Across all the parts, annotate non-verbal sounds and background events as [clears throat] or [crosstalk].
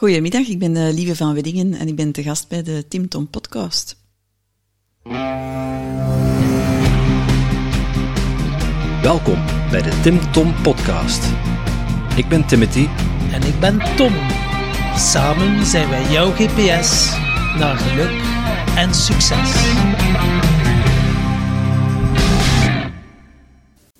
Goedemiddag, ik ben uh, Lieve van Weddingen en ik ben te gast bij de Tim Tom podcast. Welkom bij de Tim Tom podcast. Ik ben Timothy. En ik ben Tom. Samen zijn wij jouw GPS naar geluk en succes.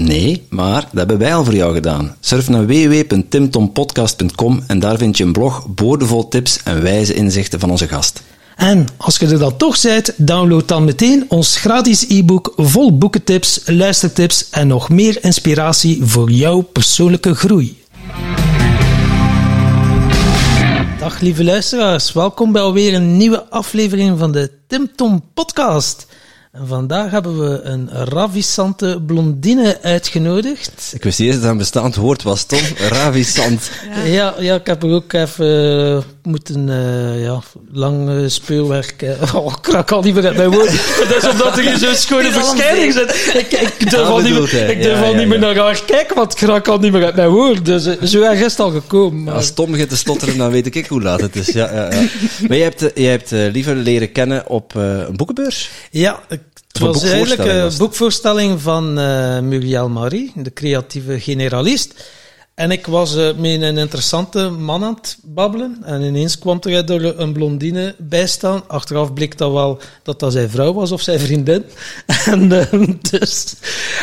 Nee, maar dat hebben wij al voor jou gedaan. Surf naar www.timtompodcast.com en daar vind je een blog boordevol tips en wijze inzichten van onze gast. En als je er dan toch bent, download dan meteen ons gratis e-book vol boekentips, luistertips en nog meer inspiratie voor jouw persoonlijke groei. Dag lieve luisteraars, welkom bij alweer een nieuwe aflevering van de Tim Tom podcast. En vandaag hebben we een ravissante blondine uitgenodigd. Ik wist niet eens dat een bestaand woord was, Tom. [laughs] Ravissant. Ja. ja, ik heb er ook even uh, moeten, uh, ja, lang uh, speelwerk. [laughs] oh, ik krak al niet meer uit mijn woord. [laughs] dat is omdat er zo'n schone verschijning zit. Ik, ik durf al niet meer, ik durf ja, al niet meer naar haar kijken, want ik krak al niet meer uit mijn woord. Dus zo erg is het al gekomen. Maar... Als Tom begint te stotteren, dan weet ik hoe laat het is. Ja, ja, ja. Maar jij hebt, jij hebt liever leren kennen op een boekenbeurs? Ja, het was eigenlijk een boekvoorstelling van uh, Muriel Marie, de creatieve generalist. En ik was uh, met een interessante man aan het babbelen. En ineens kwam er een blondine bij staan. Achteraf bleek dat wel dat dat zijn vrouw was of zijn vriendin. [laughs] en uh, dus,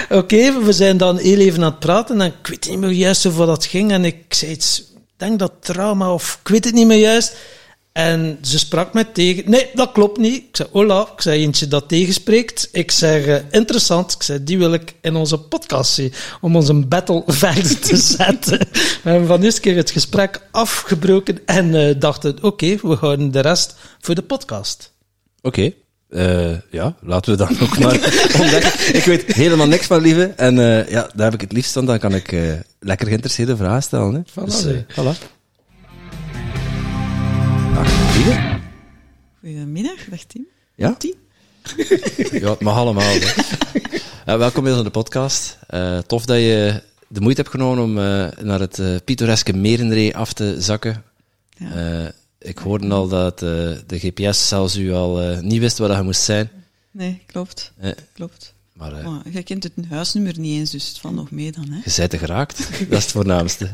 oké, we zijn dan heel even aan het praten. En ik weet niet meer juist over dat ging. En ik zei iets, denk dat trauma of ik weet het niet meer juist. En ze sprak mij tegen. Nee, dat klopt niet. Ik zei, hola. Ik zei, eentje dat tegenspreekt. Ik zeg, uh, interessant. Ik zei, die wil ik in onze podcast zien. Om onze battle [laughs] verder te zetten. we hebben van eerste keer het gesprek afgebroken. En uh, dachten, oké, okay, we houden de rest voor de podcast. Oké. Okay. Uh, ja, laten we dan ook maar [laughs] ontdekken. Ik weet helemaal niks van Lieve. En ja, daar heb ik het liefst van. Dan kan ik lekker geïnteresseerde vragen stellen. Hè. Voilà. Dus, voilà. Goedemiddag, dag Tim. Ja? [laughs] ja, het mag allemaal. uh, welkom bij onze podcast. Uh, tof dat je de moeite hebt genomen om uh, naar het uh, pittoreske Merenree af te zakken. Ja. ik hoorde al dat de GPS zelfs u al niet wist waar dat je moest zijn. Nee, klopt. klopt. Maar, maar je kent het huisnummer niet eens, dus het valt nog mee dan. Hè? Je bent er geraakt, dat is het voornaamste.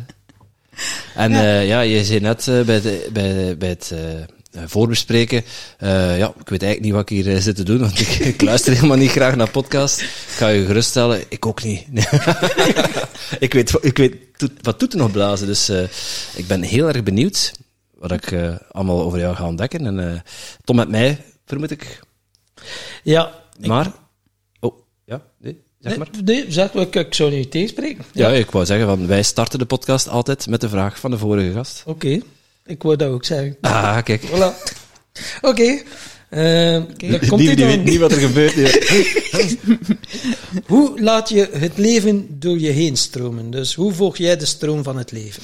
[laughs] En ja, ja je zei net bij, de, bij, bij het uh, voorbespreken. Uh, ja, ik weet eigenlijk niet wat ik hier uh, zit te doen, want ik, [laughs] ik, luister helemaal niet graag naar podcast. Ik ga je geruststellen, ik ook niet. [laughs] ik weet, ik weet wat doet er nog blazen, dus ik ben heel erg benieuwd wat ik allemaal over jou ga ontdekken. En Tom met mij, vermoed ik. Ja. Maar, oh, ja, nee. Zeg maar. Nee, zeg, ik, ik zou niet tegenspreken. Ja. ja, ik wou zeggen, van, wij starten de podcast altijd met de vraag van de vorige gast. Oké. Ik wou dat ook zeggen. Ah, kijk. Voilà. Oké. Okay. Uh, komt die, die weet niet wat er gebeurt [laughs] hoe laat je het leven door je heen stromen? Dus hoe volg jij de stroom van het leven?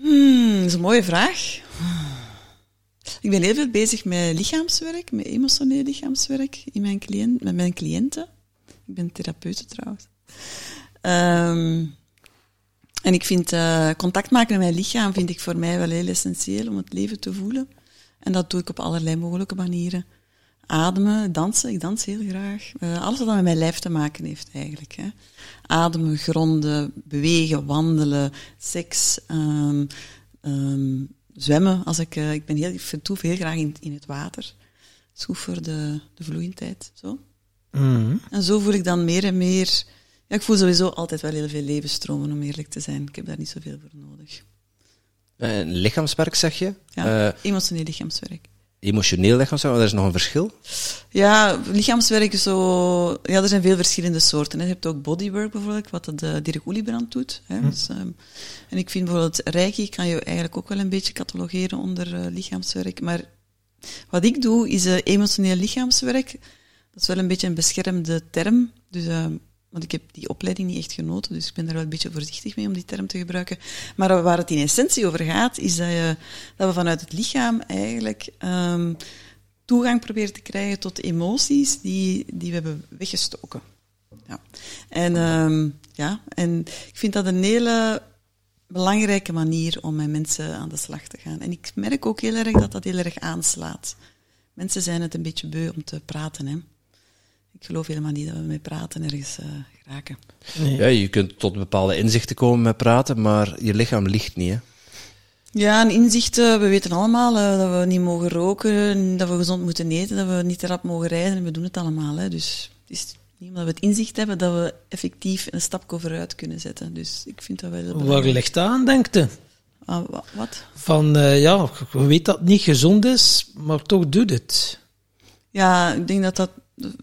Hmm, dat is een mooie vraag. Ik ben heel veel bezig met lichaamswerk, met emotioneel lichaamswerk in mijn cliënt, met mijn cliënten. Ik ben therapeute trouwens. Um, en ik vind uh, contact maken met mijn lichaam vind ik voor mij wel heel essentieel om het leven te voelen. En dat doe ik op allerlei mogelijke manieren. Ademen, dansen, ik dans heel graag. Uh, alles wat met mijn lijf te maken heeft eigenlijk. Hè. Ademen, gronden, bewegen, wandelen, seks, um, um, zwemmen. Als ik, uh, ik, ben heel, vertoef heel graag in, in het water. Dat is voor de, de vloeiendheid. Zo. Mm. En zo voel ik dan meer en meer ja, ik voel sowieso altijd wel heel veel levensstromen, om eerlijk te zijn. Ik heb daar niet zoveel voor nodig. Uh, lichaamswerk, zeg je? Ja, uh, emotioneel lichaamswerk. Emotioneel lichaamswerk, maar er is nog een verschil? Ja, lichaamswerk is zo... Ja, er zijn veel verschillende soorten. Hè. Je hebt ook bodywork bijvoorbeeld, wat de Dirk Oeliebrand doet. Hè. Hm. Dus, um, en ik vind bijvoorbeeld Reiki kan je eigenlijk ook wel een beetje catalogeren onder uh, lichaamswerk. Maar wat ik doe, is emotioneel lichaamswerk Dat is wel een beetje een beschermde term. Dus, uh, want ik heb die opleiding niet echt genoten, dus ik ben daar wel een beetje voorzichtig mee om die term te gebruiken. Maar waar het in essentie over gaat, is dat, je, dat we vanuit het lichaam eigenlijk um, toegang proberen te krijgen tot emoties die, die we hebben weggestoken. Ja. En, um, ja, en ik vind dat een hele belangrijke manier om met mensen aan de slag te gaan. En ik merk ook heel erg dat dat heel erg aanslaat. Mensen zijn het een beetje beu om te praten. Hè. Ik geloof helemaal niet dat we met praten ergens uh, geraken. Nee. Ja, je kunt tot bepaalde inzichten komen met praten, maar je lichaam ligt niet. Hè? Ja, en inzichten, we weten allemaal uh, dat we niet mogen roken, dat we gezond moeten eten, dat we niet te rap mogen rijden. En we doen het allemaal. Hè. Dus het is niet omdat we het inzicht hebben dat we effectief een stapje vooruit kunnen zetten. Dus ik vind dat wel heel Waar ligt dat aan, denkt u? Ah, wat? Van, uh, ja, je weet dat het niet gezond is, maar toch doet het. Ja, ik denk dat dat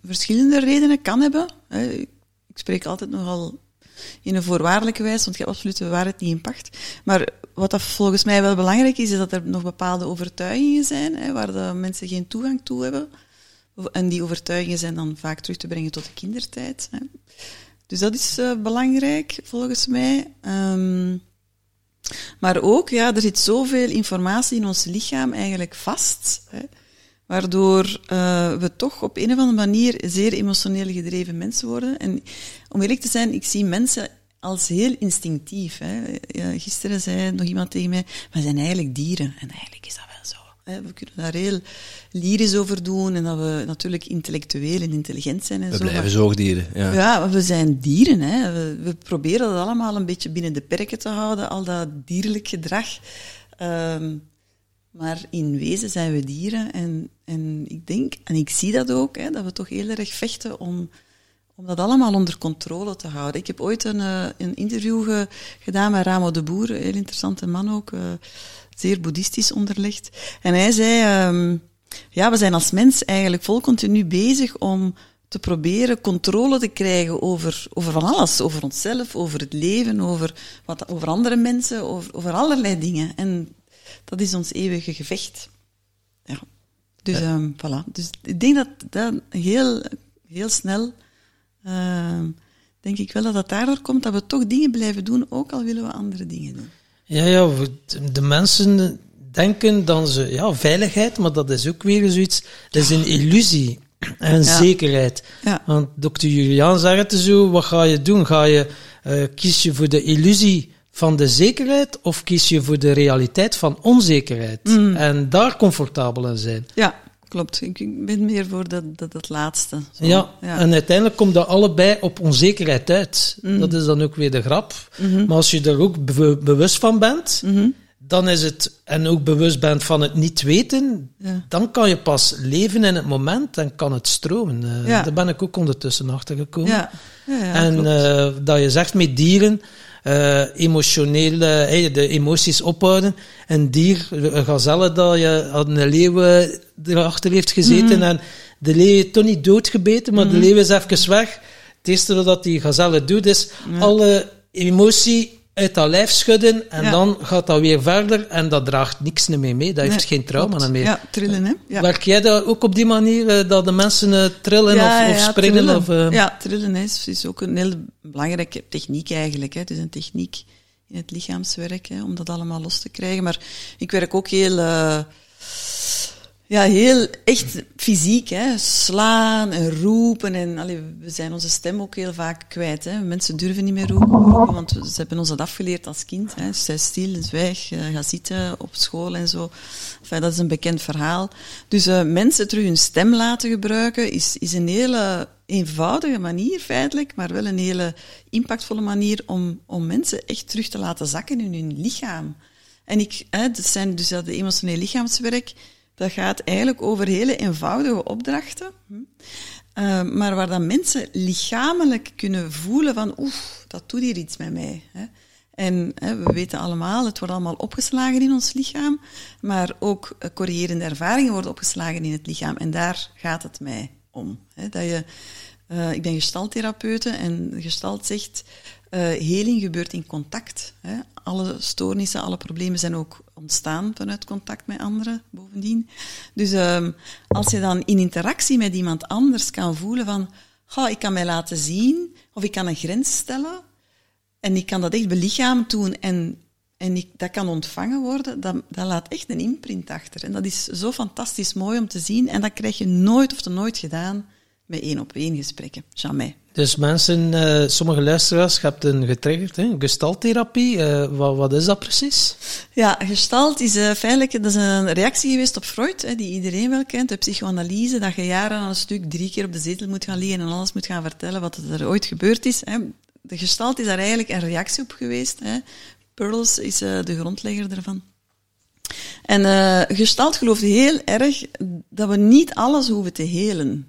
verschillende redenen kan hebben. Ik spreek altijd nogal in een voorwaardelijke wijze, want je hebt absoluut de waarheid niet in pacht. Maar wat dat volgens mij wel belangrijk is, is dat er nog bepaalde overtuigingen zijn, waar de mensen geen toegang toe hebben. En die overtuigingen zijn dan vaak terug te brengen tot de kindertijd. Dus dat is uh, belangrijk, volgens mij. Um, maar ook, ja, er zit zoveel informatie in ons lichaam eigenlijk vast. Waardoor uh, we toch op een of andere manier zeer emotioneel gedreven mensen worden. En om eerlijk te zijn, ik zie mensen als heel instinctief. Hè. gisteren zei nog iemand tegen mij, we zijn eigenlijk dieren. En eigenlijk is dat wel zo. Hè. We kunnen daar heel lyrisch over doen en dat we natuurlijk intellectueel en intelligent zijn en we zo. We blijven zoogdieren. Ja. ja, we zijn dieren. Hè. We, we, proberen dat allemaal een beetje binnen de perken te houden, al dat dierlijk gedrag. Um, maar in wezen zijn we dieren en, en ik denk, en ik zie dat ook, hè, dat we toch heel erg vechten om, om dat allemaal onder controle te houden. Ik heb ooit een, uh, een interview gedaan met Ramo de Boer, een heel interessante man ook, uh, zeer boeddhistisch onderlegd. En hij zei, um, ja, we zijn als mens eigenlijk vol continu bezig om te proberen controle te krijgen over, over van alles. Over onszelf, over het leven, over, wat, over andere mensen, over, over allerlei dingen. En dat is ons eeuwige gevecht. Ja. Dus, ja. Um, voilà. dus ik denk dat dat heel, heel snel, uh, denk ik wel dat dat daardoor komt dat we toch dingen blijven doen, ook al willen we andere dingen doen. Ja, ja, de mensen denken dan ze, ja, veiligheid, maar dat is ook weer zoiets, dat is een illusie en ja. zekerheid. Ja. Want dokter Julian zegt het zo, wat ga je doen? Ga je, uh, kies je voor de illusie van de zekerheid of kies je voor de realiteit van onzekerheid? Mm. En daar comfortabel in zijn. Ja, klopt. Ik ben meer voor dat, dat, dat laatste. Ja, ja, en uiteindelijk komt dat allebei op onzekerheid uit. Mm. Dat is dan ook weer de grap. Mhm. Maar als je er ook be bewust van bent, Mhm. dan is het, en ook bewust bent van het niet weten, Ja. dan kan je pas leven in het moment en kan het stromen. Eh, Ja. Daar ben ik ook ondertussen achter gekomen. Ja, ja, ja en eh, dat je zegt met dieren, eh emotioneel, eh, de emoties ophouden. Een dier, een gazelle dat je aan een leeuw eh, erachter heeft gezeten Mhm. en de leeuw heeft toch niet doodgebeten, maar de leeuw is even weg. Het eerste dat die gazelle doet is Ja. alle emotie uit dat lijf schudden en Ja. dan gaat dat weer verder en dat draagt niks meer mee. Dat heeft geen trauma klopt. meer. Ja, trillen, hè? Ja. Werk jij dat ook op die manier, eh, dat de mensen eh, trillen ja, of, of springen? Trillen. Of, eh, Ja, trillen is, is ook een heel belangrijke techniek eigenlijk. Hè. Het is een techniek in het lichaamswerk, hè, om dat allemaal los te krijgen. Maar ik werk ook heel, uh, ja, heel echt fysiek. Hè. Slaan en roepen. En, allee, we zijn onze stem ook heel vaak kwijt. Hè. Mensen durven niet meer roepen, want ze hebben ons dat afgeleerd als kind. Hè. Sta stil, zwijg, uh, ga zitten op school en zo. Dat is een bekend verhaal. Dus uh, mensen terug hun stem laten gebruiken is, is een hele eenvoudige manier feitelijk, maar wel een hele impactvolle manier om, om mensen echt terug te laten zakken in hun lichaam. En ik, hè, dat zijn dus dat emotioneel lichaamswerk, dat gaat eigenlijk over hele eenvoudige opdrachten, uh, maar waar dan mensen lichamelijk kunnen voelen van oeh, dat doet hier iets met mij. Hè. En hè, we weten allemaal, het wordt allemaal opgeslagen in ons lichaam, maar ook uh, corrigerende ervaringen worden opgeslagen in het lichaam. En daar gaat het mij om. Hè, dat je, uh, ik ben gestaltherapeute en gestalt zegt, Uh, heling gebeurt in contact. Hè. Alle stoornissen, alle problemen zijn ook ontstaan vanuit contact met anderen, bovendien. Dus um, als je dan in interactie met iemand anders kan voelen van, oh, ik kan mij laten zien, of ik kan een grens stellen, en ik kan dat echt belichamen doen en en ik, dat kan ontvangen worden, dat, dat laat echt een imprint achter. En dat is zo fantastisch mooi om te zien. En dat krijg je nooit of te nooit gedaan met één op één gesprekken. Jamais. Dus mensen, uh, sommige luisteraars, je hebt een getriggerd, hè? gestalttherapie. Uh, wat, wat, is dat precies? Ja, gestalt is uh, feitelijk dat is een reactie geweest op Freud, hè, die iedereen wel kent, de psychoanalyse, dat je jaren aan een stuk drie keer op de zetel moet gaan liggen en alles moet gaan vertellen wat er ooit gebeurd is. Hè. De gestalt is daar eigenlijk een reactie op geweest. Hè. Pearls is de grondlegger ervan. En Gestalt gelooft heel erg dat we niet alles hoeven te helen.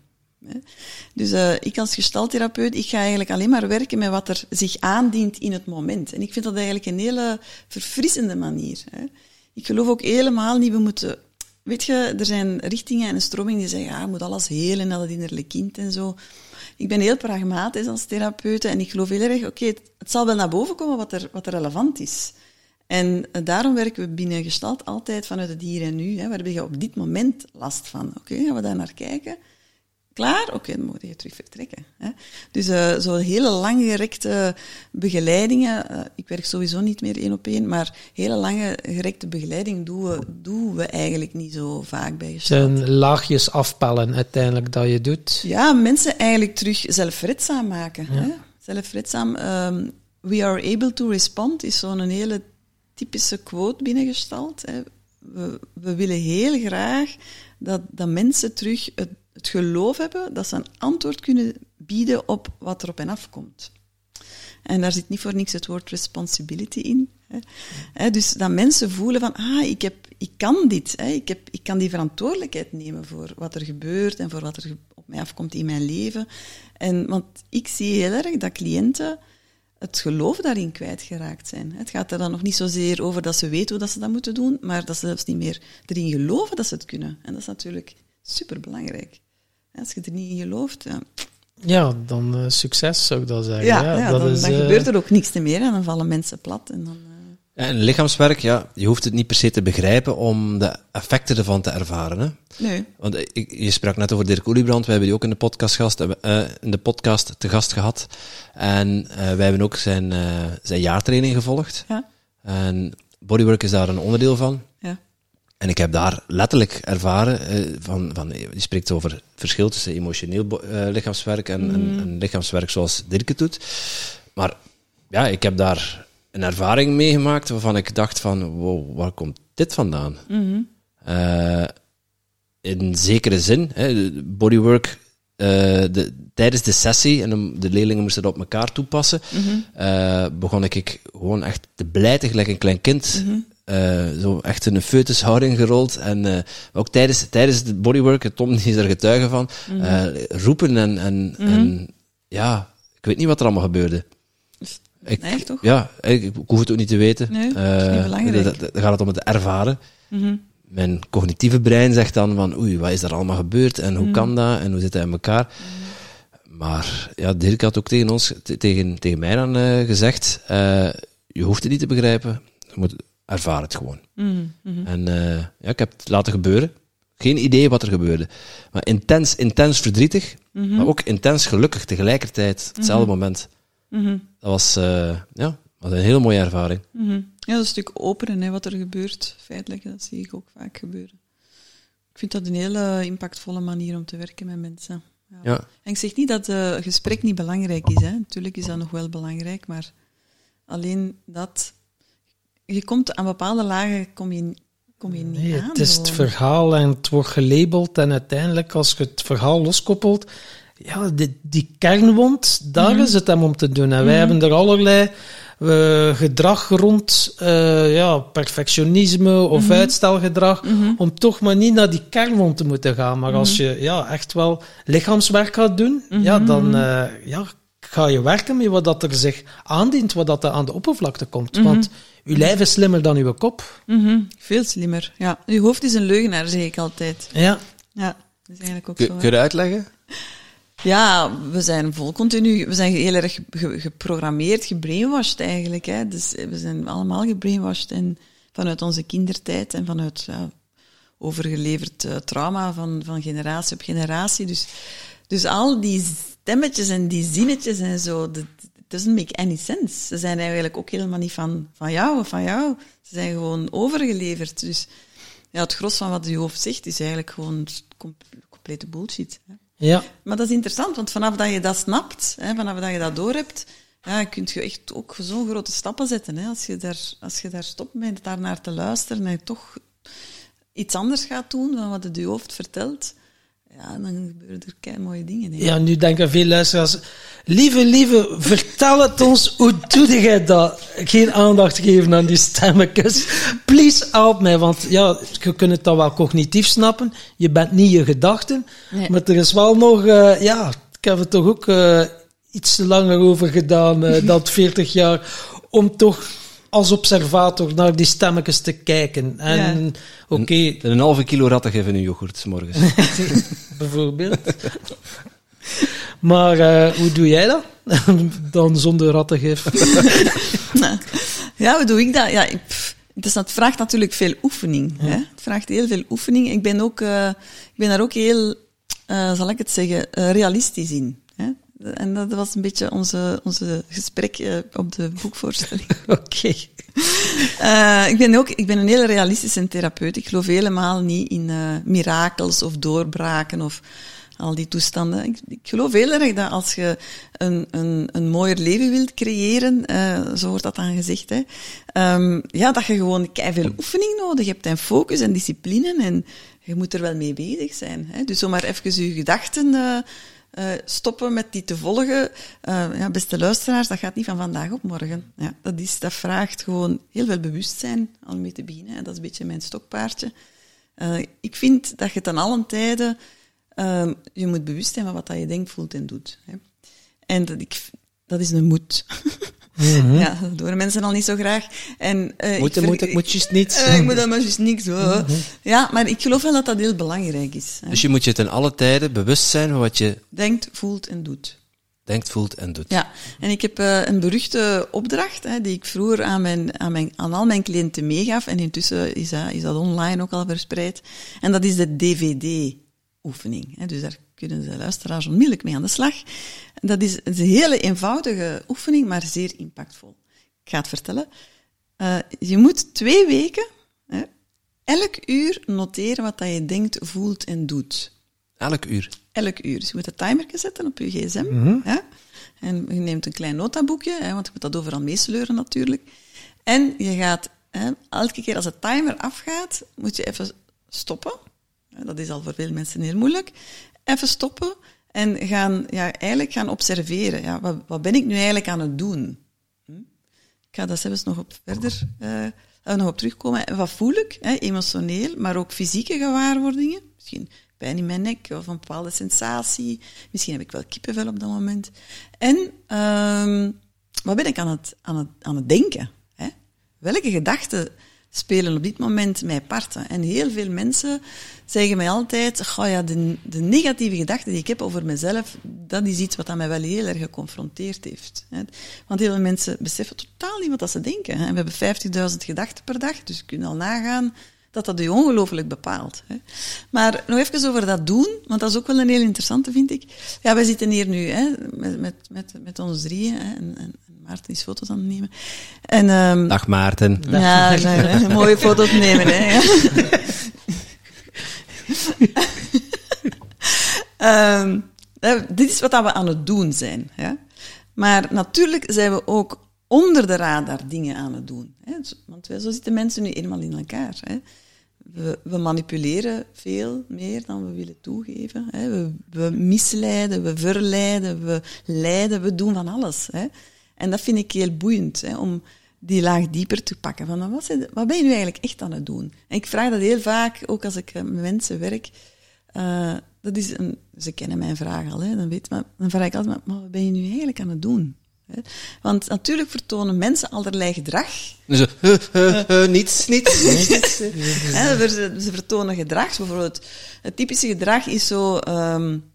Dus uh, ik als gestaltherapeut, ik ga eigenlijk alleen maar werken met wat er zich aandient in het moment. En ik vind dat eigenlijk een hele verfrissende manier. Hè. Ik geloof ook helemaal niet, we moeten... Weet je, er zijn richtingen en stromingen die zeggen, ja, je moet alles helen, dat het innerlijk kind en zo. Ik ben heel pragmatisch als therapeut en ik geloof heel erg, oké, het, zal wel naar boven komen wat er, wat relevant is. En eh, daarom werken we binnen Gestalt altijd vanuit het hier en nu. Hè. Waar heb je op dit moment last van? Oké, gaan we daar naar kijken? Klaar? Oké, dan moet je terug vertrekken. Hè. Dus uh, zo hele langgerekte begeleidingen, uh, ik werk sowieso niet meer één op één, maar hele lange gerekte begeleiding doen we, doen we eigenlijk niet zo vaak bij gestalt. Zijn laagjes afpellen uiteindelijk dat je doet? Ja, mensen eigenlijk terug zelfredzaam maken. Ja. Hè. Zelfredzaam. Um, we are able to respond is zo'n hele typische quote binnengestald. Hè. We, we willen heel graag dat, dat mensen terug het het geloof hebben dat ze een antwoord kunnen bieden op wat er op en af komt. En daar zit niet voor niks het woord responsibility in. Hè. Dus dat mensen voelen van, ah, ik, heb, ik kan dit. Hè. Ik, heb, ik kan die verantwoordelijkheid nemen voor wat er gebeurt en voor wat er op mij afkomt in mijn leven. En, want ik zie heel erg dat cliënten het geloof daarin kwijtgeraakt zijn. Het gaat er dan nog niet zozeer over dat ze weten hoe dat ze dat moeten doen, maar dat ze zelfs niet meer erin geloven dat ze het kunnen. En dat is natuurlijk superbelangrijk. Als je er niet in gelooft, ja. Ja, dan uh, succes zou ik dat zeggen. Ja, ja, ja dat dan, is, dan uh, gebeurt er ook niks meer en dan vallen mensen plat. En dan, uh... En lichaamswerk, ja, je hoeft het niet per se te begrijpen om de effecten ervan te ervaren. Hè? Nee. Want ik, je sprak net over Dirk Oliebrand, wij hebben die ook in de podcast, gast, in de podcast te gast gehad. En wij hebben ook zijn, zijn jaartraining gevolgd. Ja. En bodywork is daar een onderdeel van. Ja. En ik heb daar letterlijk ervaren, eh, van, van, je spreekt over het verschil tussen emotioneel uh, lichaamswerk en, Mm. en, en, lichaamswerk zoals Dirk het doet. Maar ja, ik heb daar een ervaring meegemaakt waarvan ik dacht van, wow, waar komt dit vandaan? Mm -hmm. uh, in zekere zin, hè, bodywork, de, tijdens de sessie, en de, de leerlingen moesten dat op elkaar toepassen, mm -hmm. begon ik, ik gewoon echt te blijten, gelijk een klein kind. Mm -hmm. Uh, zo echt in een foetushouding gerold. En uh, ook tijdens, tijdens het bodywork, Tom is er getuige van, mm -hmm. uh, roepen en, en, mm -hmm. en, ja, ik weet niet wat er allemaal gebeurde. Ik, nee, toch? Ja, ik, ik, hoef het ook niet te weten. Nee, dat is niet belangrijk. Dan gaat het om het ervaren. Mm -hmm. Mijn cognitieve brein zegt dan van, oei, wat is er allemaal gebeurd en hoe kan dat en hoe zit dat in elkaar? Maar ja, Dirk had ook tegen ons, tegen, tegen mij dan gezegd, je hoeft het niet te begrijpen, je moet ervaar het gewoon. Mm -hmm. En uh, ja, ik heb het laten gebeuren. Geen idee wat er gebeurde. Maar intens, intens verdrietig, Mhm. mm -hmm. maar ook intens gelukkig tegelijkertijd. Hetzelfde Mm -hmm. moment. Dat was, uh, ja, was een hele mooie ervaring. Ja, dat is een stuk openen, hè, wat er gebeurt. Feitelijk, dat zie ik ook vaak gebeuren. Ik vind dat een hele impactvolle manier om te werken met mensen. Ja. ja. En ik zeg niet dat het uh, gesprek niet belangrijk is. Hè. Natuurlijk is dat nog wel belangrijk, maar alleen dat je komt aan bepaalde lagen kom je, kom je niet nee, aan. Het is gewoon. het verhaal en het wordt gelabeld en uiteindelijk als je het verhaal loskoppelt, ja, die, die kernwond, daar Mhm. is het hem om te doen. En wij hebben er allerlei uh, gedrag rond, uh, ja, perfectionisme of Mhm. uitstelgedrag, om toch maar niet naar die kernwond te moeten gaan. Maar als Mhm. je ja, echt wel lichaamswerk gaat doen, ja, dan uh, ja, ga je werken met wat dat er zich aandient, wat dat er aan de oppervlakte komt. Mhm. Want je lijf is slimmer dan je kop. Mhm. Veel slimmer, ja. Je hoofd is een leugenaar, zeg ik altijd. Ja. Ja, dat is eigenlijk ook Kun, zo. kun je uitleggen? Ja, we zijn vol continu, we zijn heel erg geprogrammeerd, gebrainwashed eigenlijk. Hè. Dus we zijn allemaal gebrainwashed en vanuit onze kindertijd en vanuit ja, overgeleverd uh, trauma van, van generatie op generatie. Dus, dus al die stemmetjes en die zinnetjes en zo, dat doesn't make any sense. Ze zijn eigenlijk ook helemaal niet van, van jou of van jou. Ze zijn gewoon overgeleverd. Dus ja, het gros van wat je hoofd zegt is eigenlijk gewoon complete bullshit. Hè. Ja. Maar dat is interessant, want vanaf dat je dat snapt, hè, vanaf dat je dat doorhebt, ja, kun je echt ook zo'n grote stappen zetten. Hè. Als, je daar, als je daar stopt met daarnaar te luisteren en je toch iets anders gaat doen dan wat het je hoofd vertelt, ja, dan gebeuren er kei mooie dingen. Ja, nu denken veel luisteraars, lieve, lieve, vertel het ons, hoe doe jij dat? Geen aandacht geven aan die stemmetjes. Please help mij, want ja, je kunt het dan wel cognitief snappen, je bent niet je gedachten, maar er is wel nog, uh, ja, ik heb er toch ook uh, iets langer over gedaan uh, dan 40 jaar, om toch als observator naar die stemmetjes te kijken. En ja. oké. Een, een, halve kilo ratten geven in yoghurt morgens. [laughs] Bijvoorbeeld. maar uh, hoe doe jij dat? [laughs] Dan zonder rattengif. [laughs] ja, hoe doe ik dat? Ja, dus dat vraagt natuurlijk veel oefening. Ja. Hè? Het vraagt heel veel oefening. Ik ben, ook, uh, ik ben daar ook heel, uh, zal ik het zeggen, realistisch in. En dat was een beetje onze, onze gesprek uh, op de boekvoorstelling. [laughs] Oké. Uh, ik ben ook ik ben een hele realistische therapeut. Ik geloof helemaal niet in uh, mirakels of doorbraken of al die toestanden. Ik, ik, geloof heel erg dat als je een, een, een mooier leven wilt creëren, zo wordt dat dan gezegd, hè, um, ja, dat je gewoon veel oefening nodig hebt en focus en discipline en je moet er wel mee bezig zijn. Hè. Dus zomaar even je gedachten uh, stoppen met die te volgen. Uh, ja, beste luisteraars, dat gaat niet van vandaag op morgen. Ja, dat, is, dat vraagt gewoon heel veel bewustzijn om mee te beginnen. Dat is een beetje mijn stokpaardje. Uh, ik vind dat je ten allen tijde je moet bewust zijn van wat je denkt, voelt en doet. Hè. En dat, ik, dat is een moed. [laughs] Mm Ja, dat doen mensen al niet zo graag. En, uh, moet, ik, moet, ik moet juist niets. Uh, ik moet dat maar juist niks. Mm Ja, maar ik geloof wel dat dat heel belangrijk is. Hè. Dus je moet je ten alle tijden bewust zijn van wat je... Denkt, voelt en doet. Denkt, voelt en doet. Ja, en ik heb uh, een beruchte opdracht hè, die ik vroeger aan, mijn, aan, mijn, aan al mijn cliënten meegaf. En intussen is dat, is dat online ook al verspreid. En dat is de DVD-oefening. Dus daar kunnen de luisteraars onmiddellijk mee aan de slag. Dat is een hele eenvoudige oefening, maar zeer impactvol. Ik ga het vertellen. Uh, je moet twee weken hè, elk uur noteren wat dat je denkt, voelt en doet. Elk uur? Elk uur. Dus je moet een timer zetten op je gsm. Mm hè, en je neemt een klein notaboekje, hè, want je moet dat overal meesleuren natuurlijk. En je gaat, hè, elke keer als de timer afgaat, moet je even stoppen. Dat is al voor veel mensen heel moeilijk even stoppen en gaan, ja, eigenlijk gaan observeren. Ja, wat, wat ben ik nu eigenlijk aan het doen? Hm? Ik ga daar zelfs nog op verder uh, nog op terugkomen. Wat voel ik? Hè? Emotioneel, maar ook fysieke gewaarwordingen. Misschien pijn in mijn nek of een bepaalde sensatie. Misschien heb ik wel kippenvel op dat moment. En um, wat ben ik aan het, aan het, aan het denken? Hè? Welke gedachten spelen op dit moment mij parten. En heel veel mensen zeggen mij altijd, goh ja, de, de negatieve gedachten die ik heb over mezelf, dat is iets wat mij wel heel erg geconfronteerd heeft. Want heel veel mensen beseffen totaal niet wat ze denken. En we hebben 50.000 gedachten per dag, dus je kunt al nagaan dat dat je ongelooflijk bepaalt. Maar nog even over dat doen, want dat is ook wel een heel interessante, vind ik. Ja, wij zitten hier nu met, met, met, met ons drieën, en Maarten is foto's aan het nemen. En, um, Dag Maarten. Ja, een mooie foto's nemen. Hè, ja. [laughs] um, dit is wat we aan het doen zijn. Ja? Maar natuurlijk zijn we ook onder de radar dingen aan het doen. Hè? Want zo zitten mensen nu eenmaal in elkaar. Hè? We, we, manipuleren veel meer dan we willen toegeven. Hè? We, we, misleiden, we verleiden, we leiden, we doen van alles. Hè? En dat vind ik heel boeiend, hè, om die laag dieper te pakken. Van, wat, wat ben je nu eigenlijk echt aan het doen? En ik vraag dat heel vaak, ook als ik met mensen werk. Uh, dat is een, ze kennen mijn vraag al, hè, dan, weet, maar, dan vraag ik altijd, maar, wat ben je nu eigenlijk aan het doen? Want natuurlijk vertonen mensen allerlei gedrag. Zo, uh, uh, uh, niets, niets. [laughs] niets. ze, ze, vertonen gedrag. Bijvoorbeeld, het typische gedrag is zo... Um,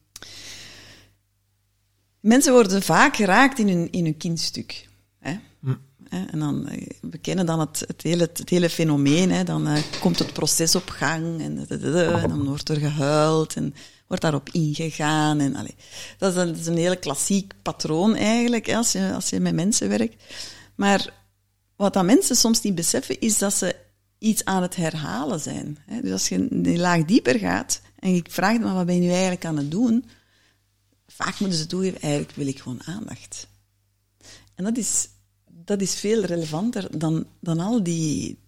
mensen worden vaak geraakt in hun, in hun kindstuk. Hè? Hm. En dan, eh, we kennen dan het, het, hele, het hele fenomeen. Hè? Dan uh, komt het proces op gang en, en, dan wordt er gehuild en wordt daarop ingegaan. En, allez, dat, is een, dat is een hele klassiek patroon eigenlijk, hè, als, je, als je met mensen werkt. Maar wat dat mensen soms niet beseffen, is dat ze iets aan het herhalen zijn. Hè? Dus als je een laag dieper gaat en ik vraag maar wat ben je nu eigenlijk aan het doen? Vaak moeten ze toegeven, eigenlijk wil ik gewoon aandacht. En dat is, dat is veel relevanter dan, dan al, die,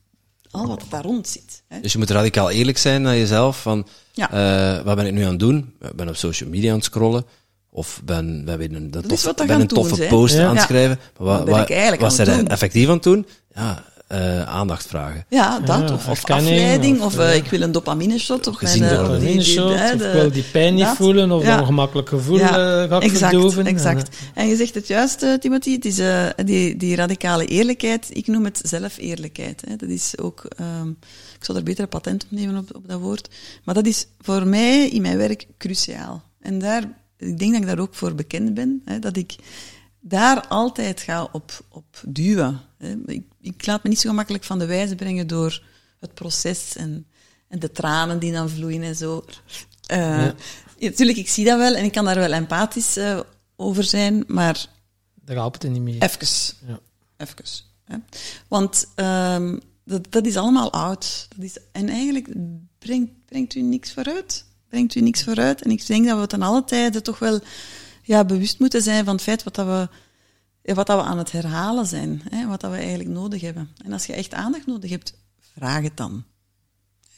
al wat daar rond zit. Hè? Dus je moet radicaal eerlijk zijn naar jezelf, van ja. uh, wat ben ik nu aan het doen? Ik ben op social media aan het scrollen, of ben, ben, ben een, tof, ben een toffe doen, post aan het schrijven. Maar wat, wat, wat zijn effectief aan het doen? Ja, uh, aandacht vragen. Ja, dat. of, of afleiding, of, uh, ik wil een dopamine shot. Of mijn, uh, dopamine shot, of ik wil die pijn niet voelen, of ja. een ongemakkelijk gevoel ja, ga exact, verdoven. Exact. En je zegt het juist, Timothy, het is die, die radicale eerlijkheid, ik noem het zelfeerlijkheid. Hè. Dat is ook, um, ik zou er beter een patent op nemen op, op dat woord, maar dat is voor mij in mijn werk cruciaal. En daar, ik denk dat ik daar ook voor bekend ben, hè, dat ik daar altijd ga op, op duwen. Ik, ik, laat me niet zo gemakkelijk van de wijze brengen door het proces en, en de tranen die dan vloeien en zo. Uh, ja. Natuurlijk, ik zie dat wel en ik kan daar wel empathisch uh, over zijn, maar... Daar helpt het niet meer. Even. Ja. Even. Hè. Want um, dat, dat is allemaal oud. Dat is, en eigenlijk brengt, brengt u niks vooruit. Brengt u niks vooruit. En ik denk dat we ten alle tijden toch wel ja, bewust moeten zijn van het feit wat, dat we, wat dat we aan het herhalen zijn. Hè, wat dat we eigenlijk nodig hebben. En als je echt aandacht nodig hebt, vraag het dan.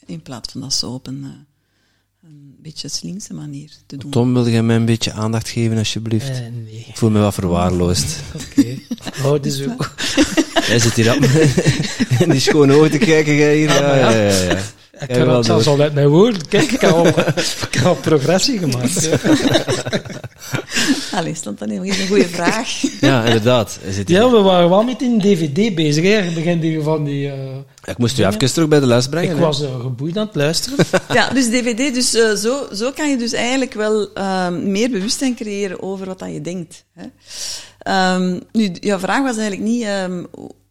In plaats van dat zo op een, eh, een beetje slinkse manier te doen. Tom, wil jij mij een beetje aandacht geven, alsjeblieft? Eh, nee. Ik voel me wat verwaarloosd. [laughs] Oké. Okay. Oh, dus ook. Jij zit hier op [laughs] in die schone ogen te kijken, jij hier. ja, ja, ja. ja. Ik kan ook zelfs al uit mijn woorden. Kijk, ik heb al, ik heb al progressie gemaakt. [laughs] Allee, stond dan een goede vraag. [laughs] Ja, inderdaad. Ja, we waren wel met een dvd bezig. Hè. Begin van die... Uh, ik moest u even terug bij de les brengen. Ik was uh, geboeid aan het luisteren. [laughs] ja, dus dvd. Dus uh, zo, zo kan je dus eigenlijk wel ehm, meer bewustzijn creëren over wat dat je denkt. Hè. Um, nu, jouw vraag was eigenlijk niet um,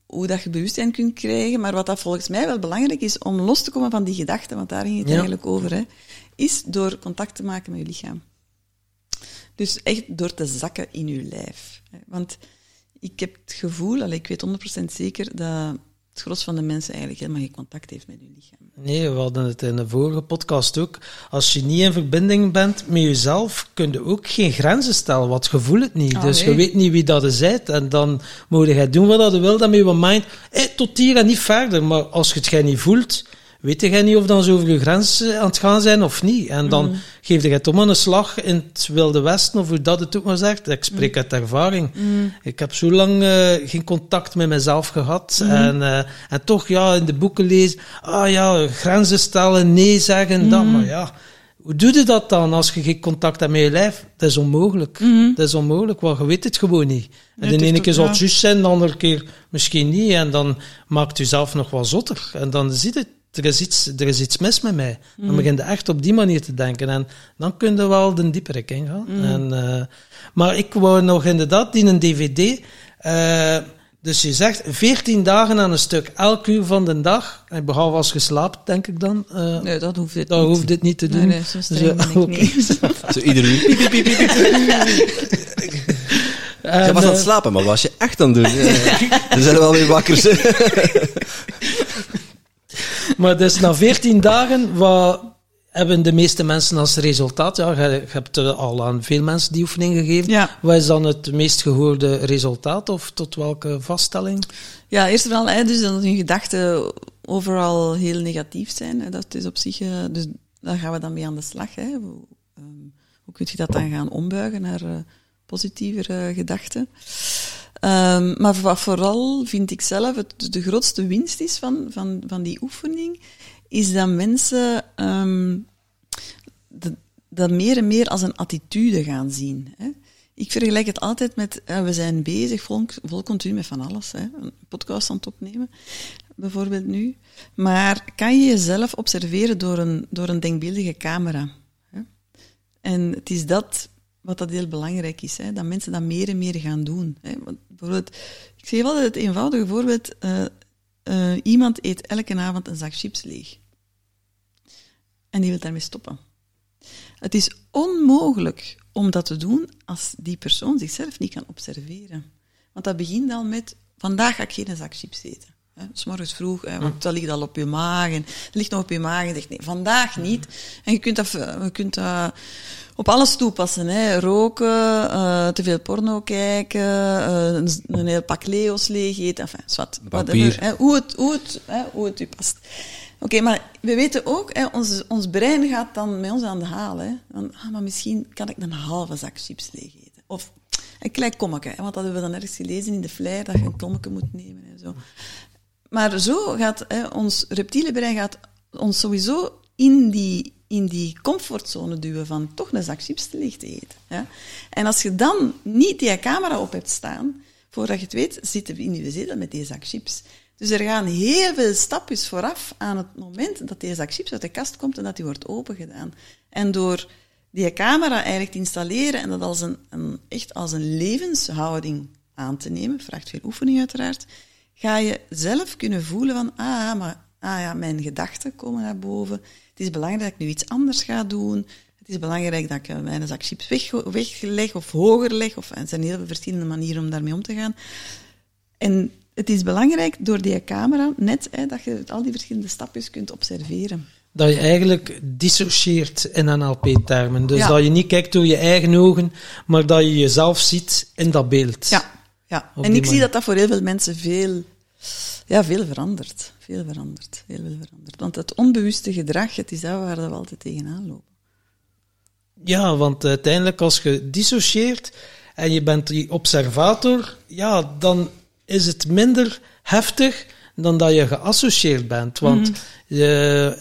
hoe dat je bewustzijn kunt krijgen, maar wat dat volgens mij wel belangrijk is om los te komen van die gedachten, want daar ging het eigenlijk over, hè, is door contact te maken met je lichaam. Dus echt door te zakken in je lijf. Want ik heb het gevoel, allee, ik weet 100% zeker, dat het gros van de mensen eigenlijk helemaal geen contact heeft met hun lichaam. Nee, we hadden het in de vorige podcast ook. Als je niet in verbinding bent met jezelf, kun je ook geen grenzen stellen, wat je voelt het niet. Ah, dus je weet niet wie dat is en dan moet je doen wat je wil, dan met je mind, hey, tot hier en niet verder. Maar als je het niet voelt, weet je niet of dan zo over je grens aan het gaan zijn of niet. En dan mm. geef je het om een slag in het Wilde Westen, of hoe dat het ook maar zegt. Ik spreek mm. uit ervaring. Mm. Ik heb zo lang uh, geen contact met mezelf gehad. Mm. En, uh, en toch, ja, in de boeken lezen, ah ja, grenzen stellen, nee zeggen, dat. Maar ja, hoe doe je dat dan als je geen contact hebt met je lijf? Dat is onmogelijk. Dat is onmogelijk, want je weet het gewoon niet. En de ene keer zal het juist zijn, de andere keer misschien niet. En dan maakt je zelf nog wat zotter. En dan ziet het er is iets, er is iets mis met mij. Dan mm. begin je echt op die manier te denken. En dan kun je wel de diepere in gaan. Mm. En, uh, maar ik wou nog inderdaad in een dvd... Uh, dus je zegt 14 dagen aan een stuk, elk uur van de dag. Behalve als je slaapt, denk ik dan. Uh, nee, dat hoeft dit dan niet. hoeft dit niet te doen. Nee, nee zo streng dus, ben ik niet. [laughs] zo ieder uur. Piep, piep, piep, je was aan het slapen, maar was je echt aan het doen? [laughs] We zijn wel weer wakker. [laughs] maar dus na 14 dagen, wat hebben de meeste mensen als resultaat? Ja, je, hebt al aan veel mensen die oefening gegeven. Ja. Wat is dan het meest gehoorde resultaat of tot welke vaststelling? Ja, eerst en vooral dus dat hun gedachten overal heel negatief zijn. Dat is op zich, uh, dus daar gaan we dan mee aan de slag. Hè. Hoe, um, hoe kun je dat dan gaan ombuigen naar uh, positievere gedachten? Um, maar vooral vind ik zelf het, de grootste winst is van, van, van die oefening, is dat mensen um, dat meer en meer als een attitude gaan zien. Hè. Ik vergelijk het altijd met, we zijn bezig vol, vol continu met van alles. Hè. Een podcast aan het opnemen, bijvoorbeeld nu. Maar kan je jezelf observeren door een, door een denkbeeldige camera? Hè? En het is dat wat dat heel belangrijk is, hè, dat mensen dat meer en meer gaan doen. Hè. Want bijvoorbeeld, ik zeg altijd het eenvoudige voorbeeld, uh, uh, iemand eet elke avond een zak chips leeg. En die wil daarmee stoppen. Het is onmogelijk om dat te doen als die persoon zichzelf niet kan observeren. Want dat begint al met, vandaag ga ik geen zak chips eten. S morgens vroeg, hè, want dat ligt al op je maag. En, dat ligt nog op je maag en zegt nee, vandaag niet. En je kunt dat, je kunt dat op alles toepassen. Hè. Roken, uh, te veel porno kijken, uh, een, een, heel pak Leo's leeg eten. Enfin, zwart. Hè, hoe, het, hoe, het, hè, hoe het u past. Oké, maar we weten ook, hè, ons, ons brein gaat dan met ons aan de haal. Hè. Dan, ah, maar misschien kan ik een halve zak chips leeg eten. Of een klein kommetje, want dat hebben we dan ergens gelezen in de flyer, dat je een kommetje moet nemen en zo. Maar zo gaat hè, ons reptiele brein gaat ons sowieso in die, in die comfortzone duwen van toch een zak chips te licht te eten. Ja? En als je dan niet die camera op hebt staan, voordat je het weet, zitten we in je zetel met die zak chips. Dus er gaan heel veel stapjes vooraf aan het moment dat die zak chips uit de kast komt en dat die wordt opengedaan. En door die camera eigenlijk te installeren en dat als een, een, echt als een levenshouding aan te nemen, vraagt veel oefening uiteraard, ga je zelf kunnen voelen van, ah, maar, ah ja, mijn gedachten komen naar boven. Het is belangrijk dat ik nu iets anders ga doen. Het is belangrijk dat ik eh, mijn zak chips weg, wegleg of hoger leg. Of, er zijn heel veel verschillende manieren om daarmee om te gaan. En het is belangrijk door die camera net hè, dat je al die verschillende stapjes kunt observeren. Dat je eigenlijk dissocieert in NLP-termen. Dus dat je niet kijkt door je eigen ogen, maar dat je jezelf ziet in dat beeld. Ja, ja. en ik zie dat dat voor heel veel mensen veel, ja, veel verandert. Veel verandert. Heel veel verandert. Want het onbewuste gedrag, het is daar waar we altijd tegenaan lopen. Ja, want uiteindelijk als je dissocieert en je bent die observator, ja, dan is het minder heftig dan dat je geassocieerd bent. Want mhm.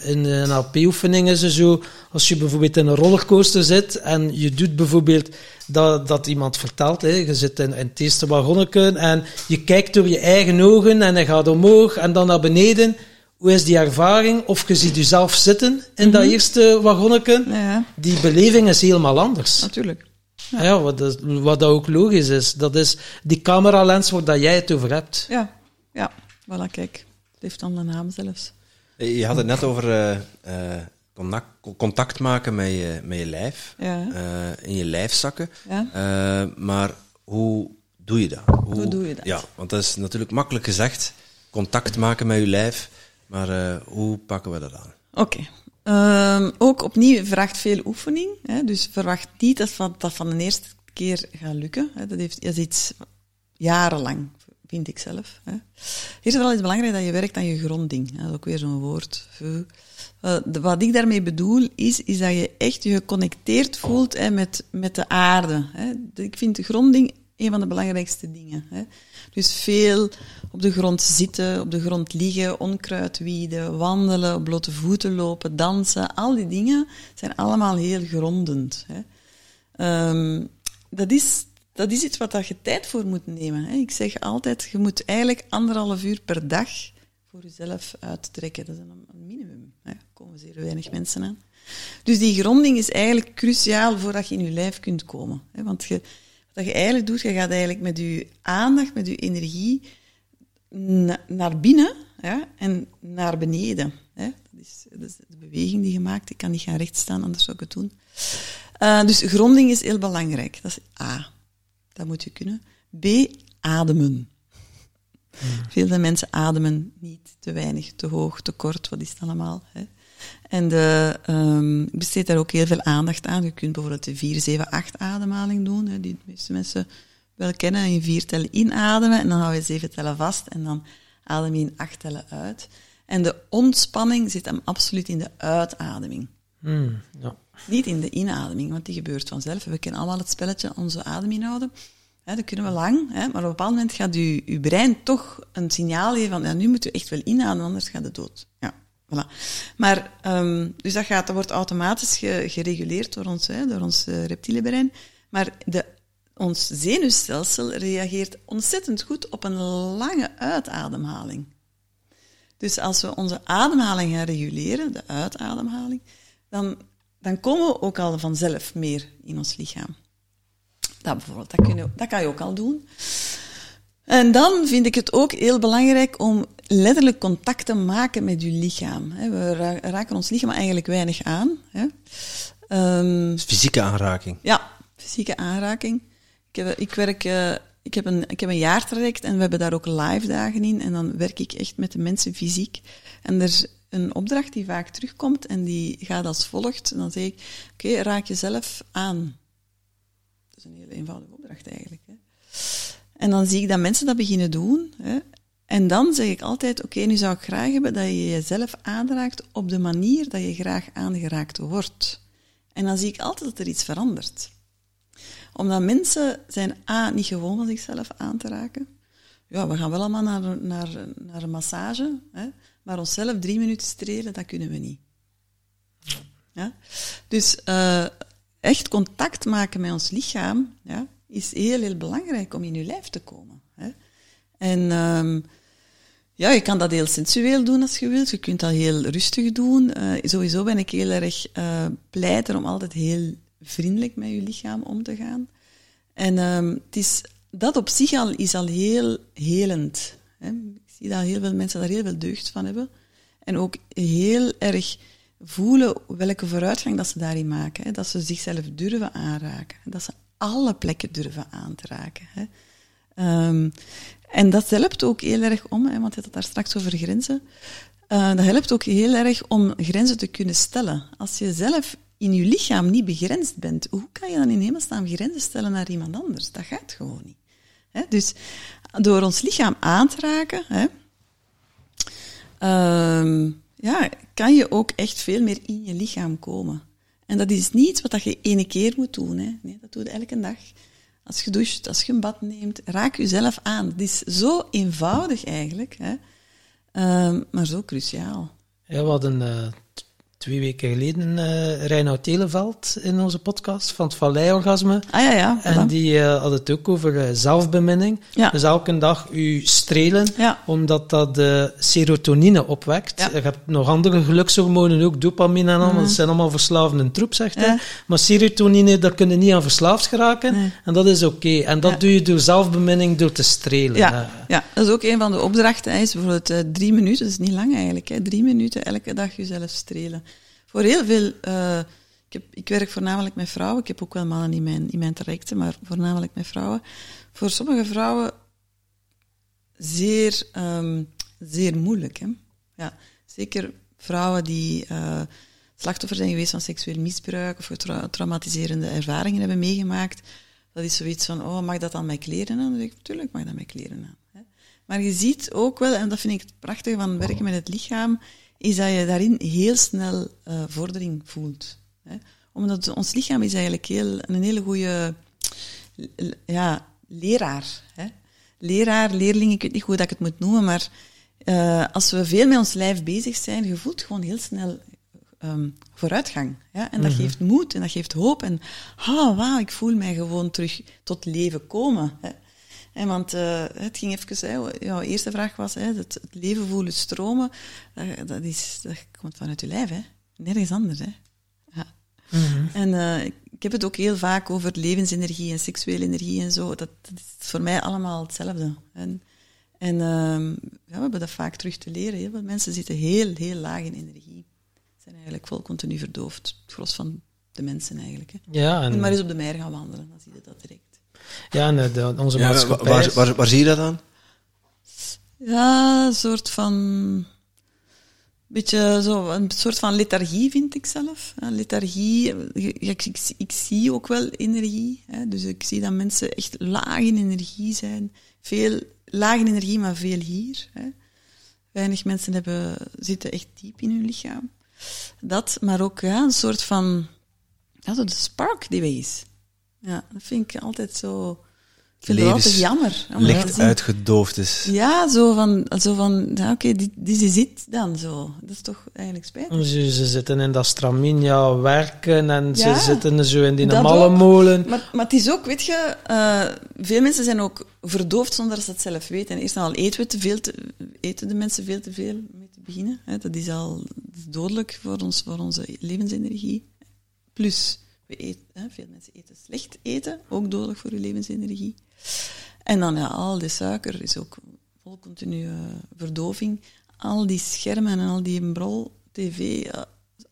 in een NLP-oefening is het zo, als je bijvoorbeeld in een rollercoaster zit en je doet bijvoorbeeld dat, dat iemand vertelt, hè, je zit in, in het eerste wagonnetje en je kijkt door je eigen ogen en hij gaat omhoog en dan naar beneden. Hoe is die ervaring? Of je ziet jezelf zitten in dat mhm. eerste wagonnetje. Ja. Die beleving is helemaal anders. Natuurlijk. Ja, ja wat, dat, wat dat ook logisch is. Dat is die cameralens waar dat jij het over hebt. Ja, ja. Voilà, kijk. Het heeft dan een naam zelfs. Je had het net over uh, contact, contact, maken met je, met je lijf. Ja. Uh, in je lijfzakken. Ja. maar hoe doe je dat? Hoe, hoe, doe je dat? Ja, want dat is natuurlijk makkelijk gezegd. Contact maken met je lijf. Maar hoe pakken we dat aan? Oké. Um, ook opnieuw vraagt veel oefening. Hè, dus verwacht niet dat van, dat van de eerste keer gaat lukken. Hè. Dat, heeft, dat is iets jarenlang vind ik zelf. Hè. Vooral is het belangrijk dat je werkt aan je gronding. Dat is ook weer zo'n woord. Wat ik daarmee bedoel, is, is dat je echt je geconnecteerd voelt hè, met, met de aarde. Hè. Ik vind de gronding een van de belangrijkste dingen. Hè. Dus veel op de grond zitten, op de grond liggen, onkruid wieden, wandelen, op blote voeten lopen, dansen. Al die dingen zijn allemaal heel grondend. Hè. Um, dat is dat is iets wat je tijd voor moet nemen. Hè. Ik zeg altijd, je moet eigenlijk anderhalf uur per dag voor jezelf uittrekken. Dat is een, minimum. Er komen zeer weinig mensen aan. Dus die gronding is eigenlijk cruciaal voordat je in je lijf kunt komen. Hè. Want je, wat je eigenlijk doet, je gaat eigenlijk met je aandacht, met je energie naar binnen en naar beneden. Hè. Dat, is, dat de beweging die je maakt. Ik kan niet gaan recht staan, anders zou ik het doen. Uh, dus gronding is heel belangrijk. Dat is A. Dat moet je kunnen. B, ademen. Hmm. Veel mensen ademen niet, te weinig, te hoog, te kort, wat is het allemaal? Hè? En de, um, ik besteed daar ook heel veel aandacht aan. Je kunt bijvoorbeeld de 4, 7, 8 ademhaling doen, hè, die de meeste mensen wel kennen. In vier tellen inademen en dan hou je zeven tellen vast en dan adem je in acht tellen uit. En de ontspanning zit hem absoluut in de uitademing. Hmm, ja. Niet in de inademing, want die gebeurt vanzelf. We kennen allemaal het spelletje onze adem inhouden. dat kunnen we lang, maar op een bepaald moment gaat uw, brein toch een signaal geven van ja, nu moet u echt wel inademen, anders gaat het dood. Ja, voilà. Maar, um, dus dat, gaat, dat wordt automatisch gereguleerd door ons, hè, door ons uh, reptiele brein. Maar de, ons zenuwstelsel reageert ontzettend goed op een lange uitademhaling. Dus als we onze ademhaling gaan reguleren, de uitademhaling, dan dan komen we ook al vanzelf meer in ons lichaam. Dat bijvoorbeeld, dat, kun je, dat kan je ook al doen. En dan vind ik het ook heel belangrijk om letterlijk contact te maken met je lichaam. We raken ons lichaam eigenlijk weinig aan. Um, fysieke aanraking. Ja, fysieke aanraking. Ik, heb, ik werk... Uh, ik heb, een, ik heb een jaartraject en we hebben daar ook live dagen in. En dan werk ik echt met de mensen fysiek. En er is een opdracht die vaak terugkomt en die gaat als volgt. En dan zeg ik, oké, raak jezelf aan. Dat is een hele eenvoudige opdracht eigenlijk. Hè. En dan zie ik dat mensen dat beginnen doen. Hè. En dan zeg ik altijd, oké, nu zou ik graag hebben dat je jezelf aanraakt op de manier dat je graag aangeraakt wordt. En dan zie ik altijd dat er iets verandert. Omdat mensen zijn A, niet gewoon om zichzelf aan te raken. Ja, we gaan wel allemaal naar, naar, naar een massage, hè, maar onszelf drie minuten strelen, dat kunnen we niet. Dus uh, echt contact maken met ons lichaam ja, is heel, heel belangrijk om in je lijf te komen. Hè. En um, ja, je kan dat heel sensueel doen als je wilt. Je kunt dat heel rustig doen. Uh, sowieso ben ik heel erg uh, pleiter om altijd heel vriendelijk met je lichaam om te gaan. En um, het is, dat op zich al is al heel helend. Hè. Zie dat heel veel mensen daar heel veel deugd van hebben. En ook heel erg voelen welke vooruitgang dat ze daarin maken. Hè. Dat ze zichzelf durven aanraken. Dat ze alle plekken durven aan te raken. Hè. Um, en dat helpt ook heel erg om, hè, want je had het daar straks over grenzen. Uh, dat helpt ook heel erg om grenzen te kunnen stellen. Als je zelf in je lichaam niet begrensd bent, hoe kan je dan in hemelsnaam grenzen stellen naar iemand anders? Dat gaat gewoon niet. Dus door ons lichaam aan te raken, hè, uh, ja, kan je ook echt veel meer in je lichaam komen. En dat is niet wat je ene keer moet doen. Hè. Nee, dat doe je elke dag. Als je doucht, als je een bad neemt, raak jezelf aan. Het is zo eenvoudig eigenlijk, hè? Uh, maar zo cruciaal. Ja, hadden uh, twee weken geleden uh, Reinoud Televeld in onze podcast van het Vallei-orgasme. Ah ja, ja. En die uh, had het ook over uh, zelfbeminning. Ja. Dus elke dag u strelen, ja. omdat dat de serotonine opwekt. Ja. Je hebt nog andere gelukshormonen, ook dopamine en allemaal. Dat zijn allemaal verslavende troep, zegt hij. Maar serotonine, daar kunnen niet aan verslaafd geraken. Nee. En dat is oké. Okay. En dat doe je door zelfbeminning, door te strelen. Ja, ja. dat is ook een van de opdrachten. Is bijvoorbeeld drie minuten, dat is niet lang eigenlijk. Hè. Drie minuten elke dag jezelf strelen voor heel veel. Uh, ik, heb, ik werk voornamelijk met vrouwen. Ik heb ook wel mannen in mijn, in mijn trajecten, maar voornamelijk met vrouwen. Voor sommige vrouwen zeer, um, zeer moeilijk. Hè? Ja, zeker vrouwen die uh, slachtoffer zijn geweest van seksueel misbruik of tra traumatiserende ervaringen hebben meegemaakt. Dat is zoiets van, oh, mag dat dan mijn kleren aan? Dan denk ik, tuurlijk mag dat mijn kleren aan. Hè? Maar je ziet ook wel, en dat vind ik het prachtige van werken met het lichaam, is dat je daarin heel snel uh, vordering voelt. Hè? Omdat ons lichaam is eigenlijk heel, een hele goede ja, leraar. Hè? Leraar, leerling, ik weet niet hoe dat ik het moet noemen, maar uh, als we veel met ons lijf bezig zijn, je voelt gewoon heel snel um, vooruitgang. Ja? En dat mm geeft moed en dat geeft hoop. En oh, wauw, ik voel mij gewoon terug tot leven komen. Hè? En want uh, het ging even, hè, jouw eerste vraag was, hè, het, het leven voelen stromen, uh, dat, is, dat komt vanuit je lijf, hè. nergens anders. Hè. Ja. Mm -hmm. En uh, ik heb het ook heel vaak over levensenergie en seksuele energie en zo. Dat, dat is voor mij allemaal hetzelfde. En, en ja, we hebben dat vaak terug te leren. Heel veel mensen zitten heel, heel laag in energie. Zijn eigenlijk vol continu verdoofd. Het gros van de mensen eigenlijk. Hè. Ja, en... en maar eens op de meer gaan wandelen, dan zie je dat direct. Ja, nee, de, onze ja, maatschappij... Waar, waar, waar, zie je dat dan? Ja, een soort van... Beetje zo, een soort van lethargie vind ik zelf. lethargie, ik, ik, ik, zie ook wel energie. Hè, dus ik zie dat mensen echt laag in energie zijn. Veel laag in energie, maar veel hier. Hè. Weinig mensen hebben, zitten echt diep in hun lichaam. Dat, maar ook ja, een soort van ja, de spark die wees. Ja, dat vind ik altijd zo... Ik vind het altijd jammer. Licht uitgedoofd is. Ja, zo van, zo van ja, oké, okay, die, die zit dan zo. Dat is toch eigenlijk spijtig. Ze, ze zitten in dat straminja werken en ze zitten zo in die normale molen. Maar, maar het is ook, weet je, uh, veel mensen zijn ook verdoofd zonder dat ze het zelf weten. En eerst en al eten we te veel, te, eten de mensen veel te veel mee te beginnen. Hè. Dat is al dodelijk voor, ons, voor onze levensenergie. Plus We eten, hè, veel mensen eten slecht eten, ook dodelijk voor je levensenergie. En dan ja, al die suiker is ook vol continue verdoving. Al die schermen en al die brol, tv,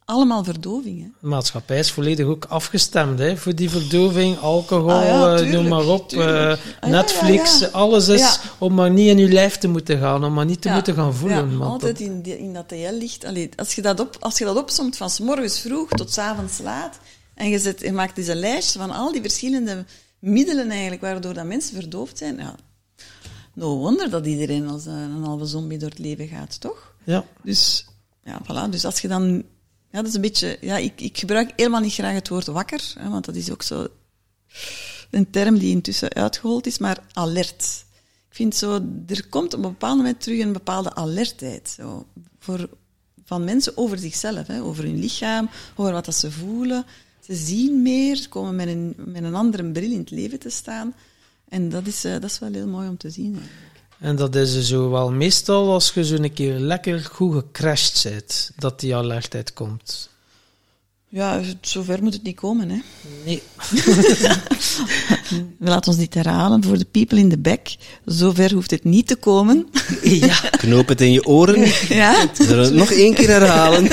allemaal verdoving. Hè. De maatschappij is volledig ook afgestemd hè, voor die verdoving. Alcohol, ah, eh, noem maar op. Uh, Netflix, ja, alles is om maar niet in je lijf te moeten gaan, om maar niet te moeten gaan voelen. Ja, altijd in, in dat TL-licht. Als, je dat op, als je dat opzomt van s morgens vroeg tot s avonds laat, en je, zet, je maakt dus een lijstje van al die verschillende middelen eigenlijk, waardoor dat mensen verdoofd zijn, ja, no wonder dat iedereen als een halve zombie door het leven gaat, toch? Ja. Dus, ja, voilà. Dus als je dan ja, dat is een beetje... Ja, ik, ik gebruik helemaal niet graag het woord wakker, hè, want dat is ook zo een term die intussen uitgehold is, maar alert. Ik vind zo, er komt op een bepaald moment terug een bepaalde alertheid zo, voor, van mensen over zichzelf, hè, over hun lichaam, over wat dat ze voelen. Ze zien meer, komen met een, met een andere bril in het leven te staan. En dat is, uh, dat is wel heel mooi om te zien. En dat is zo wel meestal als je zo een keer lekker goed gecrashed bent, dat die alertheid komt. Ja, zover moet het niet komen, hè? Nee. [laughs] We laten ons niet herhalen voor de people in the back. Zover hoeft het niet te komen. [laughs] ja. Knoop het in je oren. [laughs] Ja. Nog één keer herhalen.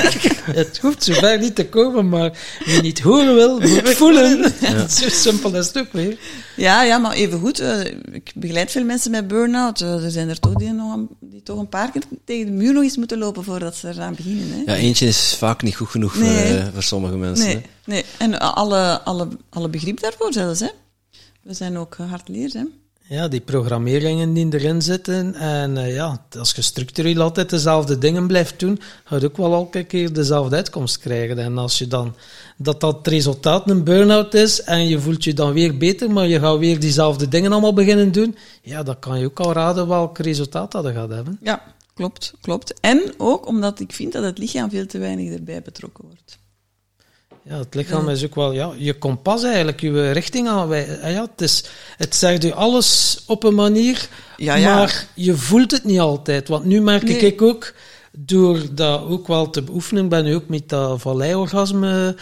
het hoeft zover niet te komen, maar wie niet horen wil, moet voelen. Ja. Zo simpel is het ook weer. Ja, ja, maar even goed. Uh, ik begeleid veel mensen met burn-out. Uh, er zijn er toch die, nog een, die toch een paar keer tegen de muur nog eens moeten lopen voordat ze eraan beginnen. Hè? Ja, eentje is vaak niet goed genoeg voor, uh, voor sommige mensen. Nee, nee. en alle, alle, alle begrip daarvoor zelfs. Hè? We zijn ook hardleers, hè. Ja, die programmeringen die erin zitten. En uh, ja, als je structureel altijd dezelfde dingen blijft doen, ga je ook wel elke keer dezelfde uitkomst krijgen. En als je dan dat dat resultaat een burn-out is en je voelt je dan weer beter, maar je gaat weer diezelfde dingen allemaal beginnen doen, ja, dan kan je ook al raden welk resultaat dat gaat hebben. Ja, klopt, klopt. En ook omdat ik vind dat het lichaam veel te weinig erbij betrokken wordt. Ja, het lichaam is ook wel ja, je kompas eigenlijk, je richting aanwijzen. Ah ja, het, is, het zegt u alles op een manier, ja, ja. maar je voelt het niet altijd. Want nu merk ik ook, door dat ook wel te beoefenen, ben ik ook met dat valleiorgasme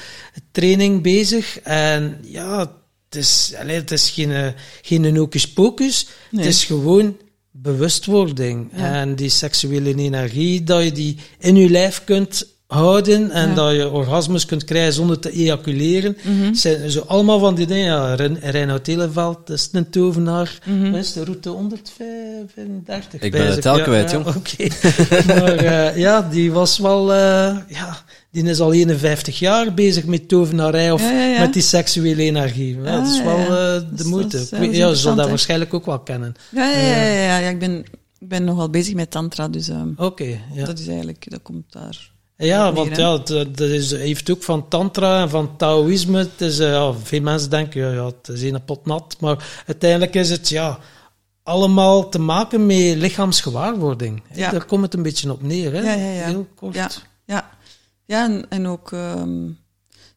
training bezig. En ja, het is, allez, het is geen, geen hocus pocus, het is gewoon bewustwording. En die seksuele energie, dat je die in je lijf kunt houden en dat je orgasmes kunt krijgen zonder te ejaculeren. Mm zijn zo allemaal van die dingen. Ja, Reinhard Televeld is een tovenaar. Mm is de route 135? Ik ben het elke kwijt, jong. [laughs] Oké. maar uh, ja, die was wel... Uh, ja, die is al 51 jaar bezig met tovenarij of met die seksuele energie. Ja, dat is wel uh, de moeite. ja, je zal dat waarschijnlijk ook wel kennen. Ja, ja, ja, ja, ja. ik ben... Ik ben nogal bezig met tantra, dus okay, ja. dat is eigenlijk, dat komt daar ja, want ja, dat is, heeft ook van tantra en van taoïsme. Het is, eh, ja, veel mensen denken, ja, ja, het is een pot nat. Maar uiteindelijk is het ja, allemaal te maken met lichaamsgewaarwording. Ja. Daar komt het een beetje op neer. Hè? Ja, ja, ja. Heel kort. Ja, ja. ja en, en ook... Um,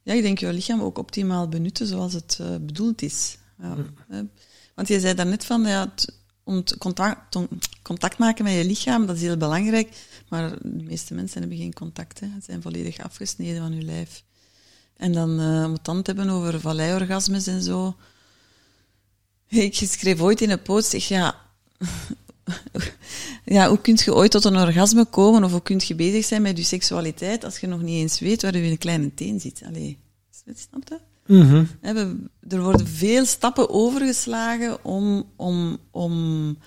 ja, ik denk je lichaam ook optimaal benutten zoals het uh, bedoeld is. Ja, mm. Want je zei daarnet van, ja, om contact, contact maken met je lichaam, dat is heel belangrijk. Maar de meeste mensen hebben geen contact. Hè. Ze zijn volledig afgesneden van hun lijf. En dan uh, moet dan het hebben over valleiorgasmes en zo. Ik schreef ooit in een post, zeg, ja, [laughs] ja, hoe kun je ooit tot een orgasme komen of hoe kun je bezig zijn met je seksualiteit als je nog niet eens weet waar je kleine teen zit? Allee, snap je? Mm er worden veel stappen overgeslagen om, om, om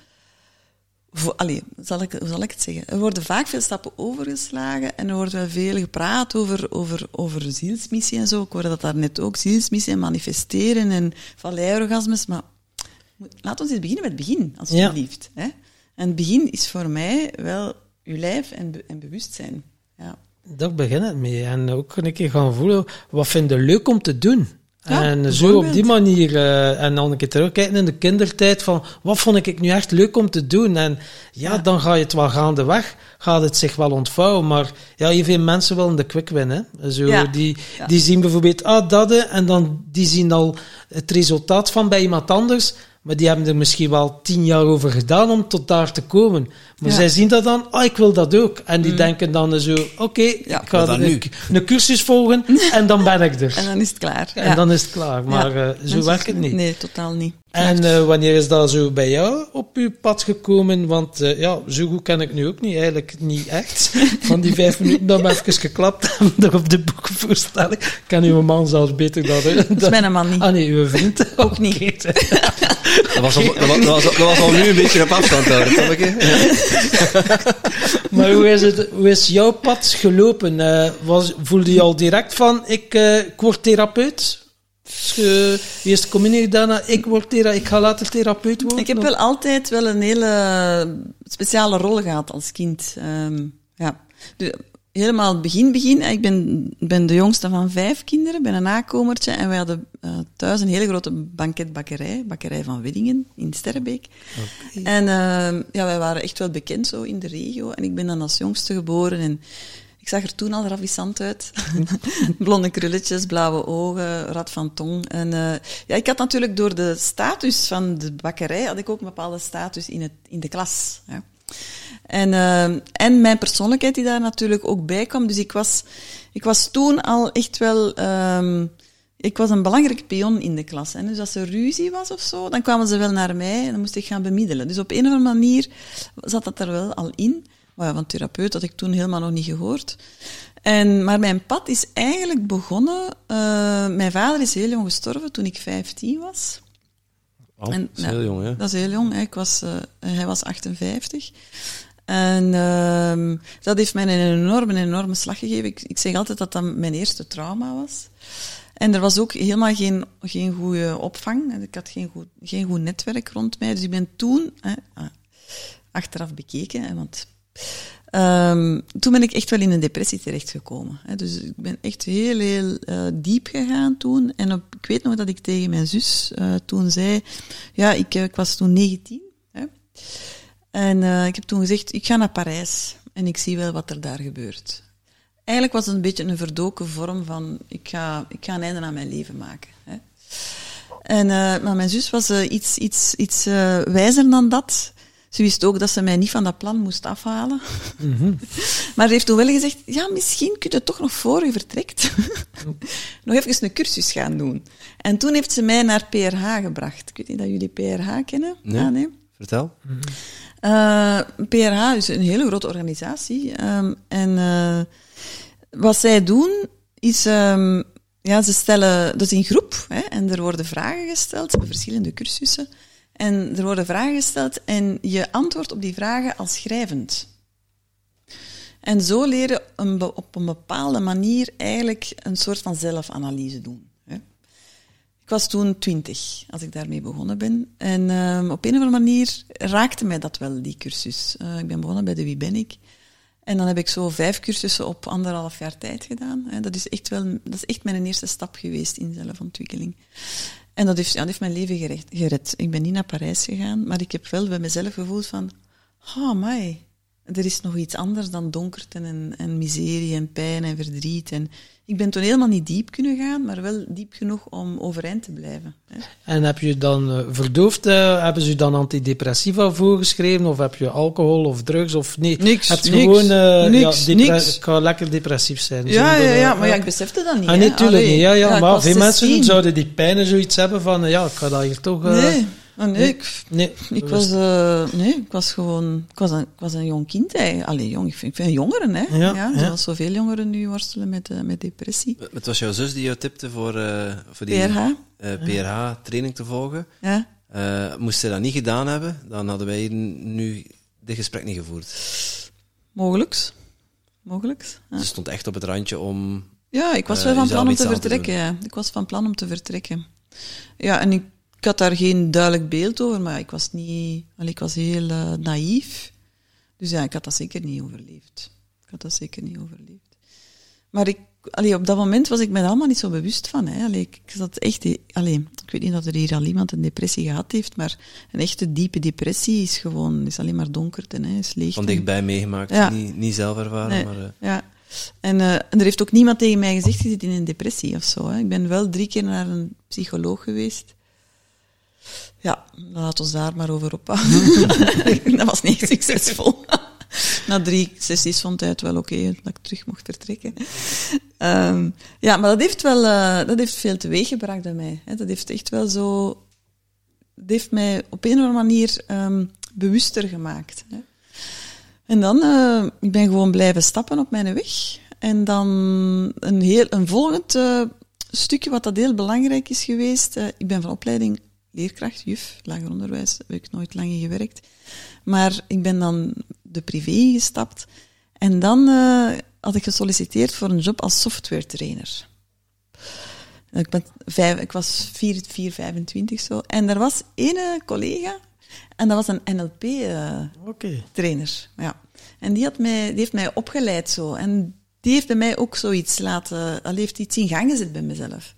voor, allee, zal ik, hoe zal ik het zeggen? Er worden vaak veel stappen overgeslagen en er wordt wel veel gepraat over, over, over zielsmissie en zo. Ik hoorde dat daar net ook, zielsmissie en manifesteren en valleiorgasmes. Maar laat ons eens beginnen met het begin, alsjeblieft. Ja. Hè? En het begin is voor mij wel uw lijf en, en bewustzijn. Ja. Daar begint het mee. En ook een keer gaan voelen, wat vind je leuk om te doen? En zo op die manier, uh, en dan een keer terugkijken in de kindertijd van, wat vond ik nu echt leuk om te doen? En ja, dan ga je het wel gaandeweg, gaat het zich wel ontvouwen. Maar ja, je veel mensen willen de quick win, hè. Zo, Die, die zien bijvoorbeeld, ah, dat, en dan die zien al het resultaat van bij iemand anders. Maar die hebben er misschien wel tien jaar over gedaan om tot daar te komen. Maar zij zien dat dan, ah, ik wil dat ook. En die mm. denken dan zo, oké, ik ga een, een, cursus volgen [laughs] en dan ben ik er. En dan is het klaar. En dan is het klaar. Maar uh, zo werkt het niet. Nee, totaal niet. En uh, wanneer is dat zo bij jou op je pad gekomen? Want uh, ja, zo goed ken ik nu ook niet, eigenlijk niet echt. [laughs] Van die vijf minuten dat we even geklapt hebben op de boekenvoorstelling. Ik ken uw man zelfs beter dan... Dat is mijn man niet. Ah nee, uw vriend [laughs] ook niet. dat, was al, dat, was, dat, was, al nu een beetje op afstand houden, [laughs] maar hoe is, het, hoe is jouw pad gelopen? Was, voelde je al direct van, ik, word therapeut? Uh, eerst communie daarna, ik word therapeut, ik ga later therapeut worden? Ik heb wel altijd wel een hele speciale rol gehad als kind. Um, ja. Helemaal het begin, begin. Ik ben, ben de jongste van vijf kinderen, ben een nakomertje. En wij hadden uh, thuis een hele grote banketbakkerij, bakkerij van Weddingen in Sterrebeek. En uh, ja, wij waren echt wel bekend zo in de regio. En ik ben dan als jongste geboren en ik zag er toen al ravissant uit. [laughs] Blonde krulletjes, blauwe ogen, rad van tong. En uh, ja, ik had natuurlijk door de status van de bakkerij, had ik ook een bepaalde status in, het, in de klas. Ja. En, uh, en mijn persoonlijkheid die daar natuurlijk ook bij kwam. Dus ik was, ik was toen al echt wel... Um, ik was een belangrijke pion in de klas. Hè. Dus als er ruzie was of zo, dan kwamen ze wel naar mij en dan moest ik gaan bemiddelen. Dus op een of andere manier zat dat er wel al in. Maar van therapeut had ik toen helemaal nog niet gehoord. En, maar mijn pad is eigenlijk begonnen... Uh, mijn vader is heel jong gestorven toen ik 15 was. Oh, en, dat is heel jong, hè? Dat is heel jong. Hè. Ik was, uh, hij was 58. En uh, dat heeft mij een enorme, enorme slag gegeven. Ik, ik zeg altijd dat dat mijn eerste trauma was. En er was ook helemaal geen, geen goede opvang. Ik had geen goed, geen goed netwerk rond mij. Dus ik ben toen, hè, ah, achteraf bekeken, hè, want um, toen ben ik echt wel in een depressie terechtgekomen. Hè. Dus ik ben echt heel, heel uh, diep gegaan toen. En ik weet nog dat ik tegen mijn zus uh, toen zei, ja, ik, ik was toen 19. Hè. En ik heb toen gezegd, ik ga naar Parijs en ik zie wel wat er daar gebeurt. Eigenlijk was het een beetje een verdoken vorm van, ik ga, ik ga een einde aan mijn leven maken. Hè. En, maar mijn zus was iets, iets, iets wijzer dan dat. Ze wist ook dat ze mij niet van dat plan moest afhalen. Mm -hmm. [laughs] maar ze heeft toen wel gezegd, ja, misschien kun je toch nog voor je vertrekt [laughs] nog even een cursus gaan doen. En toen heeft ze mij naar PRH gebracht. Ik weet niet dat jullie PRH kennen. Nee. Ah, nee. Vertel. Mm -hmm. Uh, PRH is een hele grote organisatie. Um, en uh, wat zij doen, is... Um, ja, ze stellen... Dat is in groep. Hè, en er worden vragen gesteld. Ze hebben verschillende cursussen. En er worden vragen gesteld en je antwoordt op die vragen als schrijvend. En zo leren een op een bepaalde manier eigenlijk een soort van zelfanalyse doen. Ik was toen twintig als ik daarmee begonnen ben. En um, op een of andere manier raakte mij dat wel, die cursus. Uh, ik ben begonnen bij de Wie ben ik. En dan heb ik zo vijf cursussen op anderhalf jaar tijd gedaan. Dat is echt, wel, dat is echt mijn eerste stap geweest in zelfontwikkeling. En dat heeft, dat heeft mijn leven gered, gered. Ik ben niet naar Parijs gegaan, maar ik heb wel bij mezelf gevoeld van... Oh, my, er is nog iets anders dan donkerte en, en miserie en pijn en verdriet. En ik ben toen helemaal niet diep kunnen gaan, maar wel diep genoeg om overeind te blijven. Hè. En heb je dan uh, verdoofd, uh, hebben ze dan antidepressiva voorgeschreven, of heb je alcohol of drugs, of nee? Niks, heb je niks, gewoon, uh, niks, ja, niks. Ik ga lekker depressief zijn. Ja, ja, ja, maar ja, ik besefte dat niet. Ah, nee, tuurlijk niet. Ja, ja, ja maar veel mensen zouden die pijn zoiets hebben van, ja, ik ga dat hier toch... nee. Oh, nee, ik, nee, ik was, uh, nee, ik was gewoon, ik was een, ik was een jong kind. Allee, jong, ik vind, ik vind jongeren, hè. Ja, ja, ja. Zoals zoveel jongeren nu worstelen met, uh, met depressie. Het was jouw zus die jou tipte voor, uh, voor die PRH, PRH-training te volgen. Ja. moest ze dat niet gedaan hebben, dan hadden wij nu dit gesprek niet gevoerd. Mogelijks. Mogelijks. Ja. Ze stond echt op het randje om... Ja, ik was wel van plan om te vertrekken. Ja. Ik was van plan om te vertrekken. Ja, en ik ik had daar geen duidelijk beeld over, maar ik was, niet, ik was heel uh, naïef. Dus ja, ik had dat zeker niet overleefd. Ik had dat zeker niet overleefd. Maar ik, allee, op dat moment was ik me allemaal niet zo bewust van. Hè. Allee, ik zat echt, allee, ik weet niet dat er hier al iemand een depressie gehad heeft, maar een echte diepe depressie is gewoon is alleen maar donkerte, hè, is leeg. Van dichtbij meegemaakt, ja. niet, niet zelf ervaren. Nee, maar, uh... Ja. En, uh, en, er heeft ook niemand tegen mij gezegd, je zit in een depressie of zo. Hè. Ik ben wel drie keer naar een psycholoog geweest. Ja, laat ons daar maar over ophouden. [laughs] [laughs] dat was niet succesvol. Na drie sessies vond hij het wel oké dat ik terug mocht vertrekken. Um, ja, maar dat heeft wel uh, dat heeft veel teweeggebracht bij mij. Hè. Dat heeft echt wel zo... Dat heeft mij op een of andere manier um, bewuster gemaakt. Hè. En dan, uh, ik ben gewoon blijven stappen op mijn weg. En dan een, heel, een volgend uh, stukje wat dat heel belangrijk is geweest. Uh, ik ben van opleiding leerkracht, juf, lager onderwijs, heb ik nooit lang in gewerkt. Maar ik ben dan de privé gestapt. En dan uh, had ik gesolliciteerd voor een job als software trainer. Ik, ben vijf, ik was 4, 4, 25 zo. En er was ene collega, en dat was een NLP-trainer. Uh, ja. En die, had mij, die heeft mij opgeleid zo. En die heeft bij mij ook zoiets laten, al heeft iets in gang gezet bij mezelf.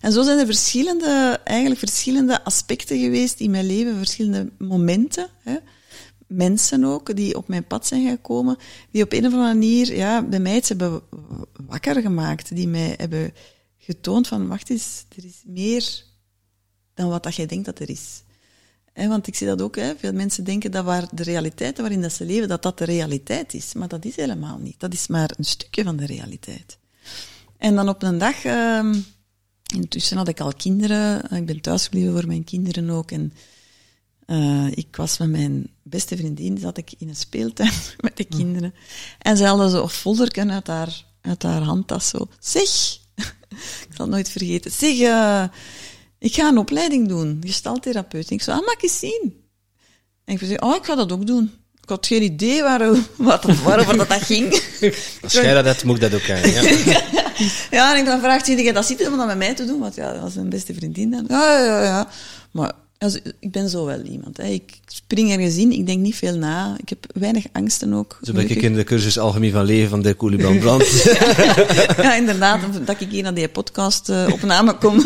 En zo zijn er verschillende, eigenlijk verschillende aspecten geweest in mijn leven, verschillende momenten. Hè. Mensen ook, die op mijn pad zijn gekomen, die op een of andere manier ja, bij mij iets hebben wakker gemaakt, die mij hebben getoond van, wacht eens, er is meer dan wat dat jij denkt dat er is. want ik zie dat ook, veel mensen denken dat waar de realiteit waarin dat ze leven, dat dat de realiteit is. Maar dat is helemaal niet. Dat is maar een stukje van de realiteit. En dan op een dag... Ehm, Intussen had ik al kinderen. Ik ben thuisgebleven voor mijn kinderen ook. En uh, ik was met mijn beste vriendin, zat ik in een speeltuin [laughs] met de kinderen. En ze hadden zo folderken uit haar, uit haar handtas zo. Zeg, [laughs] ik zal het nooit vergeten. Zeg, uh, ik ga een opleiding doen, gestaltherapeut. Ik zei, ah, mag ik eens zien? En ik zei, oh, ik ga dat ook doen. Ik had geen idee waar, [laughs] wat, waarover dat, dat ging. [laughs] Als jij dat hebt, moet ik dat ook aan. Ja. [laughs] ja, en ik dan vraagt hij, dat zit om dat met mij te doen? Want ja, dat was een beste vriendin dan. Ja, ja, ja. Maar also, ik ben zo wel iemand. Hè. Ik spring ergens in, ik denk niet veel na. Ik heb weinig angsten ook. Zo ben ik in de cursus Algemeen van Leven van de Couliban Brand. ja, inderdaad. Dat ik hier naar die podcast uh, opname kom,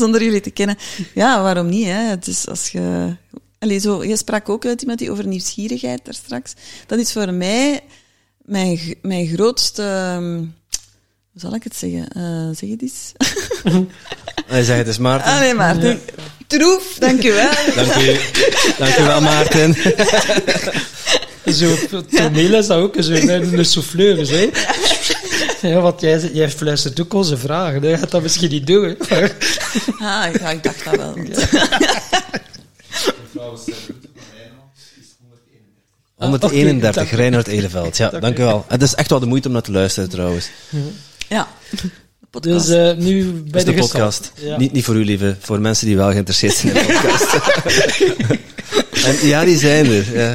zonder jullie te kennen. Ja, waarom niet? Hè? Het is als je... Allee, zo, je sprak ook uit iemand die over nieuwsgierigheid daar straks. Dat is voor mij mijn, mijn grootste... Ehm, hoe zal ik het zeggen? Uh, zeg het eens. [laughs] Hij zeg het eens, Maarten. Ah, nee, Maarten. Ja. Troef, dank u wel. dank u. Dank u wel, Maarten. [laughs] zo, toneel is dat ook zo, een souffleur, hè. Ja, want jij, jij fluistert ook onze vragen. Je gaat dat misschien niet doen. ah, ja, ik dacht dat wel. Mevrouw 131, oh, Reinhard Eleveld. Ja, dank u wel. Het is echt wel de moeite om naar te luisteren, trouwens. Ja. Dus uh, nu bij de, de podcast. Ja. Niet, niet voor u, lieve. Voor mensen die wel geïnteresseerd zijn in de podcast. [laughs] en ja, die zijn er. Ja.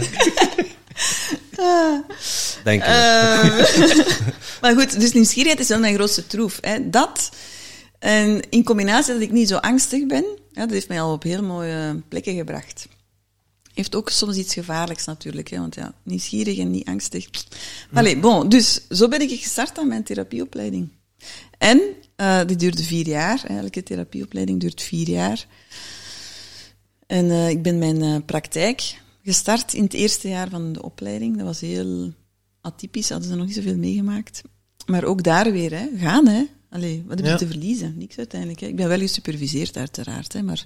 Denk ik. Uh, maar goed, dus nieuwsgierigheid is wel mijn grootste troef. Hè. Dat, en in combinatie dat ik niet zo angstig ben, ja, dat heeft mij al op heel mooie plekken gebracht heeft ook soms iets gevaarlijks natuurlijk. Hè, want ja, nieuwsgierig en niet angstig. Maar bon, dus zo ben ik gestart aan mijn therapieopleiding. En uh, die duurde vier jaar. Elke therapieopleiding duurt vier jaar. En uh, ik ben mijn uh, praktijk gestart in het eerste jaar van de opleiding. Dat was heel atypisch, hadden ze nog niet zoveel meegemaakt. Maar ook daar weer, hè, gaan hè. Allee, wat heb je te verliezen? Niks uiteindelijk. Hè. Ik ben wel gesuperviseerd uiteraard, hè, maar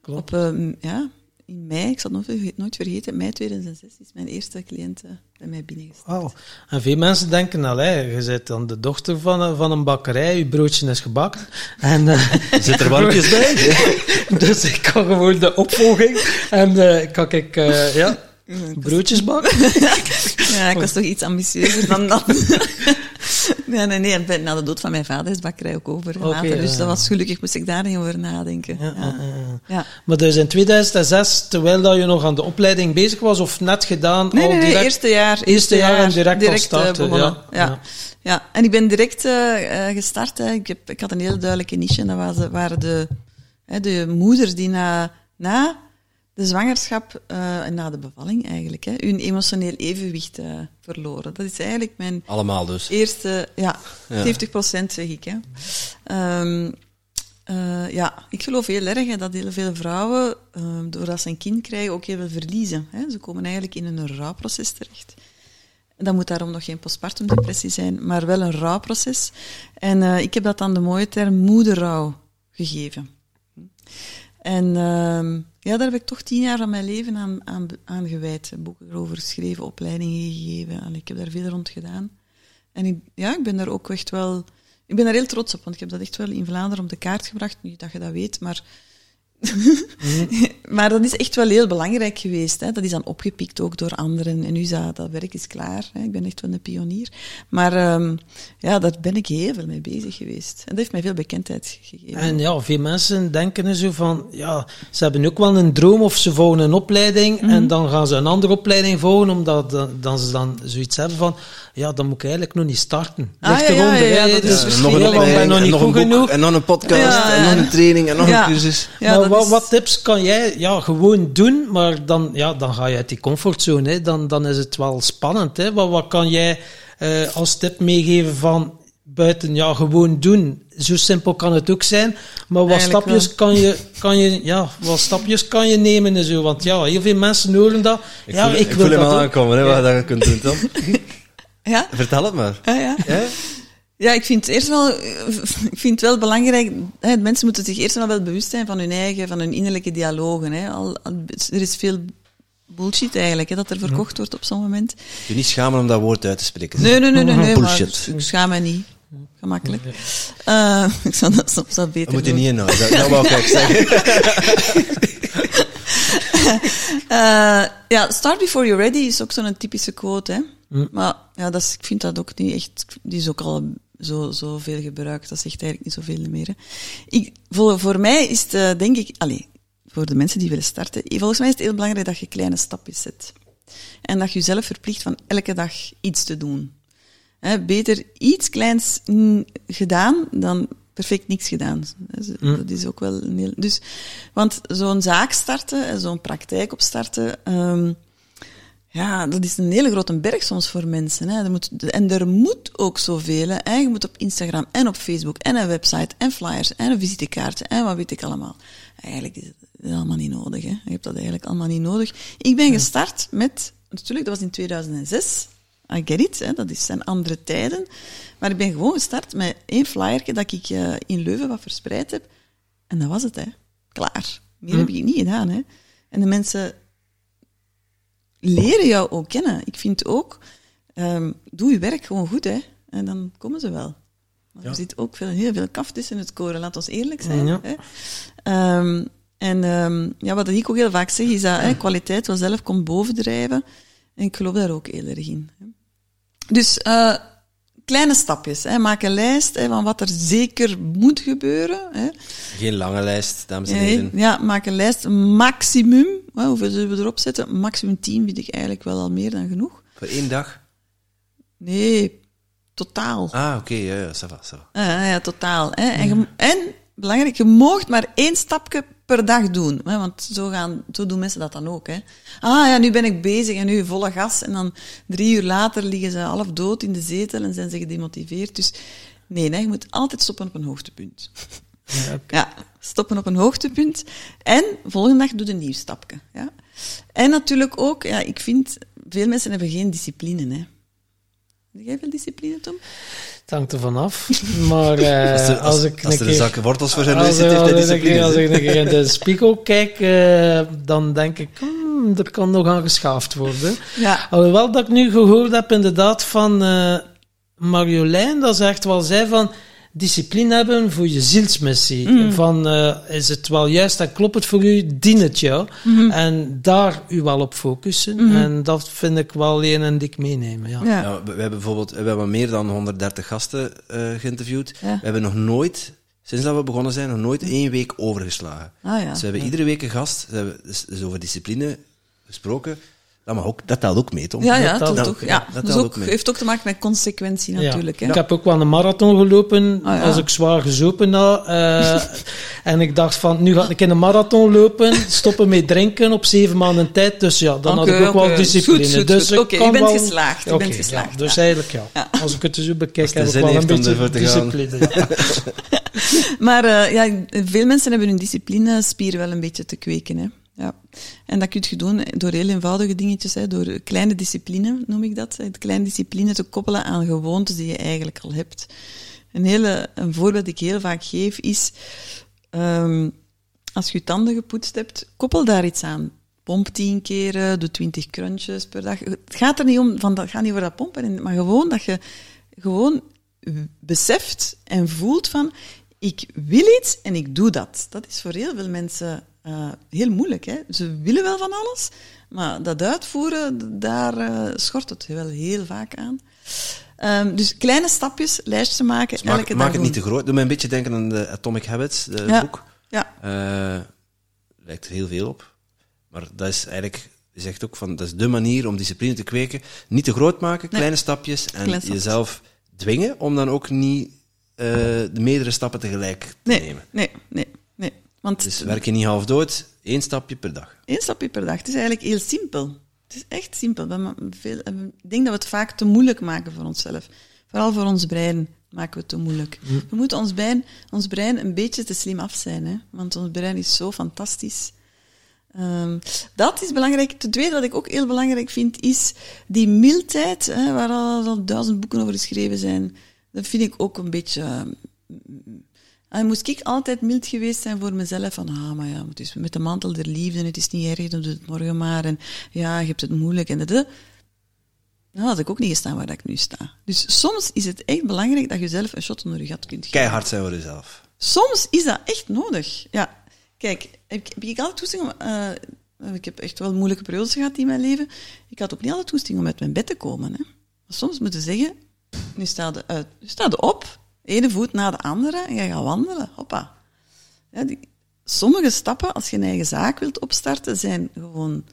Klopt. op, ja, in mei, ik zal het nooit vergeten, mei 2006 is mijn eerste cliënt eh, bij mij binnengestapt. Wow. En veel mensen denken al, hè, je bent dan de dochter van een, van een bakkerij, je broodje is gebakken. [laughs] En, uh, [laughs] Zit er warmpjes bij? [laughs] dus ik kan gewoon de opvolging en uh, kan ik, ja, broodjes bakken. ja, ik was toch iets ambitieuzer dan dat. [laughs] Nee, nee, nee. Na de dood van mijn vader is bakkerij ook overgelaten. Okay, dus dat was gelukkig, moest ik daar niet over nadenken. Ja, ja. ja. Maar dus in 2006, terwijl dat je nog aan de opleiding bezig was, of net gedaan? Nee, al nee, direct, eerste jaar. Eerste jaar, en direct, direct al eh, starten. Ja, ja. Ja. en ik ben direct uh, gestart. Hè. Ik, heb, ik had een heel duidelijke niche en dat was, waren de, hè, de moeders die na, na de zwangerschap uh, en na de bevalling eigenlijk, hè, hun emotioneel evenwicht uh, verloren. Dat is eigenlijk mijn... Allemaal dus? Eerste, ja, ja. 70 procent zeg ik. Hè. Um, uh, ja, ik geloof heel erg dat heel veel vrouwen, doordat ze een kind krijgen, ook heel veel verliezen. Hè. Ze komen eigenlijk in een rouwproces terecht. Dat moet daarom nog geen postpartum depressie zijn, maar wel een rouwproces. En ik heb dat dan de mooie term moederrouw gegeven. En uh, ja, daar heb ik toch tien jaar van mijn leven aan, aan, aan gewijd. Boeken erover geschreven, opleidingen gegeven. Allee, ik heb daar veel rond gedaan. En ik, ja, ik ben daar ook echt wel... Ik ben daar heel trots op, want ik heb dat echt wel in Vlaanderen op de kaart gebracht. Nu dat je dat weet, maar [laughs] maar dat is echt wel heel belangrijk geweest. Hè. Dat is dan opgepikt ook door anderen. En nu is dat, dat werk is klaar. Hè. Ik ben echt wel een pionier. Maar um, ja, daar ben ik heel veel mee bezig geweest. En dat heeft mij veel bekendheid gegeven. En ja, veel mensen denken zo van, ja, ze hebben ook wel een droom of ze volgen een opleiding mm -hmm. en dan gaan ze een andere opleiding volgen, omdat dan, dan ze dan zoiets hebben van, ja, dan moet ik eigenlijk nog niet starten. Ah, ja, ja, ja, dat is ja, nog een opleiding, nog niet nog goed een boek, genoeg. en nog een podcast, en nog een training, en nog een cursus. maar wat, wat, tips kan jij ja, gewoon doen, maar dan, ja, dan ga je uit die comfortzone, hè. Dan, dan is het wel spannend. Hè. Wat, wat kan jij uh, als tip meegeven van buiten, ja, gewoon doen. Zo simpel kan het ook zijn. Maar wat stapjes kan je, kan je, ja, wat stapjes kan je nemen en zo. Want ja, heel veel mensen horen dat. Ik ja, voel, ik, ik wil voel dat hem aankomen, hè, wat je kunt doen, Tom. [laughs] Ja? Vertel het maar. Ja, ja. Ja? Ja, ik vind het eerst wel, [laughs] ik vind het wel belangrijk, hè, mensen moeten zich eerst wel wel bewust zijn van hun eigen, van hun innerlijke dialogen. Hè. Al, er is veel bullshit eigenlijk, hè, dat er verkocht wordt op zo'n moment. Je niet schamen om dat woord uit te spreken. Nee, nee, nee, nee, nee Bullshit. maar ik schaam me niet. Gemakkelijk. Uh, [laughs] ik zou dat soms wel beter Dat moet je niet inhouden, dat, dat wou ik zeggen. uh, [laughs] ja, start before you're ready is ook zo'n typische quote, hè. Mm. Maar ja, dat is, ik vind dat ook niet echt, die is ook al zo, zo veel gebruikt, dat zegt eigenlijk niet zoveel meer. Hè. Ik, voor, voor mij is het, uh, denk ik, allee, voor de mensen die willen starten, volgens mij is het heel belangrijk dat je kleine stapjes zet. En dat je jezelf verplicht van elke dag iets te doen. Beter iets kleins gedaan dan perfect niks gedaan. Mm. Dat is ook wel een heel... Dus, want zo'n zaak starten, zo'n praktijk opstarten, um, ja, dat is een hele grote berg soms voor mensen. Hè. Er moet, en er moet ook zoveel. Hè. Je moet op Instagram en op Facebook en een website en flyers en een visitekaartje en wat weet ik allemaal. Eigenlijk is het allemaal niet nodig. Hè. Je hebt dat eigenlijk allemaal niet nodig. Ik ben gestart met, natuurlijk, dat was in 2006. I get it, hè, dat zijn andere tijden. Maar ik ben gewoon gestart met één flyerke dat ik uh, in Leuven wat verspreid heb. En dat was het, hè. Klaar. Meer hm. heb ik niet gedaan, hè. En de mensen leren jou ook kennen. Ik vind ook, um, doe je werk gewoon goed, hè. En dan komen ze wel. Ja. Er zit ook veel, heel veel kaf tussen het koren, laat ons eerlijk zijn. Ja. Hè. Um, en um, ja, wat ik ook heel vaak zeg, is dat hè, kwaliteit wel zelf komt bovendrijven. En ik geloof daar ook heel erg in. Dus uh, kleine stapjes. Hè. Maak een lijst hè, van wat er zeker moet gebeuren. Hè. Geen lange lijst, dames en heren. Ja, maak een lijst. Maximum, hè, hoeveel zullen we erop zetten? Maximum 10 vind ik eigenlijk wel al meer dan genoeg. Voor één dag? Nee, totaal. Ah, oké, okay, ja, ja, ça va, ça va. Uh, ja, totaal. Hè. En, en, belangrijk, je moogt maar één stapje per dag doen. Hè, want zo, gaan, zo doen mensen dat dan ook. Hè. Ah ja, nu ben ik bezig en nu volle gas. En dan drie uur later liggen ze half dood in de zetel en zijn ze gedemotiveerd. Dus nee, nee je moet altijd stoppen op een hoogtepunt. Ja, okay. ja, stoppen op een hoogtepunt. En volgende dag doe een nieuw stapje. Ja. En natuurlijk ook, ja, ik vind, veel mensen hebben geen discipline. Hè. Heb jij veel discipline, Tom? Het hangt er vanaf. Maar uh, [laughs] als, er, als, als, ik als een er een zak wortels voor zijn neus als, zit, heeft hij discipline. keer- als ik een keer in de spiegel kijk, uh, dan denk ik, hmm, er kan nog aan geschaafd worden. Ja. Alhoewel dat ik nu gehoord heb inderdaad van uh, Marjolein, dat ze echt wel zei van discipline hebben voor je zielsmissie. Mm. Van, uh, is het wel juist en klopt het voor u, dient het jou. Mhm. En daar u wel op focussen. Mhm. En dat vind ik wel een en die ik meenemen. Ja. Ja. Ja, we, hebben bijvoorbeeld we hebben meer dan 130 gasten uh, geïnterviewd. Ja. We hebben nog nooit, sinds dat we begonnen zijn, nog nooit één week overgeslagen. Ah ja. Dus we hebben iedere week een gast, we hebben dus, dus over discipline gesproken. Dat, mag ook, dat telt ook mee, Tom. Ja, ja, Dat dat telt- ook. dat- Ja, dat dus telt ook, ook mee. heeft ook te maken met consequentie natuurlijk. Ja. Hè. Ik heb ook wel een marathon gelopen Ah, ja. als ik zwaar gezopen had. eh, [laughs] en ik dacht van, nu ga ik in een marathon lopen, stoppen met drinken op zeven maanden tijd. Dus ja, dan had ik ook wel discipline. Goed, goed, dus goed. ik Oké, je bent wel- geslaagd, je Oké, bent geslaagd, ja, dus eigenlijk ja. Ja. Als ik het zo bekijk, heb het ik wel een beetje discipline. [laughs] Maar eh, ja, veel mensen hebben hun disciplinespier wel een beetje te kweken. Hè. Ja. En dat kun je doen door heel eenvoudige dingetjes, hè, door kleine discipline, noem ik dat. Hè, kleine discipline te koppelen aan gewoontes die je eigenlijk al hebt. Een, hele, een voorbeeld dat ik heel vaak geef is, ehm, als je je tanden gepoetst hebt, koppel daar iets aan. Pomp tien keren, doe twintig crunches per dag. Het gaat er niet om, van, dat gaat niet over dat pompen, maar gewoon dat je gewoon beseft en voelt van, ik wil iets en ik doe dat. Dat is voor heel veel mensen uh, heel moeilijk. Hè? Ze willen wel van alles, maar dat uitvoeren, daar uh, schort het wel heel vaak aan. Um, dus kleine stapjes, lijstjes maken. Dus maak, elke maak dag het niet te groot. Doe me een beetje denken aan de Atomic Habits, de ja. boek. Ja. Uh, lijkt er heel veel op. Maar dat is eigenlijk, je zegt ook van, dat is de manier om discipline te kweken. Niet te groot maken, Nee. kleine stapjes. En Kleine stapjes. jezelf dwingen om dan ook niet de meerdere stappen tegelijk te Nee, nemen. nee, nee. Want Dus werk je niet half dood, één stapje per dag. één stapje per dag. Het is eigenlijk heel simpel. Het is echt simpel. Eh, ik denk dat we het vaak te moeilijk maken voor onszelf. Vooral voor ons brein maken we het te moeilijk. We moeten ons brein, ons brein een beetje te slim af zijn. Hè? Want ons brein is zo fantastisch. Ehm, dat is belangrijk. Ten tweede, wat ik ook heel belangrijk vind, is die mildheid, hè, waar al, al duizend boeken over geschreven zijn. Dat vind ik ook een beetje... eh, en moest ik altijd mild geweest zijn voor mezelf, van, ah, maar ja, het is met de mantel der liefde, het is niet erg, dan doe het morgen maar, en ja, je hebt het moeilijk, en dat. Dan had ik ook niet gestaan waar ik nu sta. Dus soms is het echt belangrijk dat je zelf een shot onder je gat kunt geven. Keihard zijn voor jezelf. Soms is dat echt nodig. Ja, kijk, heb, ik- heb ik altijd toestemming om... eh, ik heb echt wel moeilijke periodes gehad in mijn leven. Ik had ook niet altijd toestemming om uit mijn bed te komen. Hè. Maar soms moeten zeggen, nu sta uit, nu sta je op, ene voet na de andere, en je gaat wandelen. Hoppa. Ja, die, sommige stappen, als je een eigen zaak wilt opstarten, zijn gewoon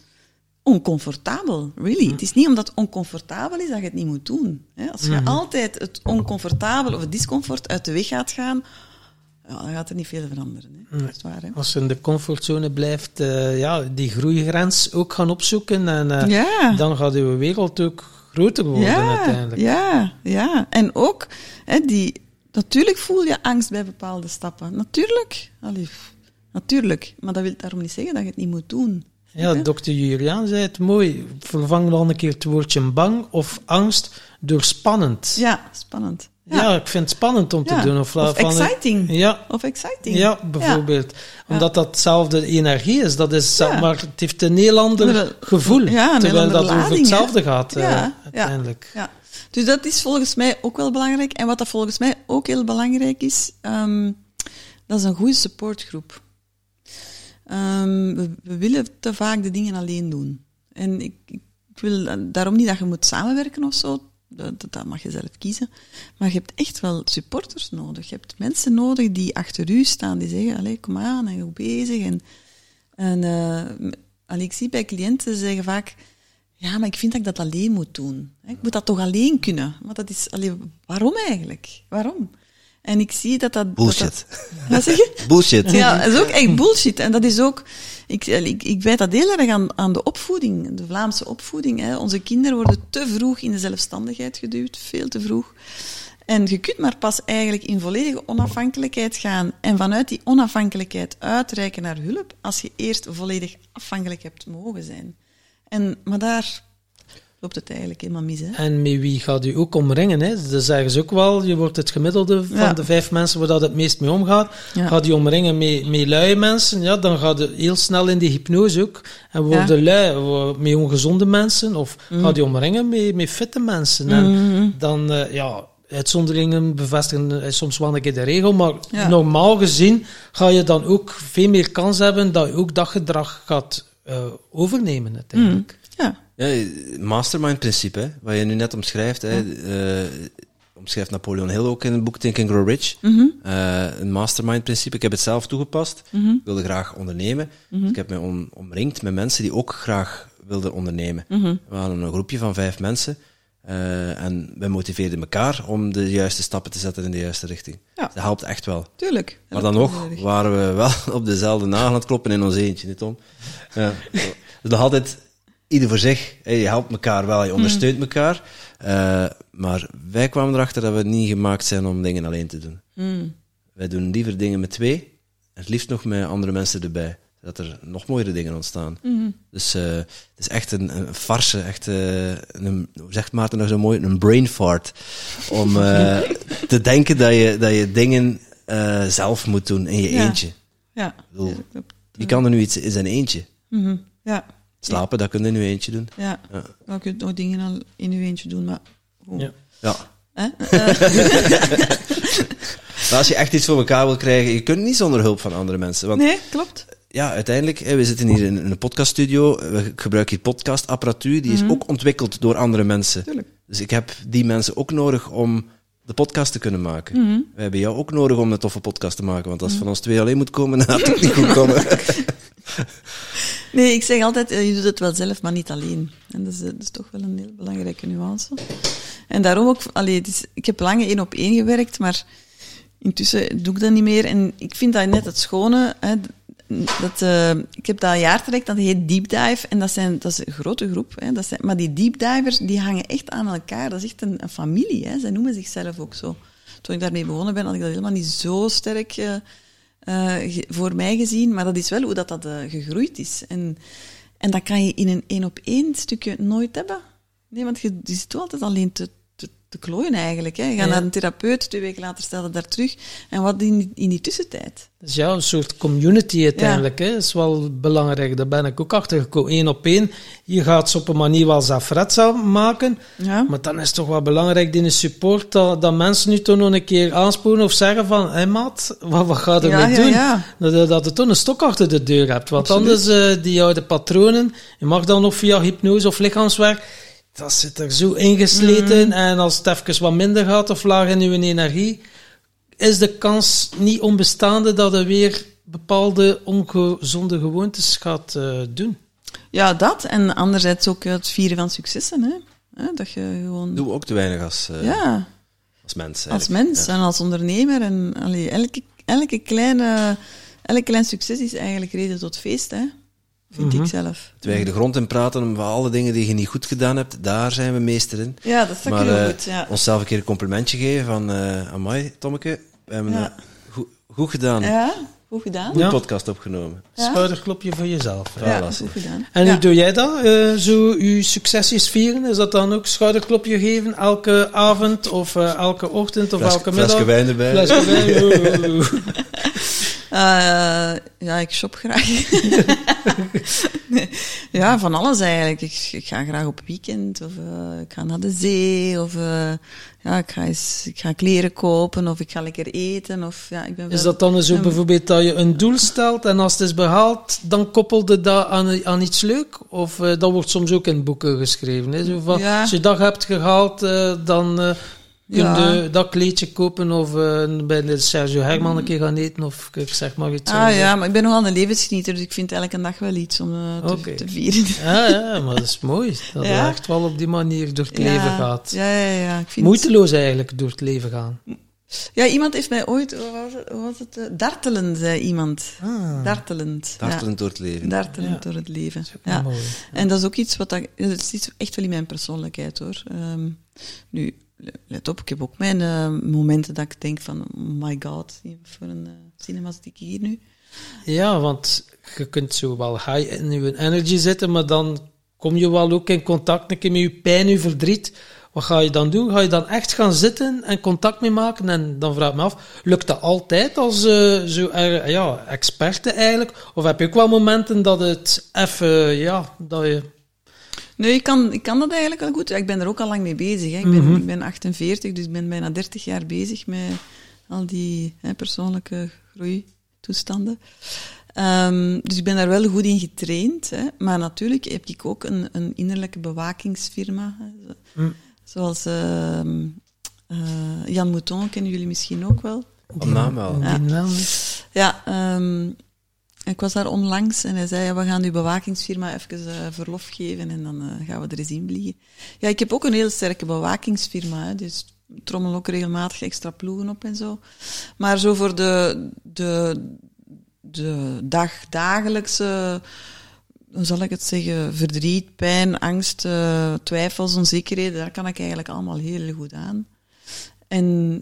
oncomfortabel. Really. Het is niet omdat het oncomfortabel is dat je het niet moet doen. Als je altijd het oncomfortabel of het discomfort uit de weg gaat gaan, ja, dan gaat er niet veel veranderen. Hè. Dat is waar, hè. Als je in de comfortzone blijft, eh, ja, die groeigrens ook gaan opzoeken. En eh, Ja. dan gaat uw wereld ook groter worden uiteindelijk. Ja, ja. En ook, hè, die, natuurlijk voel je angst bij bepaalde stappen. Natuurlijk. Allee, natuurlijk. Maar dat wil daarom niet zeggen dat je het niet moet doen. Ja, dokter Juliaan zei het mooi. Vervang dan een keer het woordje bang of angst door spannend. Ja, spannend. Ja, ik vind het spannend om te doen. Of, Of van- exciting. Ja, Of exciting. ja, bijvoorbeeld. Omdat dat hetzelfde energie is. Dat is. Maar het heeft een heel ander gevoel. ja, een terwijl dat over hetzelfde gaat eh, uiteindelijk. Ja. Dus dat is volgens mij ook wel belangrijk. En wat dat volgens mij ook heel belangrijk is, ehm, dat is een goede supportgroep. Ehm, we, willen te vaak de dingen alleen doen. En ik, ik wil daarom niet dat je moet samenwerken of zo. Dat, dat- mag je zelf kiezen. Maar je hebt echt wel supporters nodig. Je hebt mensen nodig die achter u staan, die zeggen, allee, kom aan, en goed bezig. En, en eh, ik zie bij cliënten zeggen vaak, ja, maar ik vind dat ik dat alleen moet doen. Ik moet dat toch alleen kunnen. Maar dat is, allee, waarom eigenlijk? Waarom? En ik zie dat dat... Bullshit. dat- wat zeg je? [laughs] Bullshit. Ja, dat is ook echt bullshit. En dat is ook, ik, ik, ik wijt dat heel erg aan, aan de opvoeding, de Vlaamse opvoeding. Hè. Onze kinderen worden te vroeg in de zelfstandigheid geduwd, veel te vroeg. En je kunt maar pas eigenlijk in volledige onafhankelijkheid gaan en vanuit die onafhankelijkheid uitreiken naar hulp, als je eerst volledig afhankelijk hebt mogen zijn. En, maar daar loopt het eigenlijk helemaal mis. Hè. En met wie gaat u ook omringen? Hè? Dat zeggen ze ook wel. Je wordt het gemiddelde van Ja. de vijf mensen waar dat het meest mee omgaat. Ja. Gaat u omringen met, met luie mensen? Ja, dan gaat u heel snel in die hypnose ook. En worden Ja. Mm. lui met ongezonde mensen? Of gaat u omringen met, met fitte mensen? En dan, eh, ja, uitzonderingen bevestigen is soms wel een keer de regel. Maar normaal gezien ga je dan ook veel meer kans hebben dat je ook dat gedrag gaat eh, overnemen uiteindelijk. Ja, Ja, mastermind-principe, hè, wat je nu net omschrijft. Hè, eh, omschrijft Napoleon Hill ook in het boek Think and Grow Rich. Eh, een mastermind-principe. Ik heb het zelf toegepast. Ik wilde graag ondernemen. Dus ik heb me om, omringd met mensen die ook graag wilden ondernemen. We hadden een groepje van vijf mensen. eh, en wij motiveerden elkaar om de juiste stappen te zetten in de juiste richting. Ja. Dat helpt echt wel. tuurlijk. Maar dan nog waren we wel [laughs] op dezelfde nagel aan het kloppen in ons eentje, niet Tom? Ja. Dus nog altijd ieder voor zich. Je helpt elkaar wel, je ondersteunt elkaar. Eh, maar wij kwamen erachter dat we niet gemaakt zijn om dingen alleen te doen. Wij doen liever dingen met twee, en het liefst nog met andere mensen erbij. Dat er nog mooiere dingen ontstaan. Dus eh, het is echt een, een farse, echt, eh, een, hoe zegt Maarten nou zo mooi, een brain fart. Om [laughs] te denken dat je, dat je dingen zelf moet doen in je Ja. eentje. Ja, bedoel, je kan er nu iets in zijn eentje. Mm Ja. Slapen, dat kun je in je eentje doen. Ja, ja. je kunt nog dingen al in je eentje doen, maar... Ja. ja. [laughs] [laughs] als je echt iets voor elkaar wil krijgen, je kunt niet zonder hulp van andere mensen. Want, nee, klopt. Ja, uiteindelijk, we zitten hier in een podcaststudio, we gebruiken hier podcastapparatuur, die is mhm. ook ontwikkeld door andere mensen. Tuurlijk. Dus ik heb die mensen ook nodig om de podcast te kunnen maken. Mm We hebben jou ook nodig om een toffe podcast te maken, want als mm van ons twee alleen moet komen, dan gaat het niet goed komen. [laughs] nee, ik zeg altijd, eh, je doet het wel zelf, maar niet alleen. En dat is, dat is toch wel een heel belangrijke nuance. En daarom ook, allee, ik heb lang één op één gewerkt, maar intussen doe ik dat niet meer. En ik vind dat net het schone. Hè, dat, uh, ik heb dat een jaar dat heet Deep Dive. En dat, zijn, dat is een grote groep. Hè, dat zijn, maar die deep divers, die hangen echt aan elkaar. Dat is echt een, familie. Hè. Zij noemen zichzelf ook zo. Toen ik daarmee begonnen ben, had ik dat helemaal niet zo sterk uh, voor mij gezien. Maar dat is wel hoe dat, dat gegroeid is. En, en dat kan je in een één op één stukje nooit hebben. Nee, want je, je zit altijd alleen te, te klooien eigenlijk. Hè. Je gaat naar een therapeut, twee weken later stel je daar terug. En wat in die, in die tussentijd? Dus ja, een soort community uiteindelijk. Hè. Is wel belangrijk. Daar ben ik ook achter gekomen. Eén op één. Je gaat ze op een manier wel zelfredzaam maken. Ja. Maar dan is het toch wel belangrijk in de support dat, dat mensen nu toch nog een keer aansporen of zeggen van hé hey, maat, wat, wat ga je ermee doen? Dat, dat je toch een stok achter de deur hebt. Want anders, uh, die oude patronen, je mag dan nog via hypnose of lichaamswerk dat zit er zo ingesleten. Mm. En als het even wat minder gaat of laag in uw energie, is de kans niet onbestaande dat er weer bepaalde ongezonde gewoontes gaat uh, doen. Ja, dat. En anderzijds ook het vieren van successen. Hè? Dat je gewoon... Doe ook te weinig als, uh, ja. als mens. Als mens en als ondernemer. En allee, elke, elke, kleine, elk klein succes is eigenlijk reden tot feest. Hè? Vind ik mhm. zelf. Terwijl je de grond in praten om alle dingen die je niet goed gedaan hebt, daar zijn we meester in. Ja, dat is ook heel uh, goed. Ja. Onszelf een keer een complimentje geven van, uh, amai, Tommeke, we hebben ja. goed, goed gedaan. Ja, goed gedaan. Goed podcast opgenomen. Schouderklopje voor jezelf. Ja, goed gedaan. En hoe doe jij dat? Uh, zo je succesjes vieren? Is dat dan ook schouderklopje geven elke avond of elke ochtend of Fles, elke middag? Flesje wijn erbij. Flesje wijn. [laughs] Uh, ja, ik shop graag. [laughs] ja, van alles eigenlijk. Ik, ik, ga graag op weekend, of uh, ik ga naar de zee, of uh, ja, ik, ga eens, ik ga kleren kopen, of ik ga lekker eten. Of, ja, ik ben is dat dan zo bijvoorbeeld dat je een doel stelt en als het is behaald, dan koppelde dat aan, aan iets leuk? Of dat wordt soms ook in boeken geschreven. Hè? Zo van, ja. Als je dat hebt gehaald, dan Kun je dat kleedje kopen of uh, bij de Sergio Herman een keer gaan eten of ik zeg maar iets. Ah ja, maar ik ben nogal een levensgenieter, dus ik vind elke dag wel iets om uh, te, te, vieren. [laughs] Ja, ja, maar dat is mooi. Dat ja? je echt wel op die manier door het leven gaat. Ja, ja, ja. Ik vind Moeiteloos eigenlijk door het leven gaan. Ja, iemand heeft mij ooit, hoe was het, uh, zei iemand. Ah, dartelend. Dartelend door het leven. Dartelend door het leven. Ja. Mooi. En dat is ook iets wat, dat, dat is echt wel in mijn persoonlijkheid hoor. Um, nu, let op, ik heb ook mijn uh, momenten dat ik denk van, my god, voor een uh, hier nu. Ja, want je kunt zo wel high in je energy zitten, maar dan kom je wel ook in contact met je pijn, je verdriet. Wat ga je dan doen? Ga je dan echt gaan zitten en contact mee maken? En dan vraag ik me af, lukt dat altijd als uh, zo, ja, experte eigenlijk? Of heb je ook wel momenten dat het even, ja, dat je Nee, ik kan, ik kan dat eigenlijk wel goed. Ik ben er ook al lang mee bezig. Hè. Ik, ben, mhm. ik ben 48, dus ik ben bijna 30 jaar bezig met al die hè, persoonlijke groeitoestanden. Um, dus ik ben daar wel goed in getraind. Hè. Maar natuurlijk heb ik ook een, een innerlijke bewakingsfirma. Hè. Mhm. Zoals uh, uh, Jan Mouton kennen jullie misschien ook wel. Op naam wel. Ja, ja um, ik was daar onlangs en hij zei, ja, we gaan uw bewakingsfirma even uh, verlof geven en dan uh, gaan we er eens in vliegen. Ja, ik heb ook een heel sterke bewakingsfirma, hè, dus trommel ook regelmatig extra ploegen op en zo. Maar zo voor de, de, de dag, dagelijkse, hoe zal ik het zeggen, verdriet, pijn, angst, uh, twijfels, onzekerheden, daar kan ik eigenlijk allemaal heel goed aan. En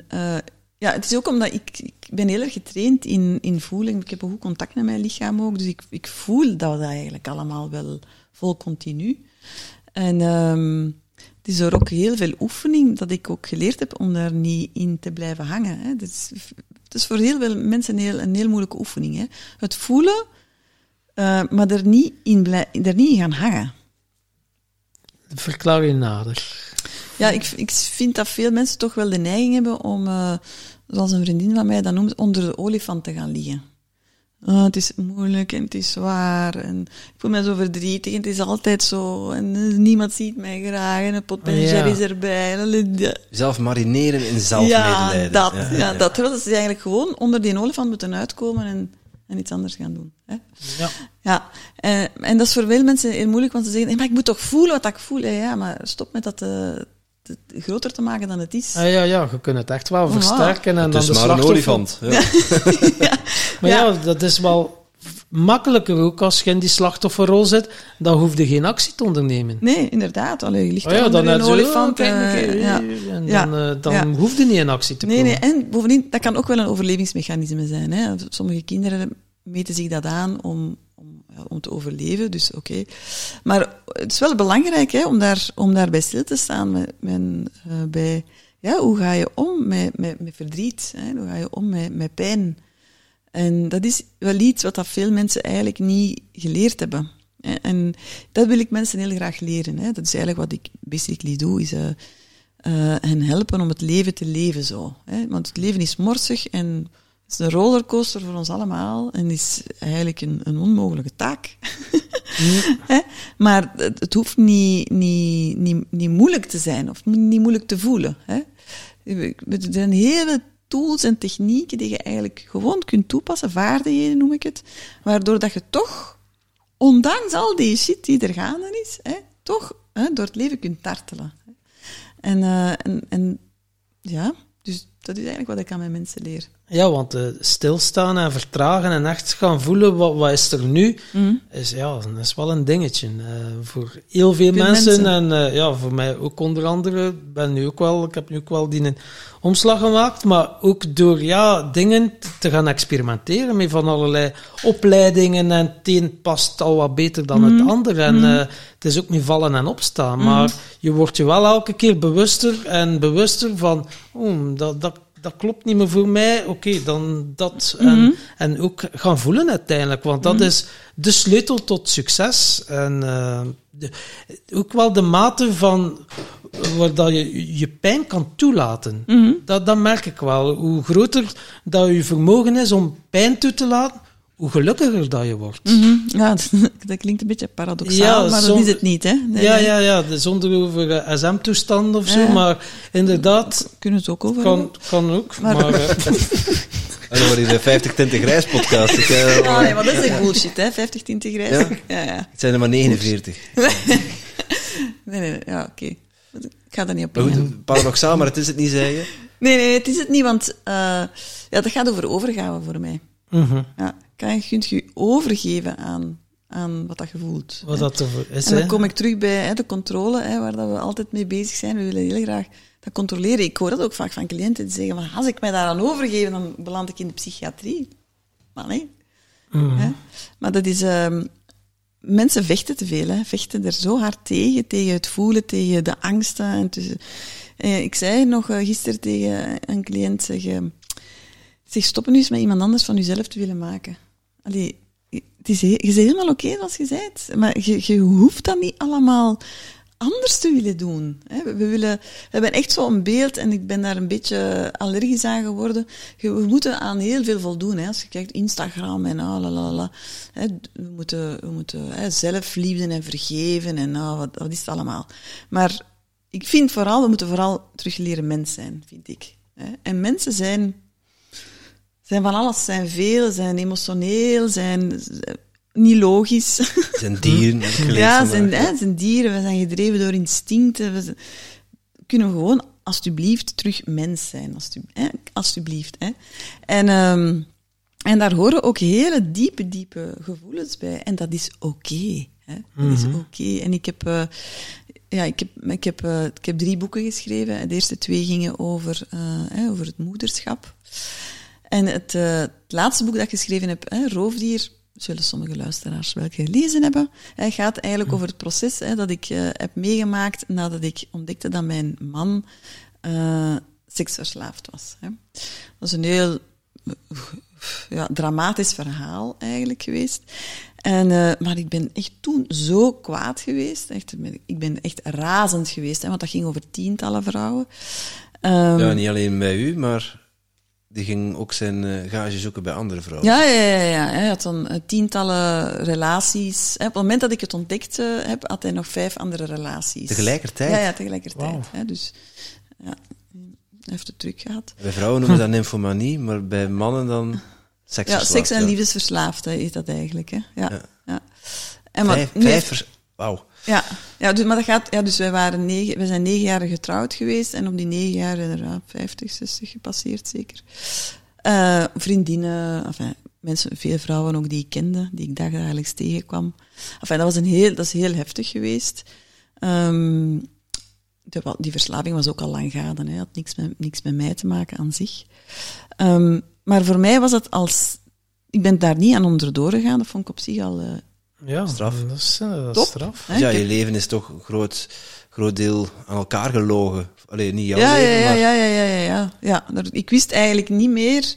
ja, het is ook omdat ik, ik ben heel erg getraind in, in voeling. Ik heb een goed contact met mijn lichaam ook. Dus ik, ik voel dat eigenlijk allemaal wel vol continu. En um, het is er ook heel veel oefening dat ik ook geleerd heb om daar niet in te blijven hangen. Hè. Het is voor heel veel mensen een heel, een heel moeilijke oefening. Hè? Het voelen, uh, maar er niet, in blij, er niet in gaan hangen. Verklaar je nader. Ja, ik, ik vind dat veel mensen toch wel de neiging hebben om, uh, zoals een vriendin van mij dat noemt, onder de olifant te gaan liggen. Oh, het is moeilijk en het is zwaar en ik voel me zo verdrietig en het is altijd zo en niemand ziet mij graag en het potentieel is erbij. Zelf marineren in zelfmedelijden. Ja, dat, ja, ja, dat. Is eigenlijk gewoon onder die olifant moeten uitkomen en, en iets anders gaan doen. Hè? Ja. ja. En, en dat is voor veel mensen heel moeilijk, want ze zeggen, maar ik moet toch voelen wat ik voel. Ja, maar stop met dat... Uh, groter te maken dan het is. Ah, ja, ja, je kunt het echt wel versterken. En het dan is de maar een olifant. Ja. ja. [laughs] Maar ja. dat is wel makkelijker ook als je in die slachtofferrol zit, dan hoef je geen actie te ondernemen. Nee, inderdaad. Allee, je ligt oh ja, dan een olifant. Uh, ja. En dan, uh, dan hoef je niet in actie te komen. Nee, nee, en bovendien, dat kan ook wel een overlevingsmechanisme zijn. Hè. Sommige kinderen meten zich dat aan om om te overleven, dus oké. Maar het is wel belangrijk hè, om, daar, om daarbij stil te staan met, uh, bij, ja, hoe ga je om met, met, met verdriet? Hè? Hoe ga je om met, met pijn? En dat is wel iets wat dat veel mensen eigenlijk niet geleerd hebben. En dat wil ik mensen heel graag leren. Hè. Dat is eigenlijk wat ik basically doe, is uh, uh, hen helpen om het leven te leven zo. Hè. Want het leven is morsig en is een rollercoaster voor ons allemaal en is eigenlijk een, een onmogelijke taak. [laughs] maar het, het, hoeft niet, niet, niet, niet moeilijk te zijn of niet moeilijk te voelen. Hè? Er zijn hele tools en technieken die je eigenlijk gewoon kunt toepassen, vaardigheden noem ik het, waardoor dat je toch, ondanks al die shit die er gaande is, hè, toch hè, door het leven kunt tartelen. En, uh, en, en ja, dus dat is eigenlijk wat ik aan mijn mensen leer. Ja, want uh, stilstaan en vertragen en echt gaan voelen wat, wat is er nu, mm. is, ja, dat is wel een dingetje. Uh, voor heel veel mensen, en uh, ja, voor mij ook onder andere. Ben nu ook wel, ik heb nu ook wel die omslag gemaakt, maar ook door ja, dingen te gaan experimenteren met van allerlei opleidingen en het een past al wat beter dan mm. het mhm. ander. En mm. het is ook niet vallen en opstaan, maar je wordt je wel elke keer bewuster en bewuster van, oh, dat, dat dat klopt niet meer voor mij, oké, dan dat. en, mhm. en, ook gaan voelen uiteindelijk, want dat mhm. is de sleutel tot succes. En uh, de, ook wel de mate van waar dat je je pijn kan toelaten. Mhm. dat, dat merk ik wel. Hoe groter dat je vermogen is om pijn toe te laten, hoe gelukkiger dat je wordt. Mm Ja, [laughs] dat klinkt een beetje paradoxaal, maar dat is het niet, hè? Nee, ja, ja, ja, zonder over uh, SM-toestanden of zo, maar inderdaad... Kunnen ze ook over Kan, kan ook, maar... maar uh, [laughs] En dan wordt de 50 tinten grijs podcast. Ik, uh, ah, nee, maar dat is bullshit, hè? 50 tinten grijs. Ja? Ja, ja. Het zijn er maar 49. [laughs] nee, nee, nee, ja, oké. Okay. Ik ga dat niet op Paradoxaal, maar het is het niet, zeggen. Nee, nee, het is het niet, want uh, ja, dat gaat over overgave voor mij. Mm Ja, kan je, kunt je overgeven aan, aan wat dat je voelt. Wat dat is, En dan kom ik terug bij hè, de controle, hè, waar dat we altijd mee bezig zijn. We willen heel graag dat controleren. Ik hoor dat ook vaak van cliënten die zeggen, van, als ik mij daaraan overgeef, dan beland ik in de psychiatrie. Maar nee. Mm. Hè? Maar dat is... Um, mensen vechten te veel, hè. vechten er zo hard tegen, tegen het voelen, tegen de angsten. En tussen, eh, ik zei nog uh, gisteren tegen een cliënt, zeg, uh, zeg, stoppen nu eens met iemand anders van jezelf te willen maken. Het is, je helemaal oké okay, zoals je bent, maar je, je hoeft dat niet allemaal anders te willen doen. We, willen, we hebben echt zo'n beeld, en ik ben daar een beetje allergisch aan geworden. We moeten aan heel veel voldoen. Als je kijkt, Instagram en ah, la, We moeten, we moeten hè, zelfliefde en vergeven en ah, wat, wat is het allemaal. Maar ik vind vooral, we moeten vooral terug leren mens zijn, vind ik. En mensen zijn zijn van alles, zijn veel, zijn emotioneel, zijn niet logisch. [laughs] Zijn dieren, Ja, zijn, hè, zijn dieren, we zijn gedreven door instincten. We kunnen gewoon, alsjeblieft, terug mens zijn. Hè, alsjeblieft. Hè. En, um, en daar horen ook hele diepe, diepe gevoelens bij. En dat is oké. Okay, dat is mhm. oké. En ik heb... Uh, ja, ik heb, ik, heb, uh, ik heb drie boeken geschreven. De eerste twee gingen over, uh, over het moederschap. En het, uh, het, laatste boek dat ik geschreven heb, hè, Roofdier, zullen sommige luisteraars wel gelezen hebben, hij gaat eigenlijk over het proces hè, dat ik uh, heb meegemaakt nadat ik ontdekte dat mijn man uh, seksverslaafd was. Hè. Dat is een heel ja, dramatisch verhaal eigenlijk geweest. En, uh, maar ik ben echt toen zo kwaad geweest. Echt, ik ben echt razend geweest, hè, want dat ging over tientallen vrouwen. Um, ja, niet alleen bij u, maar die ging ook zijn uh, gage zoeken bij andere vrouwen. Ja, ja, ja. ja. Hij had dan uh, tientallen relaties. Op het moment dat ik het ontdekt heb, had hij nog vijf andere relaties. Tegelijkertijd? Ja, ja tegelijkertijd. Wow. Dus ja, hij heeft het druk gehad. Bij vrouwen noemen we dat nymphomanie, maar bij mannen dan ja, seks- en liefdesverslaafd is dat eigenlijk. Hè? Ja, ja. ja. En maar, vijf, vijf Wauw. Ja, ja, dus, maar dat gaat, ja, dus wij, waren negen, wij zijn negen jaar getrouwd geweest en op die negen jaar inderdaad 50, 60 gepasseerd zeker. Uh, vriendinnen, enfin, mensen, veel vrouwen ook die ik kende, die ik dagelijks tegenkwam. Enfin, dat, was een heel, dat is heel heftig geweest. De, die verslaving was ook al lang gaande, hè, had niks met, niks met mij te maken aan zich. Um, maar voor mij was het als... Ik ben daar niet aan onderdoor gegaan. Dat vond ik op zich al... Uh, ja, straf. Dat is, uh, dat is straf. ja, je leven is toch een groot, groot deel aan elkaar gelogen. Alleen niet jouw ja, leven, ja, maar... Ja, ja, ja, ja, ja. ja. Ik wist eigenlijk niet meer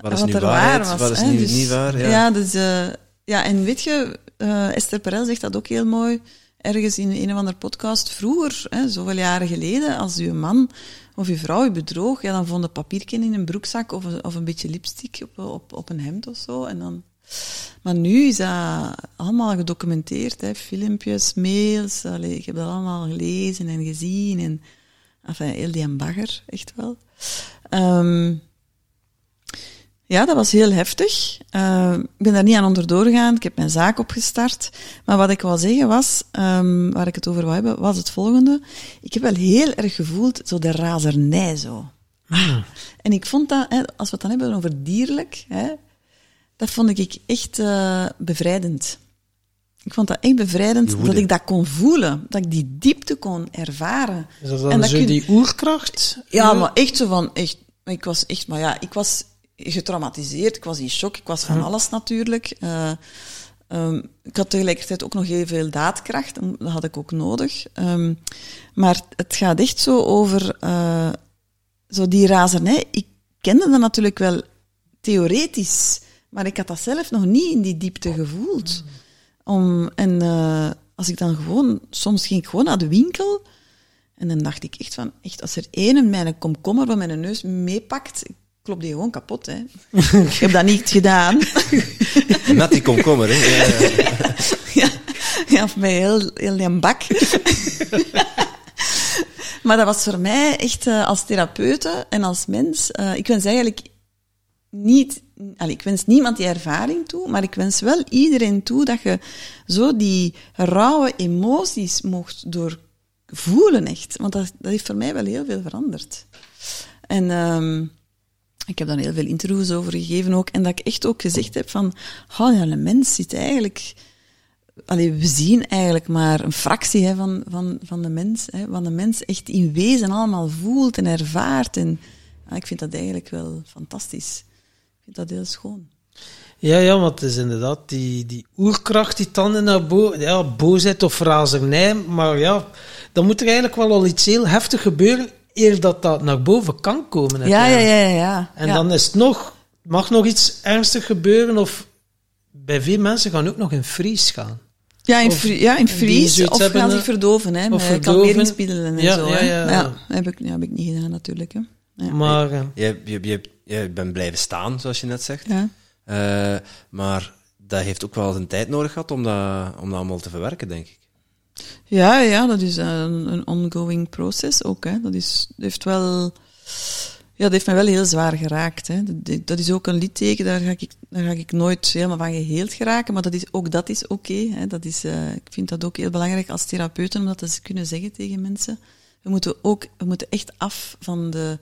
wat, is nu er waarheid, waar was. Wat is nu dus, niet waar? Ja, ja dus... Uh, ja, en weet je, uh, Esther Perel zegt dat ook heel mooi ergens in een of andere podcast. Vroeger, hè, zoveel jaren geleden, als uw man of je vrouw je bedroog, ja, dan vond een papiertje in een broekzak of een, of een beetje lipstick op, op, op een hemd of zo. En dan... Maar nu is dat allemaal gedocumenteerd, hè, filmpjes, mails. Allee, ik heb dat allemaal gelezen en gezien. En, enfin, heel die bagger, echt wel. Um, ja, dat was heel heftig. Uh, ik ben daar niet aan onderdoor gegaan. Ik heb mijn zaak opgestart. Maar wat ik wil zeggen was, um, waar ik het over wou hebben, was het volgende. Ik heb wel heel erg gevoeld, zo de razernij zo. Ah. En ik vond dat, hè, als we het dan hebben over dierlijk, hè, dat vond ik echt uh, bevrijdend. Ik vond dat echt bevrijdend dat ik dat kon voelen, dat ik die diepte kon ervaren. Is dat dan en zo die oerkracht? Ja, maar echt zo van, echt, ik was echt, maar ja, ik was getraumatiseerd. Ik was in shock. Ik was van alles natuurlijk. Uh, um, ik had tegelijkertijd ook nog heel veel daadkracht. Dat had ik ook nodig. Um, maar het gaat echt zo over uh, zo die razernij. Ik kende dat natuurlijk wel theoretisch, maar ik had dat zelf nog niet in die diepte gevoeld. Om, en uh, als ik dan gewoon, soms ging ik gewoon naar de winkel. En dan dacht ik echt van, echt, als er één mijn komkommer van mijn neus meepakt, klop die gewoon kapot. Hè. [laughs] ik heb dat niet gedaan. [laughs] Met die komkommer, hè? ja, ja, [laughs] of mij heel, heel een bak. maar dat was voor mij echt uh, als therapeute en als mens. Uh, ik wens eigenlijk niet. Allez, ik wens niemand die ervaring toe, maar ik wens wel iedereen toe dat je zo die rauwe emoties mocht doorvoelen, echt. Want dat, dat heeft voor mij wel heel veel veranderd. En. Um, ik heb daar heel veel interviews over gegeven ook. En dat ik echt ook gezegd heb van, oh ja, een mens zit eigenlijk... Allee, we zien eigenlijk maar een fractie hè, van, van, van de mens. Hè, wat de mens echt in wezen allemaal voelt en ervaart. En ik vind dat eigenlijk wel fantastisch. Vind dat heel schoon. Ja, ja, want het is inderdaad die, die oerkracht die dan naar boven... Ja, boosheid of razernij. Maar ja, dan moet er eigenlijk wel al iets heel heftig gebeuren eer dat dat naar boven kan komen. Ja, ja, ja, ja. En dan is het nog, mag nog iets ernstig gebeuren of bij veel mensen gaan ook nog in vries gaan. Ja, in, vries, ja, in vries. Of gaan zich verdoven, hè, met kalmeringsmiddelen en ja, zo. Ja, ja, ja. heb, ik, ja, heb ik niet gedaan natuurlijk. Hè. Ja. Maar... Uh, je, je, je, je bent blijven staan, zoals je net zegt. Ja. Uh, maar dat heeft ook wel een tijd nodig gehad om dat, om dat allemaal te verwerken, denk ik. Ja, ja, dat is een, een ongoing proces ook. Hè. Dat, is, heeft wel... Ja, dat heeft mij wel heel zwaar geraakt. Hè. Dat, dat is ook een litteken, daar ga, ik, daar ga ik nooit helemaal van geheeld geraken, maar dat is, ook dat is oké. Okay, dat is, uh, ik vind dat ook heel belangrijk als therapeuten, om dat te kunnen zeggen tegen mensen. We moeten ook, we moeten echt af van de,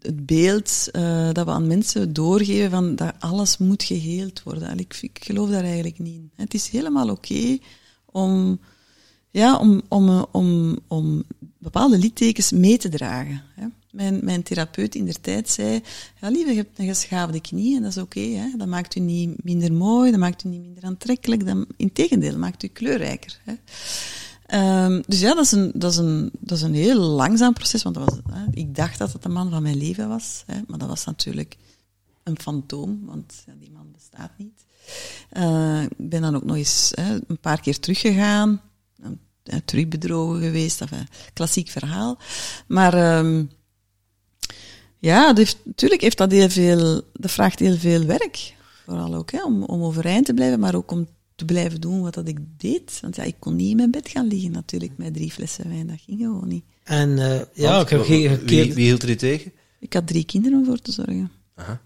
het beeld uh, dat we aan mensen doorgeven van dat alles moet geheeld worden. Ik, ik geloof daar eigenlijk niet in. Het is helemaal oké om ja, om, om, om, om bepaalde littekens mee te dragen. Hè. Mijn, mijn therapeut in der tijd zei, ja lieve, je hebt een geschaafde knie en dat is oké. Dat maakt u niet minder mooi, dat maakt u niet minder aantrekkelijk. Dat, integendeel, maakt u kleurrijker. Hè. Um, dus ja, dat is, een, dat, is een, dat is een heel langzaam proces, want dat was, hè, ik dacht dat het de man van mijn leven was, hè, maar dat was natuurlijk een fantoom, want ja, die man bestaat niet. Uh, ik ben dan ook nog eens hè, een paar keer teruggegaan, terugbedrogen geweest, enfin, klassiek verhaal. Maar um, ja, natuurlijk heeft dat heel veel, dat vraagt heel veel werk. Vooral ook hè, om, om overeind te blijven, maar ook om te blijven doen wat dat ik deed. Want ja, ik kon niet in mijn bed gaan liggen natuurlijk met drie flessen wijn. Dat ging gewoon niet. En uh, ja, ik heb wie, wie, hield er u tegen? Ik had drie kinderen om voor te zorgen. Aha.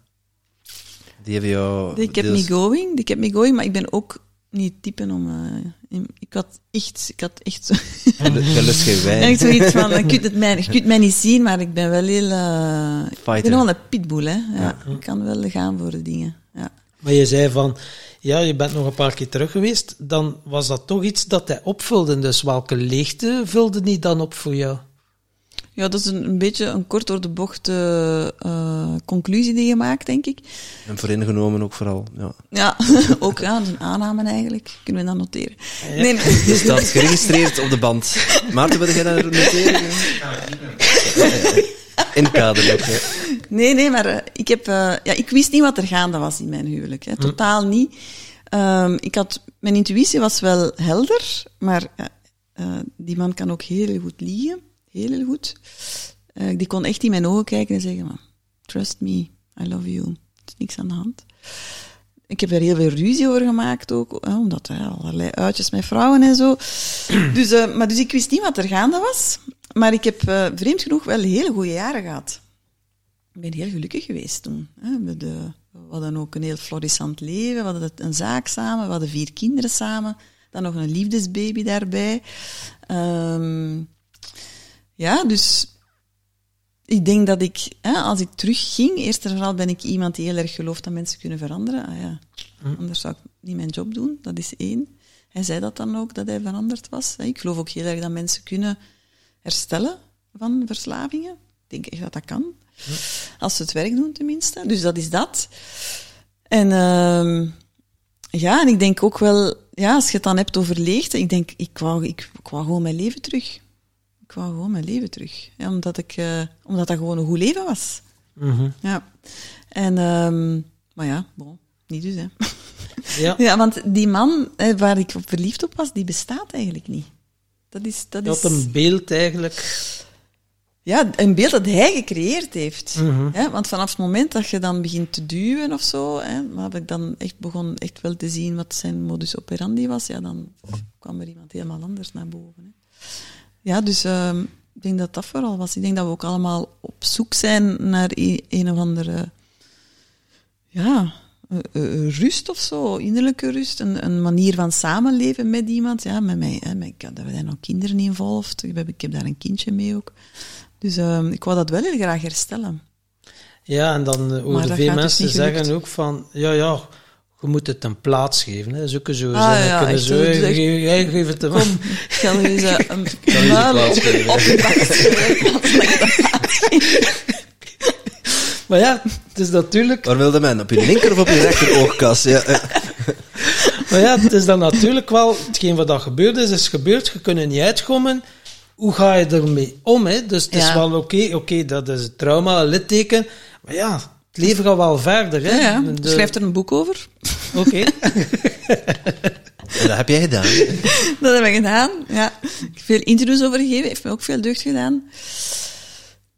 Die hebben jou... Die kept me going, die kept me going, maar ik ben ook niet typen om... Uh, ik had echt... Ik had echt [laughs] geen wijn. [laughs] ik zoiets van, je kunt, het mij, je kunt mij niet zien, maar ik ben wel heel... Uh, ik ben wel een pitbull, hè. Ja, ja. Ik kan wel gaan voor de dingen, ja. Maar je zei van, ja, je bent nog een paar keer terug geweest, dan was dat toch iets dat hij opvulde. Dus welke leegte vulde hij dan op voor jou? Ja, dat is een, een beetje een kort door de bocht uh, conclusie die je maakt, denk ik. En vooringenomen ook vooral, ja. Ja, [laughs] ook ja, een aanname eigenlijk. Kunnen we dat noteren. Ja. Nee, nee. Is dat geregistreerd op de band? Maarten, wil jij dat noteren? In kader ook, ja. Nee, nee, maar uh, ik, heb, uh, ja, ik wist niet wat er gaande was in mijn huwelijk. Hè. Hm. Totaal niet. Um, ik had, mijn intuïtie was wel helder, maar uh, die man kan ook heel goed liegen. Heel, heel goed. die kon echt in mijn ogen kijken en zeggen, trust me, I love you. Er is niks aan de hand. Ik heb er heel veel ruzie over gemaakt ook, hè, omdat hè, allerlei uitjes met vrouwen en zo. [clears throat] Dus, maar dus ik wist niet wat er gaande was. Maar ik heb vreemd genoeg wel hele goede jaren gehad ik ben heel gelukkig geweest toen. We, de, we hadden ook een heel florissant leven, we hadden een zaak samen, we hadden vier kinderen samen, dan nog een liefdesbaby daarbij. Um, ja, dus ik denk dat ik, hè, als ik terugging, eerst en vooral ben ik iemand die heel erg gelooft dat mensen kunnen veranderen. Ah, ja. Hm. Anders zou ik niet mijn job doen, dat is één. Hij zei dat dan ook, dat hij veranderd was. Ik geloof ook heel erg dat mensen kunnen herstellen van verslavingen. Ik denk echt dat dat kan. Als ze het werk doen, tenminste. Dus dat is dat. En uh, ja, en ik denk ook wel, ja, als je het dan hebt over leegte, ik denk, ik wou, ik, ik wou gewoon mijn leven terug. Ik wou gewoon mijn leven terug. Ja, omdat, ik, uh, omdat dat gewoon een goed leven was. Mm Ja. En, um, maar ja, bon, niet dus, hè. Ja. [laughs] ja, want die man hè, waar ik op verliefd op was, die bestaat eigenlijk niet. Dat is... Dat is... had een beeld eigenlijk ja, een beeld dat hij gecreëerd heeft. Mhm. Want vanaf het moment dat je dan begint te duwen of zo, hè, heb ik dan echt begon echt wel te zien wat zijn modus operandi was, ja, dan kwam er iemand helemaal anders naar boven. Hè. Ja, dus uh, ik denk dat dat vooral was. Ik denk dat we ook allemaal op zoek zijn naar een, een of andere ja, rust of zo, innerlijke rust, een, een, manier van samenleven met iemand. Ja, met mij, hè, met, ik, er zijn ook kinderen involved, ik heb, ik heb daar een kindje mee ook. Dus uh, ik wou dat wel heel graag herstellen. Ja, en dan uh, hoorden veel dus mensen zeggen ook van, ja, ja, je moet het een plaats geven. Hè. Zoeken zo ah, zijn, ja, kunnen zo, jij geef het hem. Kom, gaan we eens een [laughs] op, op [laughs] Maar ja, het is natuurlijk... Waar wilde men? Op je linker of op je rechter oogkas? Ja. [laughs] maar ja, het is dan natuurlijk wel... Hetgeen wat dat gebeurd is, is gebeurd. Je kunt er niet uitkomen hoe ga je ermee om? Hè? Dus het is wel oké, oké, dat is het trauma, een litteken. Maar ja, het leven gaat wel verder. Hè? Ja, ja. De... Schrijf er een boek over. Oké. [laughs] dat heb jij gedaan. dat heb ik gedaan, ja. Ik heb veel interviews over gegeven, heeft me ook veel deugd gedaan.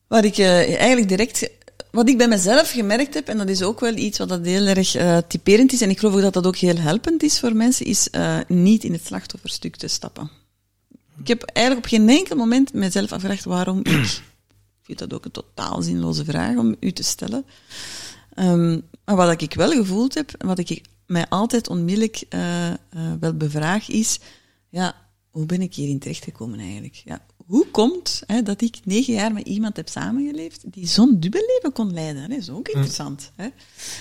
Waar ik uh, eigenlijk direct... Wat ik bij mezelf gemerkt heb, en dat is ook wel iets wat dat heel erg uh, typerend is, en ik geloof ook dat dat ook heel helpend is voor mensen, is uh, niet in het slachtofferstuk te stappen. Ik heb eigenlijk op geen enkel moment mezelf afgevraagd waarom ik. [clears throat] Ik vind dat ook een totaal zinloze vraag om u te stellen. Um, maar wat ik wel gevoeld heb, en wat ik mij altijd onmiddellijk uh, uh, wel bevraag, is, ja, hoe ben ik hierin terechtgekomen eigenlijk? Ja, hoe komt hè, dat ik negen jaar met iemand heb samengeleefd die zo'n dubbel leven kon leiden? Dat is ook hm. interessant. Hè?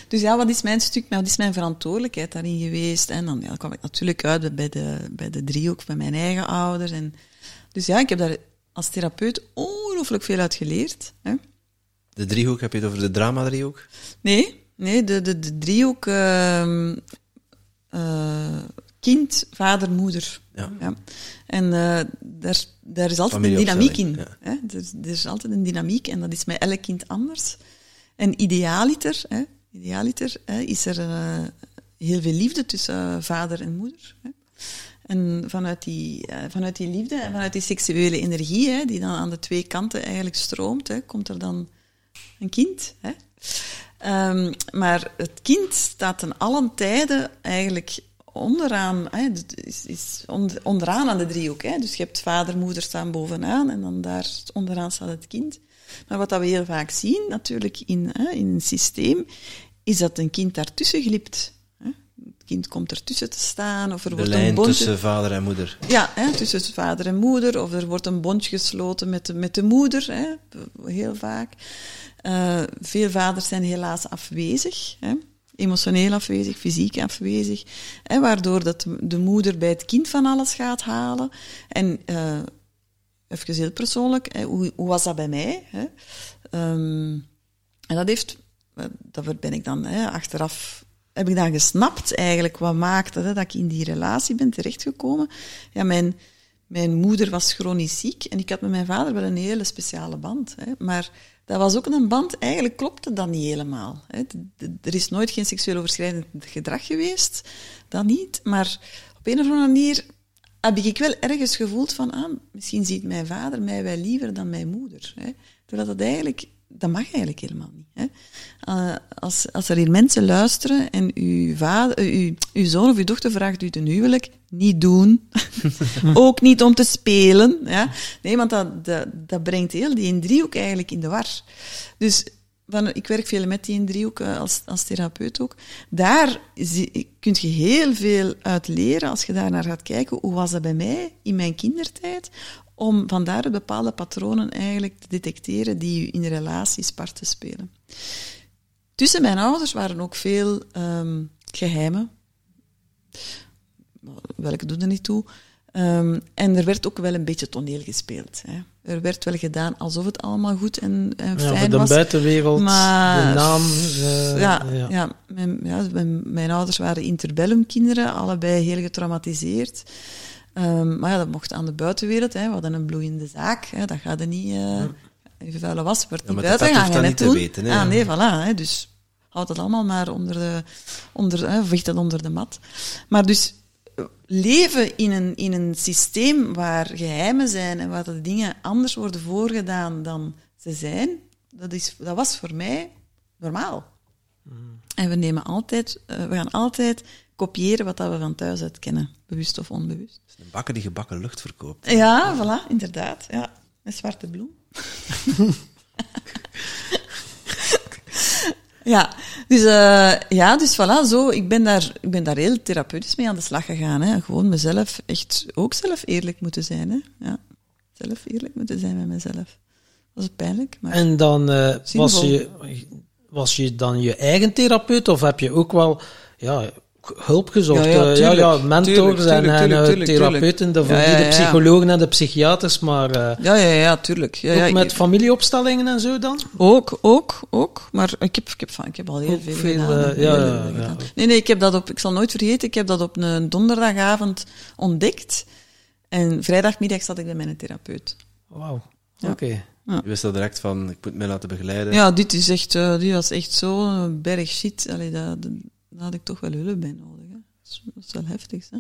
Dus ja, wat is mijn stuk, wat is mijn verantwoordelijkheid daarin geweest? En dan ja, kwam ik natuurlijk uit bij de, bij de driehoek van mijn eigen ouders. En, dus ja, ik heb daar als therapeut ongelooflijk veel uit geleerd. Hè? De driehoek, heb je het over de drama-driehoek? Nee, nee de, de, de driehoek... Uh, uh, kind, vader, moeder. Ja. ja. En uh, daar, daar is altijd een dynamiek in. Hè? Er, er, is altijd een dynamiek en dat is met elk kind anders. En idealiter, hè, idealiter hè, is er uh, heel veel liefde tussen uh, vader en moeder. Hè? En vanuit die, vanuit die liefde en vanuit die seksuele energie, hè, die dan aan de twee kanten eigenlijk stroomt, hè, komt er dan een kind. Hè. Um, maar het kind staat ten allen tijden eigenlijk onderaan, hè, is, is onderaan aan de driehoek. Hè. Dus je hebt vader, moeder staan bovenaan en dan daar onderaan staat het kind. Maar wat dat we heel vaak zien, natuurlijk in, hè, in een systeem, is dat een kind daartussen glipt kind komt ertussen te staan. Of er de wordt lijn een bondje... tussen vader en moeder. Ja, hè, tussen vader en moeder. Of er wordt een bondje gesloten met de, met de moeder, hè, heel vaak. Uh, veel vaders zijn helaas afwezig. Hè, emotioneel afwezig, fysiek afwezig. Waardoor dat de moeder bij het kind van alles gaat halen. En uh, even heel persoonlijk, hè, hoe, hoe, was dat bij mij? Hè? Um, en dat heeft, eh, daar ben ik dan hè, achteraf heb ik dan gesnapt eigenlijk wat maakte hè, dat ik in die relatie ben terechtgekomen. Ja, mijn, mijn moeder was chronisch ziek en ik had met mijn vader wel een hele speciale band. Hè. Maar dat was ook een band, eigenlijk klopte dat niet helemaal. Er is nooit geen seksueel overschrijdend gedrag geweest, dat niet. Maar op een of andere manier heb ik wel ergens gevoeld van, ah, misschien ziet mijn vader mij wel liever dan mijn moeder. Hè. Dat eigenlijk dat mag eigenlijk helemaal niet. Hè? Uh, als, als er hier mensen luisteren en uw, vader, uh, uw, uw zoon of uw dochter vraagt u ten huwelijk, niet doen. [laughs] ook niet om te spelen. Ja? Nee, want dat, dat, dat brengt heel die driehoek eigenlijk in de war. Dus van, ik werk veel met die driehoek uh, als, als therapeut ook. Daar kun je heel veel uit leren als je daar naar gaat kijken. Hoe was dat bij mij in mijn kindertijd? Om vandaar bepaalde patronen eigenlijk te detecteren die u in relaties parten spelen. Tussen mijn ouders waren ook veel um, geheimen. Welke doen er niet toe. Um, en er werd ook wel een beetje toneel gespeeld. Hè. Er werd wel gedaan alsof het allemaal goed en, en ja, fijn de was. De buitenwereld, maar, de naam. Uh, ja, ja. ja, mijn, ja mijn, mijn, ouders waren interbellum kinderen, allebei heel getraumatiseerd. Um, maar ja, dat mocht aan de buitenwereld. Hè. We hadden een bloeiende zaak. Hè. Dat gaat er niet... Uh, even vuile was, wordt ja, niet buiten gaan. Dat niet te weten. Hè, ah, nee, voilà. Hè. Dus houd dat allemaal maar onder de... Onder, hè, dat onder de mat. Maar dus leven in een, in een systeem waar geheimen zijn en waar de dingen anders worden voorgedaan dan ze zijn, dat, is, dat was voor mij normaal. Mm. En we nemen altijd, uh, we gaan altijd kopiëren wat dat we van thuis uit kennen, bewust of onbewust. Bakker die gebakken lucht verkoopt. Ja, voilà, inderdaad. Ja, een zwarte bloem. [laughs] ja, dus, uh, ja, dus voilà, zo. Ik ben, daar, ik ben daar heel therapeutisch mee aan de slag gegaan. Hè. Gewoon mezelf, echt ook zelf eerlijk moeten zijn. Hè. Ja, zelf eerlijk moeten zijn met mezelf. Dat was pijnlijk. Maar en dan uh, was, je, was je dan je eigen therapeut of heb je ook wel ja, hulp gezocht. Ja, ja, ja, ja mentors en, en therapeuten, de, de psychologen en de psychiaters, maar... Uh, ja, ja, ja, tuurlijk. Ja, ook met familieopstellingen en zo dan? Ook, ook, ook. Maar ik heb, ik heb, ik heb al heel veel, veel gedaan, uh, ja, ja, Nee, nee, ik heb dat op... Ik zal nooit vergeten, ik heb dat op een donderdagavond ontdekt. En vrijdagmiddag zat ik bij mijn therapeut. Wauw, oké. Okay. Je wist dat direct van, ik moet mij laten begeleiden. Ja, dit is echt, uh, dit was echt zo berg shit. Allee, dat, had ik toch wel hulp bij nodig. Hè. Dat, is, wel heftig, hè?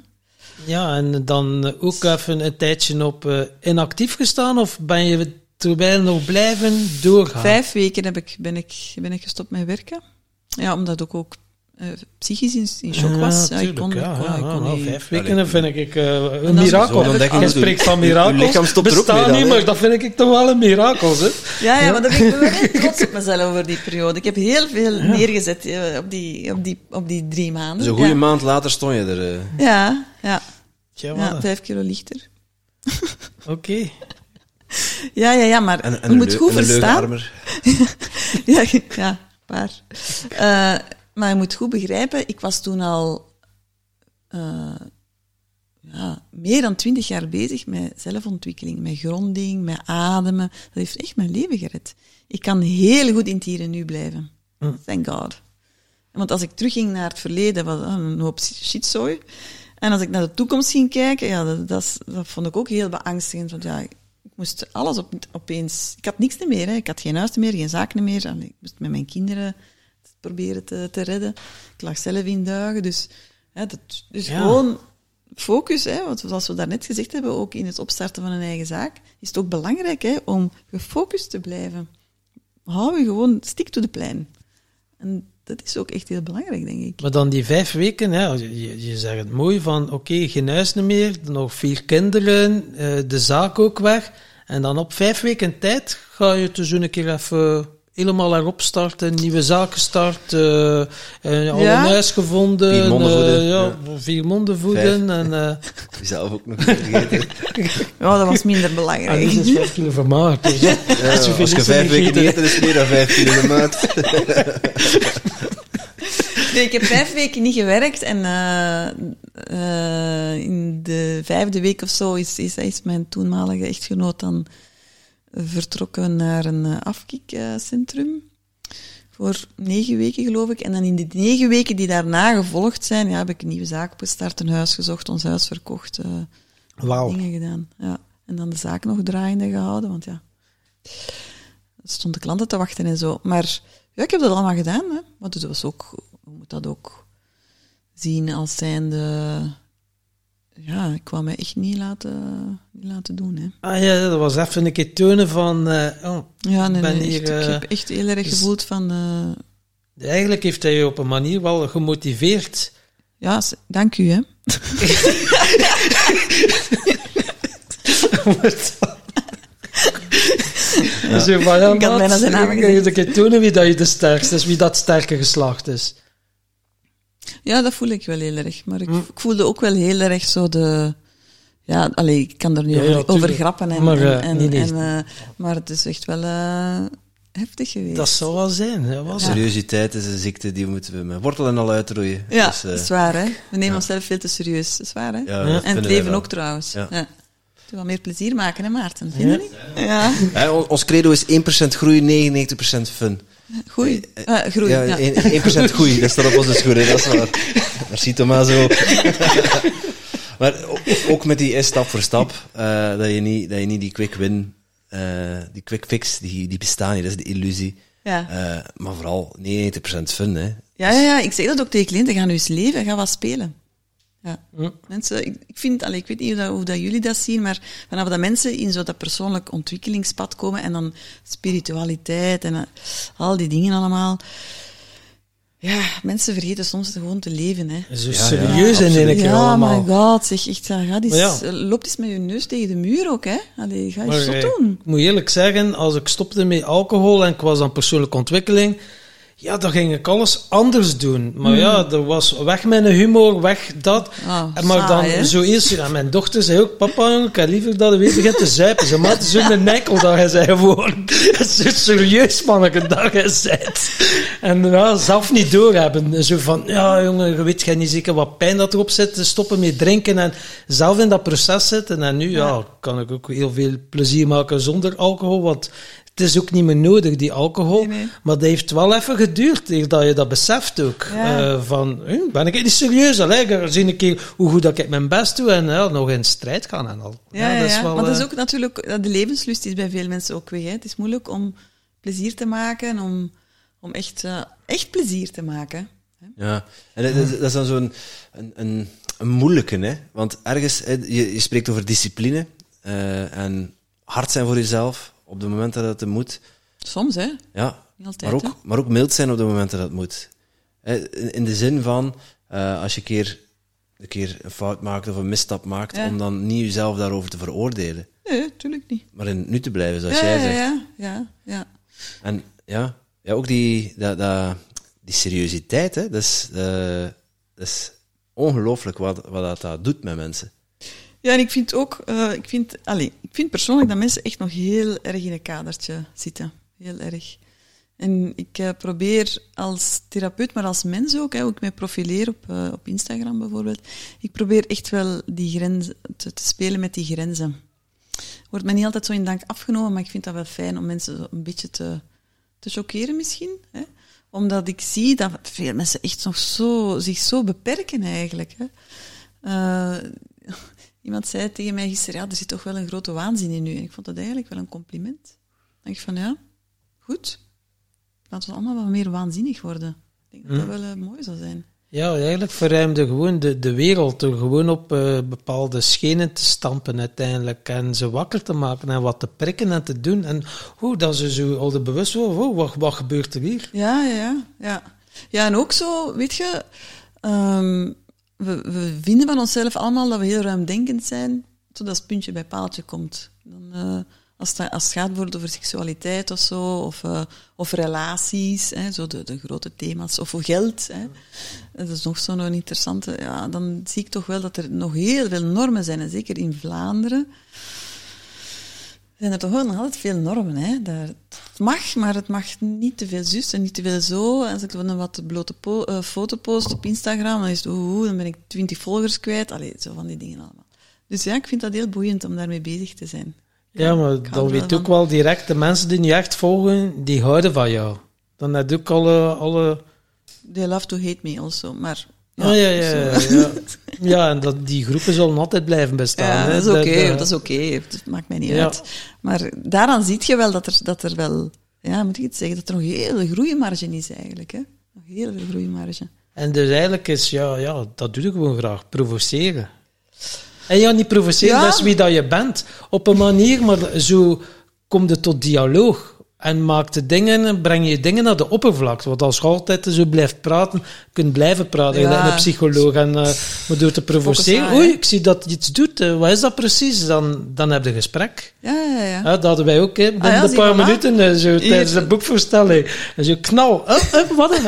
Ja, en dan ook even een tijdje op uh, inactief gestaan, of ben je terwijl nog blijven doorgaan? Vijf weken heb ik, ben, ik, ben ik gestopt met werken. Ja, omdat ook uh, psychisch in, in shock was. Ja, ik kon, ja, kon, ja, kon nou, vijf weken Allee, vind ik uh, een mirakel. Je spreekt van mirakels. lichaam stopt bestaan niet, maar dat vind ik toch wel een mirakel. Hè? Ja, ja, maar dan ben ik wel heel [laughs] trots op mezelf over die periode. Ik heb heel veel neergezet uh, op, die, op, die, op die drie maanden. Dus een goede maand later stond je er. Uh. Ja, ja. ja, vijf kilo lichter. Oké. Okay. [laughs] Ja, ja, ja, maar en, en je moet goed verstaan. [laughs] ja, ja, waar. Uh, maar je moet goed begrijpen, ik was toen al uh, ja, meer dan twintig jaar bezig met zelfontwikkeling, met gronding, met ademen. Dat heeft echt mijn leven gered. Ik kan heel goed in het hier en nu blijven. Hm. Thank God. Want als ik terugging naar het verleden, was een hoop shitzooi. En als ik naar de toekomst ging kijken, ja, dat, dat, dat vond ik ook heel beangstigend. Want ja, ik moest alles op, opeens... Ik had niks meer, hè. ik had geen huis meer, geen zaken meer. En ik moest met mijn kinderen proberen te, te redden. Ik lag zelf in duigen, dus, hè, dat, dus gewoon focus, hè, want zoals we daarnet gezegd hebben, ook in het opstarten van een eigen zaak, is het ook belangrijk hè, om gefocust te blijven. Hou je gewoon, stick to the plan. En dat is ook echt heel belangrijk, denk ik. Maar dan die vijf weken, hè, je, je zegt het mooi van, oké, geen huis meer, nog vier kinderen, eh, de zaak ook weg. En dan op vijf weken tijd ga je dus een keer even helemaal erop starten, nieuwe zaken starten, uh, uh, al ja. een huis gevonden, vier monden voeden, uh, ja, ja, vier monden voeden en [laughs] uh, zelf ook nog vergeten. [laughs] ja, dat was minder belangrijk. En dus is vijf kilo van maart. Dus, [laughs] ja, als je, als je vijf weken niet eten, is meer dan vijf kilo van maart. nee, ik heb vijf weken niet gewerkt en in de vijfde week of zo is, is, is mijn toenmalige echtgenoot dan vertrokken naar een eh, afkikcentrum. Voor negen weken, geloof ik. En dan in die negen weken die daarna gevolgd zijn, ja, heb ik een nieuwe zaak opgestart, een huis gezocht, ons huis verkocht. Uh, Dingen gedaan. Ja. En dan de zaak nog draaiende gehouden, want ja, er stonden klanten te wachten en zo. Maar ja, ik heb dat allemaal gedaan. Hè. Maar dat was ook, je moet dat ook zien als zijnde ja, ik kwam me echt niet laten, niet laten doen. Hè. Ah ja, dat was even een keer tonen van... Uh, oh, ja, nee, ben hier, echt, ik heb eh, echt heel erg dus gevoeld van... Uh, eigenlijk heeft hij je op een manier wel gemotiveerd. Ja, dank u, hè. [laughs] ja. Zo van, ja, ik had bijna zijn naam gezegd. Een keer tonen wie dat je de sterkste is, wie dat sterke geslacht is. Ja, dat voel ik wel heel erg. Maar ik, hm. ik voelde ook wel heel erg zo de... Ja, allee, ik kan er niet over, over, grappen. En, maar, uh, en, nee, nee. En, uh, maar het is echt wel uh, heftig geweest. Dat zou wel zijn. Ja, wel Seriositeit is een ziekte die moeten we met wortelen al uitroeien. Ja, dus, dat is waar. Hè? We nemen onszelf veel te serieus. Dat is waar. Hè? en het leven ook trouwens. Ja. Ja. wel meer plezier maken, hè Maarten? Vind je niet? Ja. ja. ons credo is 1% groei, 99% fun. Groei. Uh, groei, ja. 1%, groei, dat staat op onze schoenen, dat is waar. Merci Tomaso. [laughs] maar ook met die stap voor stap, uh, dat, je niet, dat je niet die quick win, uh, die quick fix, die, die bestaan niet, dat is de illusie. Ja. maar vooral 99% fun, hè. Ja, ja, ja, ik zeg dat ook tegen cliënten, ga nu eens leven, ga wat spelen. Ja. Mensen, ik, ik vind, allee, ik weet niet hoe, dat, hoe dat jullie dat zien, maar vanaf dat mensen in zo dat persoonlijk ontwikkelingspad komen en dan spiritualiteit en uh, al die dingen allemaal. Ja, mensen vergeten soms gewoon te leven. Hè. Zo serieus ja, in één keer Ja, my god, zeg echt, ga die, ja. loop eens met je neus tegen de muur ook, hè. Allee, ga je zo eh, doen. Ik moet eerlijk zeggen, als ik stopte met alcohol en ik was aan persoonlijke ontwikkeling, ja, dan ging ik alles anders doen. Maar ja, hmm. er was weg mijn humor, weg dat. Oh, maar dan zo eerst, ja, mijn dochter zei ook, papa, ik heb liever dat je weer begint te zuipen. Ze maakte zo een nekkel dat hij zei gewoon, [laughs] zo serieus manneke dat je zet. En ja, zelf niet doorhebben. Zo van, ja jongen, je weet jij niet zeker wat pijn dat erop zit, stoppen met drinken en zelf in dat proces zitten. En nu, ja, kan ik ook heel veel plezier maken zonder alcohol, want het is ook niet meer nodig, die alcohol. Maar dat heeft wel even geduurd, dat je dat beseft ook. Uh, van, ben ik niet serieus? Allee, zie een keer hoe goed dat ik mijn best doe en ja, nog in strijd gaan en al. Ja, ja, dat is wel, maar dat is eh, ook natuurlijk, de levenslust is bij veel mensen ook weg. Hè. Het is moeilijk om plezier te maken, om, om echt, uh, echt plezier te maken. Hè. Ja, en dat, dat is dan zo'n een, een, een, moeilijke, hè? want ergens, je, je spreekt over discipline en hard zijn voor jezelf, op de momenten dat het moet. Soms, hè? Ja. Altijd, maar, ook, maar ook mild zijn op de momenten dat het moet. In de zin van, uh, als je een keer, een keer een fout maakt of een misstap maakt, om dan niet jezelf daarover te veroordelen. Nee, natuurlijk niet. Maar in het nu te blijven, zoals jij zegt. Ja, ja, ja. En ja, ja ook die, dat, dat, die seriositeit, hè, dat is, uh, dat is ongelooflijk wat, wat dat, dat doet met mensen. Ja, en ik vind ook, uh, ik, vind, allez, ik vind persoonlijk dat mensen echt nog heel erg in een kadertje zitten. Heel erg. En ik uh, probeer als therapeut, maar als mens ook, hè, hoe ik mij profileer op, uh, op Instagram bijvoorbeeld, ik probeer echt wel die grenzen te, spelen met die grenzen. Wordt mij niet altijd zo in dank afgenomen, maar ik vind dat wel fijn om mensen een beetje te, te choqueren misschien. Hè? Omdat ik zie dat veel mensen echt nog zo, zich zo beperken eigenlijk. Hè? Uh, iemand zei tegen mij gisteren, ja, er zit toch wel een grote waanzin in u. En ik vond dat eigenlijk wel een compliment. Dan denk ik van, ja, goed. Laten we allemaal wat meer waanzinnig worden. Ik denk dat dat hm. wel uh, mooi zou zijn. Ja, eigenlijk verruimde gewoon de, de wereld door gewoon op uh, bepaalde schenen te stampen uiteindelijk en ze wakker te maken en wat te prikken en te doen. En hoe dat ze zo al de bewust worden, oh, wat, wat gebeurt er hier? Ja, ja, ja. Ja, en ook zo, weet je, um, we, we vinden van onszelf allemaal dat we heel ruimdenkend zijn, totdat het puntje bij paaltje komt. Dan... Uh, als het, als het gaat over seksualiteit of zo, of, uh, of relaties, hè, zo de, de grote thema's, of geld. Hè. Dat is nog zo'n interessante. Ja, dan zie ik toch wel dat er nog heel veel normen zijn. En zeker in Vlaanderen zijn er toch wel nog altijd veel normen. Hè. Daar, het mag, maar het mag niet te veel zus en niet te veel zo. Als ik een wat blote po uh, foto post op Instagram, dan is het oeh, dan ben ik twintig volgers kwijt. Allee, zo van die dingen allemaal. Dus ja, ik vind dat heel boeiend om daarmee bezig te zijn. Ja, maar dan weet je ook wel direct, de mensen die je echt volgen, die houden van jou. Dan heb je ook alle... alle... They love to hate me also, maar... Ja, ja, ja, ja, ja. ja. en dat, die groepen zullen altijd blijven bestaan. Ja, dat is oké, dat, is oké. Dat maakt mij niet uit. Maar daaraan zie je wel dat er, dat er wel... Ja, moet ik het zeggen, dat er nog heel veel groeimarge is eigenlijk. Hè? Nog heel veel groeimarge. En dus eigenlijk is, ja, ja, dat doe ik gewoon graag, provoceren. En ja, niet provoceren, dat is wie dat je bent. Op een manier, maar zo komt het tot dialoog. En maakt de dingen, breng je dingen naar de oppervlakte. Want als je altijd zo blijft praten, kunt blijven praten. Ja. een psycholoog. En uh, maar door te provoceren, oei, ik zie dat je iets doet. Uh, wat is dat precies? Dan, dan heb je een gesprek. Ja, ja, ja. dat hadden wij ook, hè. Binnen ah, een paar minuten, uh, zo, tijdens de boekvoorstelling. En zo knal. wat?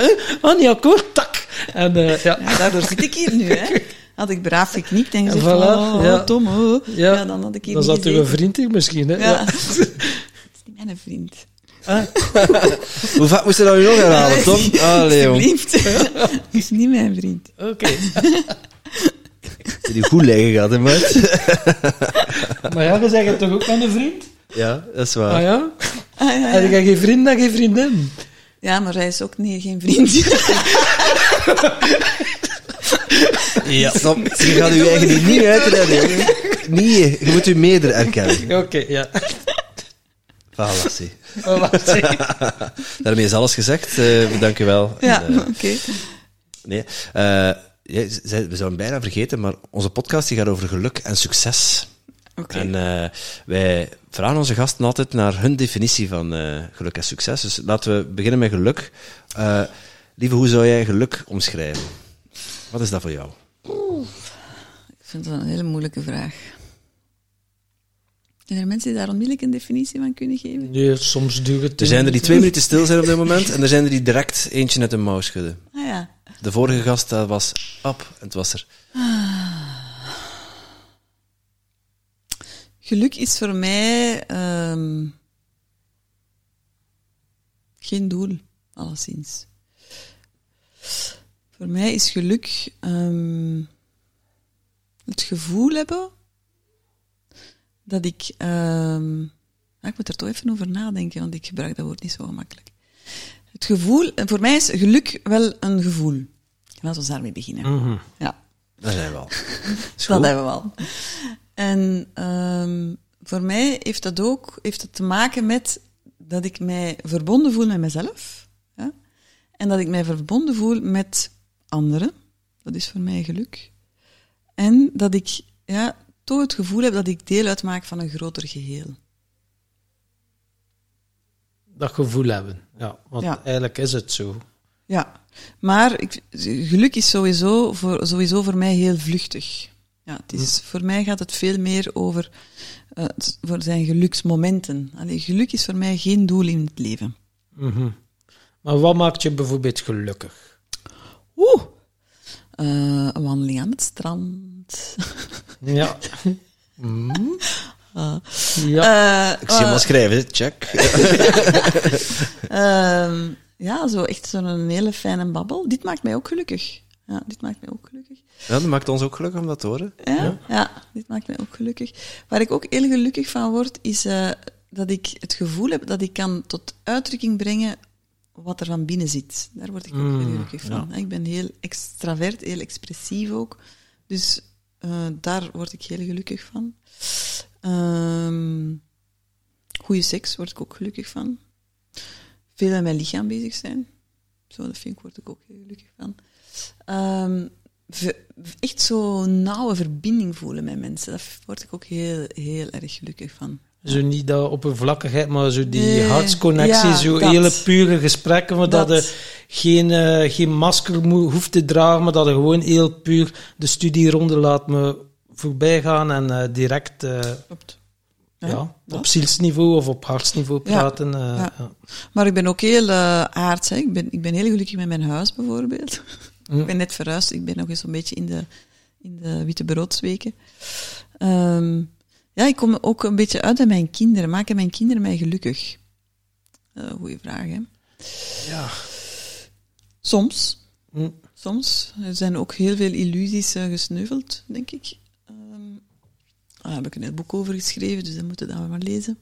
Oh, niet akkoord, tak. En, ja. ja. Daardoor zit ik hier nu, hè. Had ik braaf geknikt en gezegd, voilà, oh, ja. Tom, oh. Ja. dan had ik hier Dan zat u een vriend hier misschien, hè? Ja. dat [laughs] is niet mijn vriend. Ah. [laughs] Hoe vaak moest je dat nu nog herhalen, Tom? Allee, jong. Dat is niet mijn vriend. Oké. Okay. die goed liggen gaat, hè, maat? [laughs] maar ja, we zeggen toch ook aan een vriend? Ja, dat is waar. Ah ja? Ah, ja, ja. Heb je geen vriend dan geen vriendin? Ja, maar hij is ook niet geen vriend. [laughs] Ja. Snap, je gaat je eigen niet uitredden, Nee, je moet je meerdere erkennen. Oké, ja. Voilà, [laughs] [laughs] Daarmee is alles gezegd. Uh, dank je wel. Ja, uh, oké. Nee, uh, we zouden bijna vergeten, maar onze podcast die gaat over geluk en succes. Okay. En wij vragen onze gasten altijd naar hun definitie van geluk en succes. Dus laten we beginnen met geluk. lieve, hoe zou jij geluk omschrijven? Wat is dat voor jou? Oeh, ik vind dat een hele moeilijke vraag. Zijn er mensen die daar onmiddellijk een definitie van kunnen geven? Nee, soms duurt het. Er zijn er die twee minuten stil zijn op dit moment en er zijn er die direct eentje net een mouw schudden. Ah ja. De vorige gast dat was op en het was er. Ah. Geluk is voor mij um, geen doel, alleszins. Voor mij is geluk um, het gevoel hebben dat ik. Um, ik moet er toch even over nadenken, want ik gebruik dat woord niet zo gemakkelijk. Het gevoel, voor mij is geluk wel een gevoel. Laten we daarmee beginnen. Mm -hmm. Ja. Dat zijn we al. [laughs] dat hebben we al. En um, voor mij heeft dat ook heeft het te maken met dat ik mij verbonden voel met mezelf. Ja? En dat ik mij verbonden voel met anderen. Dat is voor mij geluk. En dat ik ja, toch het gevoel heb dat ik deel uitmaak van een groter geheel. Dat gevoel hebben, ja. Want eigenlijk is het zo. Ja, maar ik, geluk is sowieso voor, sowieso voor mij heel vluchtig. Ja, het is, hm. Voor mij gaat het veel meer over uh, voor zijn geluksmomenten. Allee, geluk is voor mij geen doel in het leven. Mm Maar wat maakt je bijvoorbeeld gelukkig? Oeh, uh, een wandeling aan het strand. [laughs] ja. Mm. [laughs] Uh, ja. Uh, ik zie hem al schrijven, check. uh, [laughs] ja, zo echt zo'n hele fijne babbel. Dit maakt mij ook gelukkig. Ja, dit maakt mij ook gelukkig. Ja, dat maakt ons ook gelukkig om dat te horen. Ja, ja. dit maakt mij ook gelukkig. Waar ik ook heel gelukkig van word, is dat ik het gevoel heb dat ik kan tot uitdrukking brengen wat er van binnen zit. Daar word ik ook heel mm, gelukkig van. Ik ben heel extravert, heel expressief ook. Dus Uh, daar word ik heel gelukkig van. Um, goede seks word ik ook gelukkig van. Veel met mijn lichaam bezig zijn. Zo, dat vind ik, word ik ook heel gelukkig van. Um, echt zo'n nauwe verbinding voelen met mensen. Daar word ik ook heel, heel erg gelukkig van. Zo niet dat oppervlakkigheid, maar zo die nee, hartsconnectie, zo hele pure gesprekken, maar dat, dat je geen, uh, geen masker hoeft te dragen, maar dat je gewoon heel puur de studieronde laat me voorbij gaan en uh, direct uh, ja, ja op zielsniveau of op hartsniveau praten. Ja, maar ik ben ook heel aards. Hè. Ik, ben, ik ben heel gelukkig met mijn huis bijvoorbeeld. Hm. Ik ben net verhuisd, ik ben nog eens een beetje in de, in de witte broodsweken. Um, ja, ik kom ook een beetje uit bij mijn kinderen. Maken mijn kinderen mij gelukkig? Uh, goeie vraag, hè? Ja. Soms. Hm. Soms. Er zijn ook heel veel illusies uh, gesneuveld, denk ik. Um, daar heb ik een heel boek over geschreven, dus dat moeten we dan maar lezen.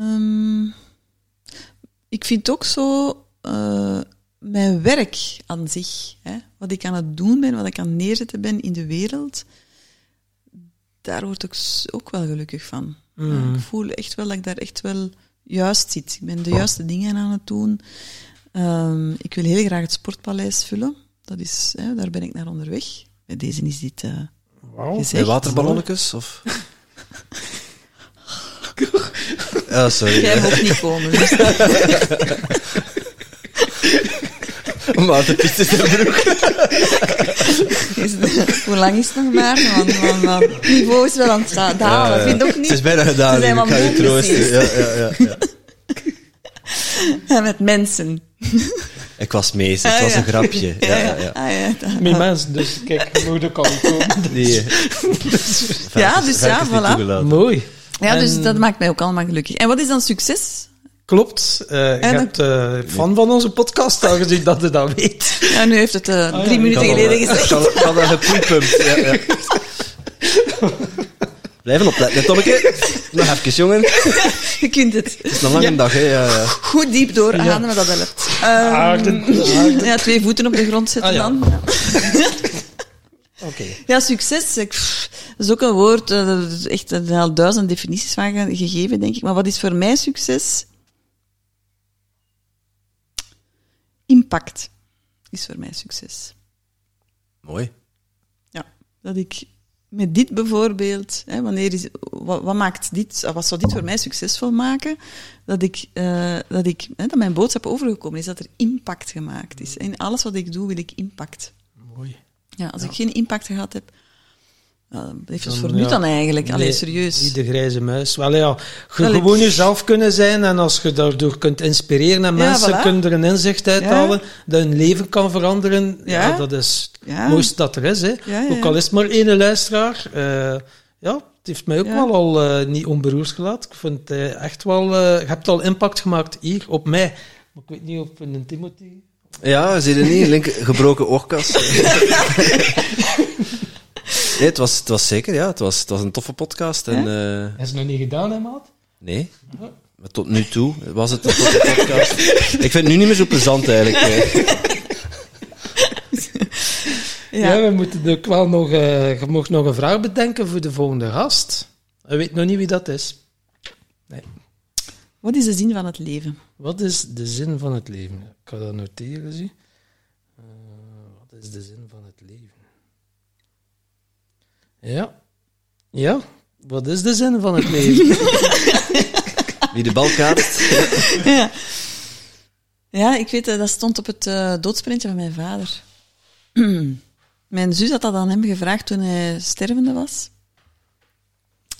Um, ik vind ook zo uh, mijn werk aan zich, hè, wat ik aan het doen ben, wat ik aan het neerzetten ben in de wereld, daar word ik ook wel gelukkig van. Mm. ik voel echt wel dat ik daar echt wel juist zit. Ik ben de juiste dingen aan het doen. Um, ik wil heel graag het sportpaleis vullen. Dat is, hè, daar ben ik naar onderweg. Bij deze is dit uh, wow. gezegd. Waterballonnetjes? Of? oh, [laughs] sorry. Jij moet niet komen. Dus. [laughs] Maar de piste zijn broek. Hoe lang is het nog maar? Want, want, want het niveau is wel aan het dalen. Ja, ja. Vind ook niet? Het is bijna gedaan, ik ga je troosten. Ja, ja, ja, ja. [laughs] En met mensen. Ik was mee, het was een grapje. [laughs] Ja, ja, ja. Ah, ja met mensen, dus kijk, je moet ook al komen. [laughs] Nee. ja, dus ja, voilà. Mooi. Ja, dus dat maakt mij ook allemaal gelukkig. En wat is dan succes? Klopt. Uh, je hebt uh, fan van onze podcast, aangezien dat je dat weet. Ja, nu heeft het uh, drie ja, minuten geleden gezegd. Ik had dat gepumpt. Ja, ja. Blijven opletten, Tommeke. Nog even, jongen. Je kunt het. Het is een lange dag, hè. Ja, ja. Goed diep doorademen, ja. dat helpt. Um, ja, twee voeten op de grond zetten ah, dan. Okay. Ja, succes. Ik, dat is ook een woord, er is echt al duizend definities van gegeven, denk ik. Maar wat is voor mij succes? Impact is voor mij succes. Mooi. Ja, dat ik met dit bijvoorbeeld, hè, wanneer is, wat, wat, maakt dit, wat zou dit voor mij succesvol maken? Dat, ik, uh, dat, ik, hè, dat mijn boodschap overgekomen is, dat er impact gemaakt is. In alles wat ik doe, wil ik impact. Mooi. Ja, als ik geen impact gehad heb, uh, heeft het voor nu dan eigenlijk? Nee, Allee, serieus. Niet de grijze muis. Wel ja, je gewoon jezelf kunnen zijn en als je daardoor kunt inspireren en mensen kunnen er een inzicht uithalen dat hun leven kan veranderen, ja, dat is het mooiste dat er is. Hè. Ook al is het maar één luisteraar. Uh, ja, het heeft mij ook wel al uh, niet onberoerd gelaten. Ik vind het echt wel... je hebt al impact gemaakt hier, op mij. Maar ik weet niet of een Timothy... Ja, zie je niet? Link, gebroken oorkast. [laughs] [laughs] Nee, het was, het was zeker, ja. Het was, het was een toffe podcast. En, uh... Heb je nog niet gedaan, hè, maat? Nee. Maar tot nu toe was het een toffe podcast. Ik vind het nu niet meer zo plezant, eigenlijk. Ja. ja, we moeten ook wel nog... Uh, je mag nog een vraag bedenken voor de volgende gast. Ik weet nog niet wie dat is. Nee. Wat is de zin van het leven? Wat is de zin van het leven? Ik ga dat noteren, zie. Uh, wat is de zin van het leven? Ja. Ja. Wat is de zin van het leven? [laughs] Wie de bal kaart. [laughs] ja. ja, ik weet, dat stond op het uh, doodsprintje van mijn vader. [clears throat] mijn zus had dat aan hem gevraagd toen hij stervende was.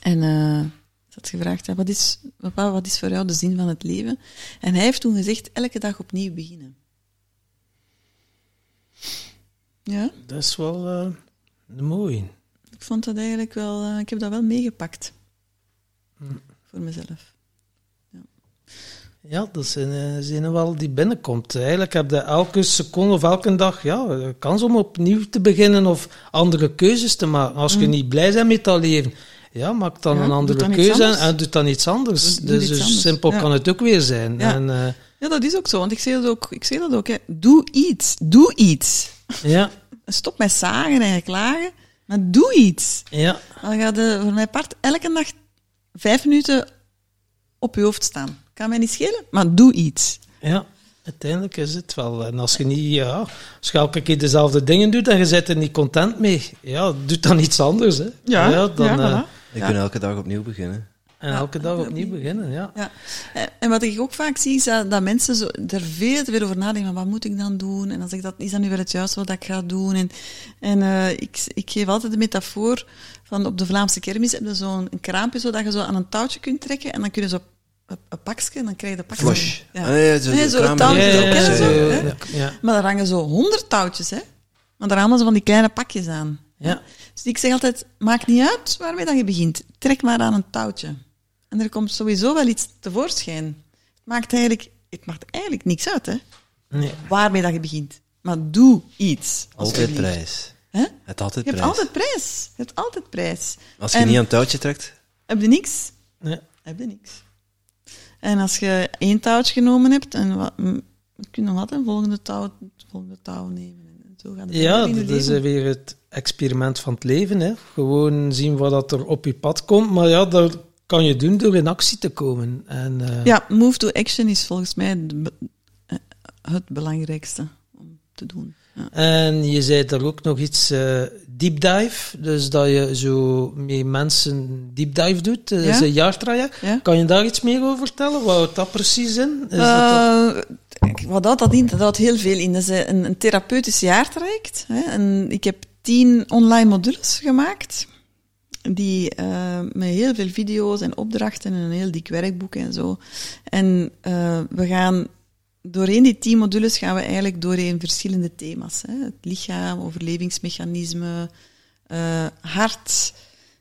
En uh, ze had gevraagd, wat, is, papa, wat is voor jou de zin van het leven? En hij heeft toen gezegd, elke dag opnieuw beginnen. Ja? Dat is wel uh, mooi ik vond dat eigenlijk wel, uh, ik heb dat wel meegepakt. Hm. Voor mezelf. Ja. Ja, dat is een zin wel die binnenkomt. Eigenlijk heb je elke seconde of elke dag ja, kans om opnieuw te beginnen of andere keuzes te maken. Als je hm. niet blij bent met dat leven, ja, maak dan een andere keuze en, en doe dan iets anders. Doe, dus, dus simpel kan het ook weer zijn. Ja. En, uh, ja, dat is ook zo. Want ik zeg dat ook. Ik zeg dat ook hè. Doe iets. Doe iets. Ja. [laughs] Stop met zagen en klagen Maar doe iets. Ja. Dan gaat de, voor mijn part elke dag vijf minuten op je hoofd staan. Kan mij niet schelen, maar doe iets. Ja, uiteindelijk is het wel. En als je niet, ja, als je elke keer dezelfde dingen doet en je bent er niet content mee, ja, doe dan iets anders. Hè. Ja, dan, ja, eh. Je kunt elke dag opnieuw beginnen. En Ja, elke dag opnieuw opnieuw. beginnen, ja. Ja. Eh, En wat ik ook vaak zie, is dat, dat mensen zo, er veel te veel over nadenken. Van, wat moet ik dan doen? En als ik dat, is dat nu wel het juiste wat ik ga doen? En, en eh, ik, ik geef altijd de metafoor van op de Vlaamse kermis heb je zo'n een kraampje zo dat je zo aan een touwtje kunt trekken en dan kun je zo een, pakje en dan krijg je de pakje. Flush. Ja. Ah, nee, zo, Nee, de zo kraam- het touwtje, Ja, ja, ja, zo, ja, ja, ja. Maar er hangen zo honderd touwtjes, hè. Maar daar hangen ze van die kleine pakjes aan. Ja. Dus ik zeg altijd, maakt niet uit waarmee dat je begint. Trek maar aan een touwtje. En er komt sowieso wel iets tevoorschijn. Het maakt eigenlijk, het maakt eigenlijk niks uit, hè. Nee. Waarmee dat je begint. Maar doe iets. Altijd prijs. Hè? Het altijd Je hebt prijs. altijd prijs. Je hebt altijd prijs. Als je En niet aan het touwtje trekt, Heb je niks, Nee. heb je niks. En als je één touwtje genomen hebt, en wat, kun je nog altijd een volgende touw, volgende touw nemen. En zo gaat het Ja, dat is weer het experiment van het leven. Hè. Gewoon zien wat dat er op je pad komt. Maar ja, dat kan je doen door in actie te komen. En, eh, Ja, move to action is volgens mij eh, het belangrijkste om te doen. Ja. En je zei daar ook nog iets eh deep dive. Dus dat je zo met mensen deep dive doet. Dat is Ja. een jaartraject. Ja? Kan je daar iets meer over vertellen? Wat houdt dat precies in? Is dat dat- Eh, wat dat in? Dat houdt heel veel in. Dat is een, een therapeutisch jaartraject. Hè. En ik heb tien online modules gemaakt. Die eh, met heel veel video's en opdrachten en een heel dik werkboek en zo. En eh, we gaan doorheen die tien modules gaan we eigenlijk doorheen verschillende thema's. Hè. Het lichaam, overlevingsmechanismen, eh, hart,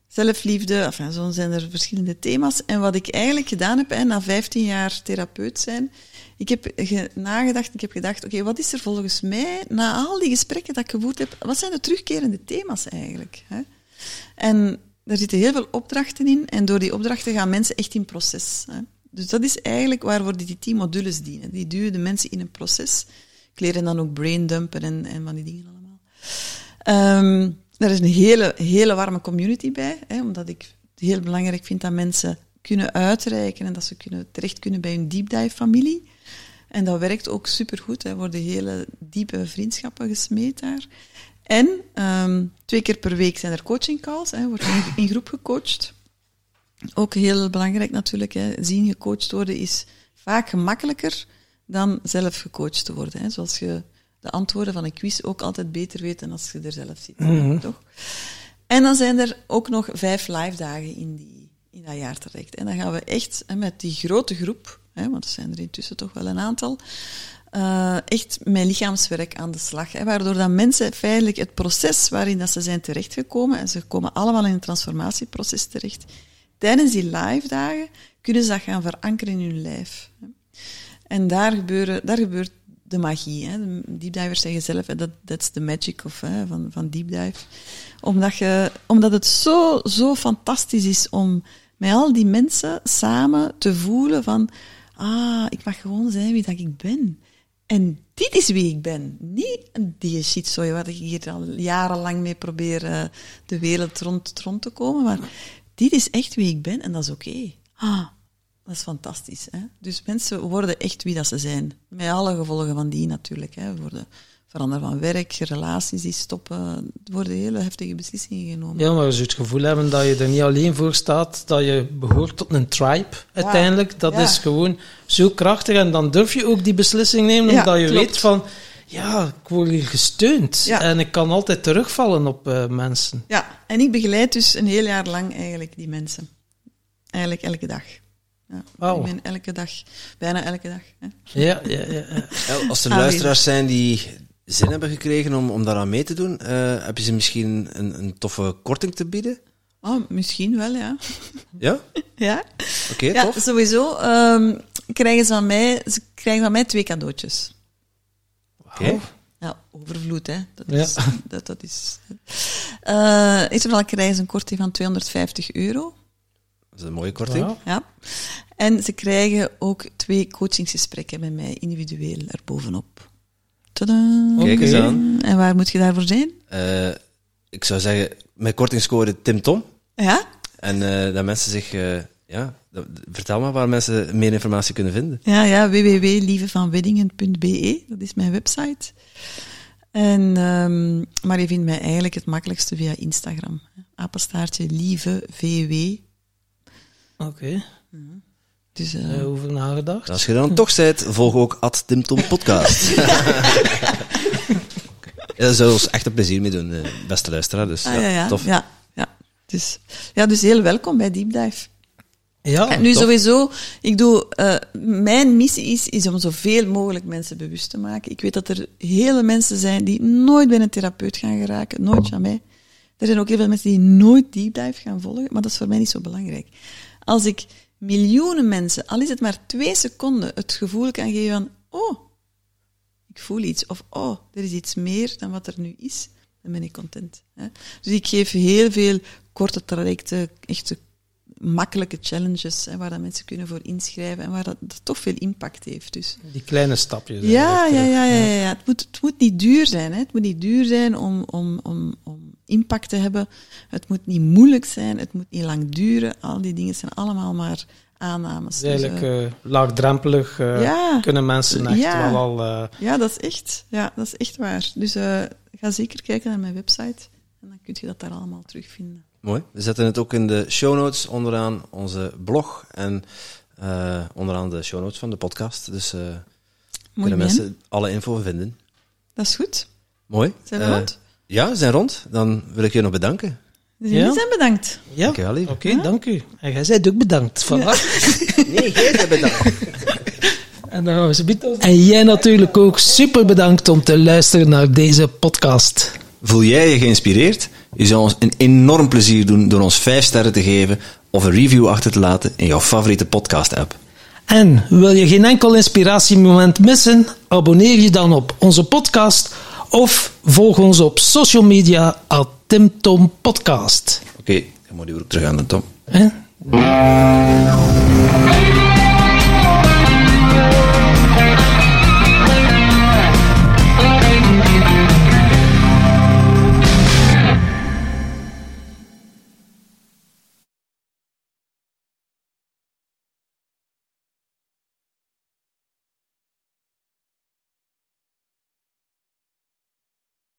zelfliefde. Enfin, zo zijn er verschillende thema's. En wat ik eigenlijk gedaan heb, hè, na 15 jaar therapeut zijn, ik heb ge- nagedacht, ik heb gedacht, oké, wat is er volgens mij, na al die gesprekken dat ik gevoerd heb, wat zijn de terugkerende thema's eigenlijk? Hè? En daar zitten heel veel opdrachten in, en door die opdrachten gaan mensen echt in proces. Hè? Dus dat is eigenlijk waarvoor die tien modules dienen. Die duwen de mensen in een proces. Ik leer dan ook braindumpen en, en van die dingen allemaal. Ehm er is een hele, hele warme community bij, hè, omdat ik het heel belangrijk vind dat mensen kunnen uitreiken en dat ze kunnen, terecht kunnen bij hun deep dive familie. En dat werkt ook supergoed. Er worden hele diepe vriendschappen gesmeed daar. En ehm, twee keer per week zijn er coaching calls, hè, wordt in, in groep gecoacht. Ook heel belangrijk natuurlijk, hè, zien gecoacht worden is vaak gemakkelijker dan zelf gecoacht te worden. Hè. Zoals je de antwoorden van een quiz ook altijd beter weet dan als je er zelf zit. Toch? En dan zijn er ook nog vijf live dagen in, die, in dat jaartraject. En dan gaan we echt hè, met die grote groep, hè, want er zijn er intussen toch wel een aantal, eh, echt met lichaamswerk aan de slag. Hè, waardoor dan mensen feitelijk het proces waarin dat ze zijn terechtgekomen, en ze komen allemaal in een transformatieproces terecht, tijdens die live dagen kunnen ze dat gaan verankeren in hun lijf. En daar, gebeuren, daar gebeurt de magie. Hè. De deepdivers zeggen zelf, dat that's the magic of, hè, van, van deepdive. Omdat, je, omdat het zo, zo fantastisch is om met al die mensen samen te voelen van, ah, ik mag gewoon zijn wie dat ik ben. En dit is wie ik ben. Niet die shitzooi waar ik hier al jarenlang mee probeer eh, de wereld rond, rond te komen. Maar dit is echt wie ik ben en dat is oké. Ah, dat is fantastisch. Hè? Dus mensen worden echt wie dat ze zijn. Met alle gevolgen van die natuurlijk. Hè? Veranderen van werk, relaties die stoppen. Er worden hele heftige beslissingen genomen. Ja, maar als je het gevoel hebben dat je er niet alleen voor staat, dat je behoort tot een tribe uiteindelijk, dat ja. is gewoon zo krachtig. En dan durf je ook die beslissing nemen, Ja, omdat je klopt. weet van, ja, ik word hier gesteund. Ja. En ik kan altijd terugvallen op eh, mensen. Ja, en ik begeleid dus een heel jaar lang eigenlijk die mensen. Eigenlijk elke dag. Ja, Wauw. Ik ben elke dag, bijna elke dag. Hè. Ja, ja, ja. ja. [laughs] Ja, Als er Ah, luisteraars zijn die zin hebben gekregen om, om daaraan mee te doen, eh, heb je ze misschien een, een toffe korting te bieden? Oh, misschien wel, ja. Ja? [laughs] Ja, Oké, ja tof. sowieso ehm, krijgen ze, van mij, ze krijgen van mij twee cadeautjes. Oké. Ja, overvloed, hè. Dat Ja. is... Dat, dat is Eh eerst en vooral krijgen ze een korting van 250 euro. Dat is een mooie korting. Ja. En ze krijgen ook twee coachingsgesprekken met mij individueel erbovenop. Tadaa. Kijk eens aan. En waar moet je daarvoor zijn? Eh, ik zou zeggen, met kortingscode TimTom. Ja? En uh, dat mensen zich, uh, ja, vertel maar waar mensen meer informatie kunnen vinden. Ja, ja, www.lievevanweddingen.be, dat is mijn website. En, um, maar je vindt mij eigenlijk het makkelijkste via Instagram. Apenstaartje lieve VW. Oké. Okay. Mm Dus, uh, over nagedacht. Als je dan toch bent, volg ook at Timtom Podcast. [laughs] Ja, daar zullen we echt een plezier mee doen, beste luisteraar. Dus ah, ja, ja, tof. Ja, ja. Dus, ja, dus heel welkom bij Deep Dive. Ja, en nu sowieso, ik doe, uh, mijn missie is, is om zoveel mogelijk mensen bewust te maken. Ik weet dat er hele mensen zijn die nooit bij een therapeut gaan geraken, nooit jamais. Er zijn ook heel veel mensen die nooit deep dive gaan volgen, maar dat is voor mij niet zo belangrijk. Als ik miljoenen mensen, al is het maar twee seconden, het gevoel kan geven van, oh, ik voel iets, of oh, er is iets meer dan wat er nu is, dan ben ik content. Hè? Dus ik geef heel veel korte trajecten, echte makkelijke challenges hè, waar dat mensen kunnen voor inschrijven en waar dat, toch veel impact heeft. Dus. Die kleine stapjes. Ja, ja, ja, ja, ja, Het, moet, het moet niet duur zijn. Hè. Het moet niet duur zijn om, om, om, om impact te hebben. Het moet niet moeilijk zijn. Het moet niet lang duren. Al die dingen zijn allemaal maar aannames. Dus, eigenlijk uh, laagdrempelig uh, ja, kunnen mensen echt ja, wel al... Uh, ja, dat is echt, ja, dat is echt waar. Dus ga zeker kijken naar mijn website en dan kun je dat daar allemaal terugvinden. Mooi. We zetten het ook in de show notes onderaan onze blog en onderaan de show notes van de podcast. Dus kunnen mensen alle info vinden. Dat is goed. Mooi. Zijn we rond? Ja, we zijn rond. Dan wil ik je nog bedanken. Jullie ja. zijn bedankt. Ja, oké, okay, dank u. En jij bent ook bedankt. Voilà. Ja. [laughs] [laughs] nee, jij bent bedankt. en, dan gaan we ze en jij natuurlijk ook super bedankt om te luisteren naar deze podcast. Voel jij je geïnspireerd? Je zou ons een enorm plezier doen door ons 5 sterren te geven of een review achter te laten in jouw favoriete podcast-app. En wil je geen enkel inspiratiemoment missen? Abonneer je dan op onze podcast of volg ons op social media at Tim Tom Podcast. Oké, okay, dan moet je ook terug aan de Tom. Eh?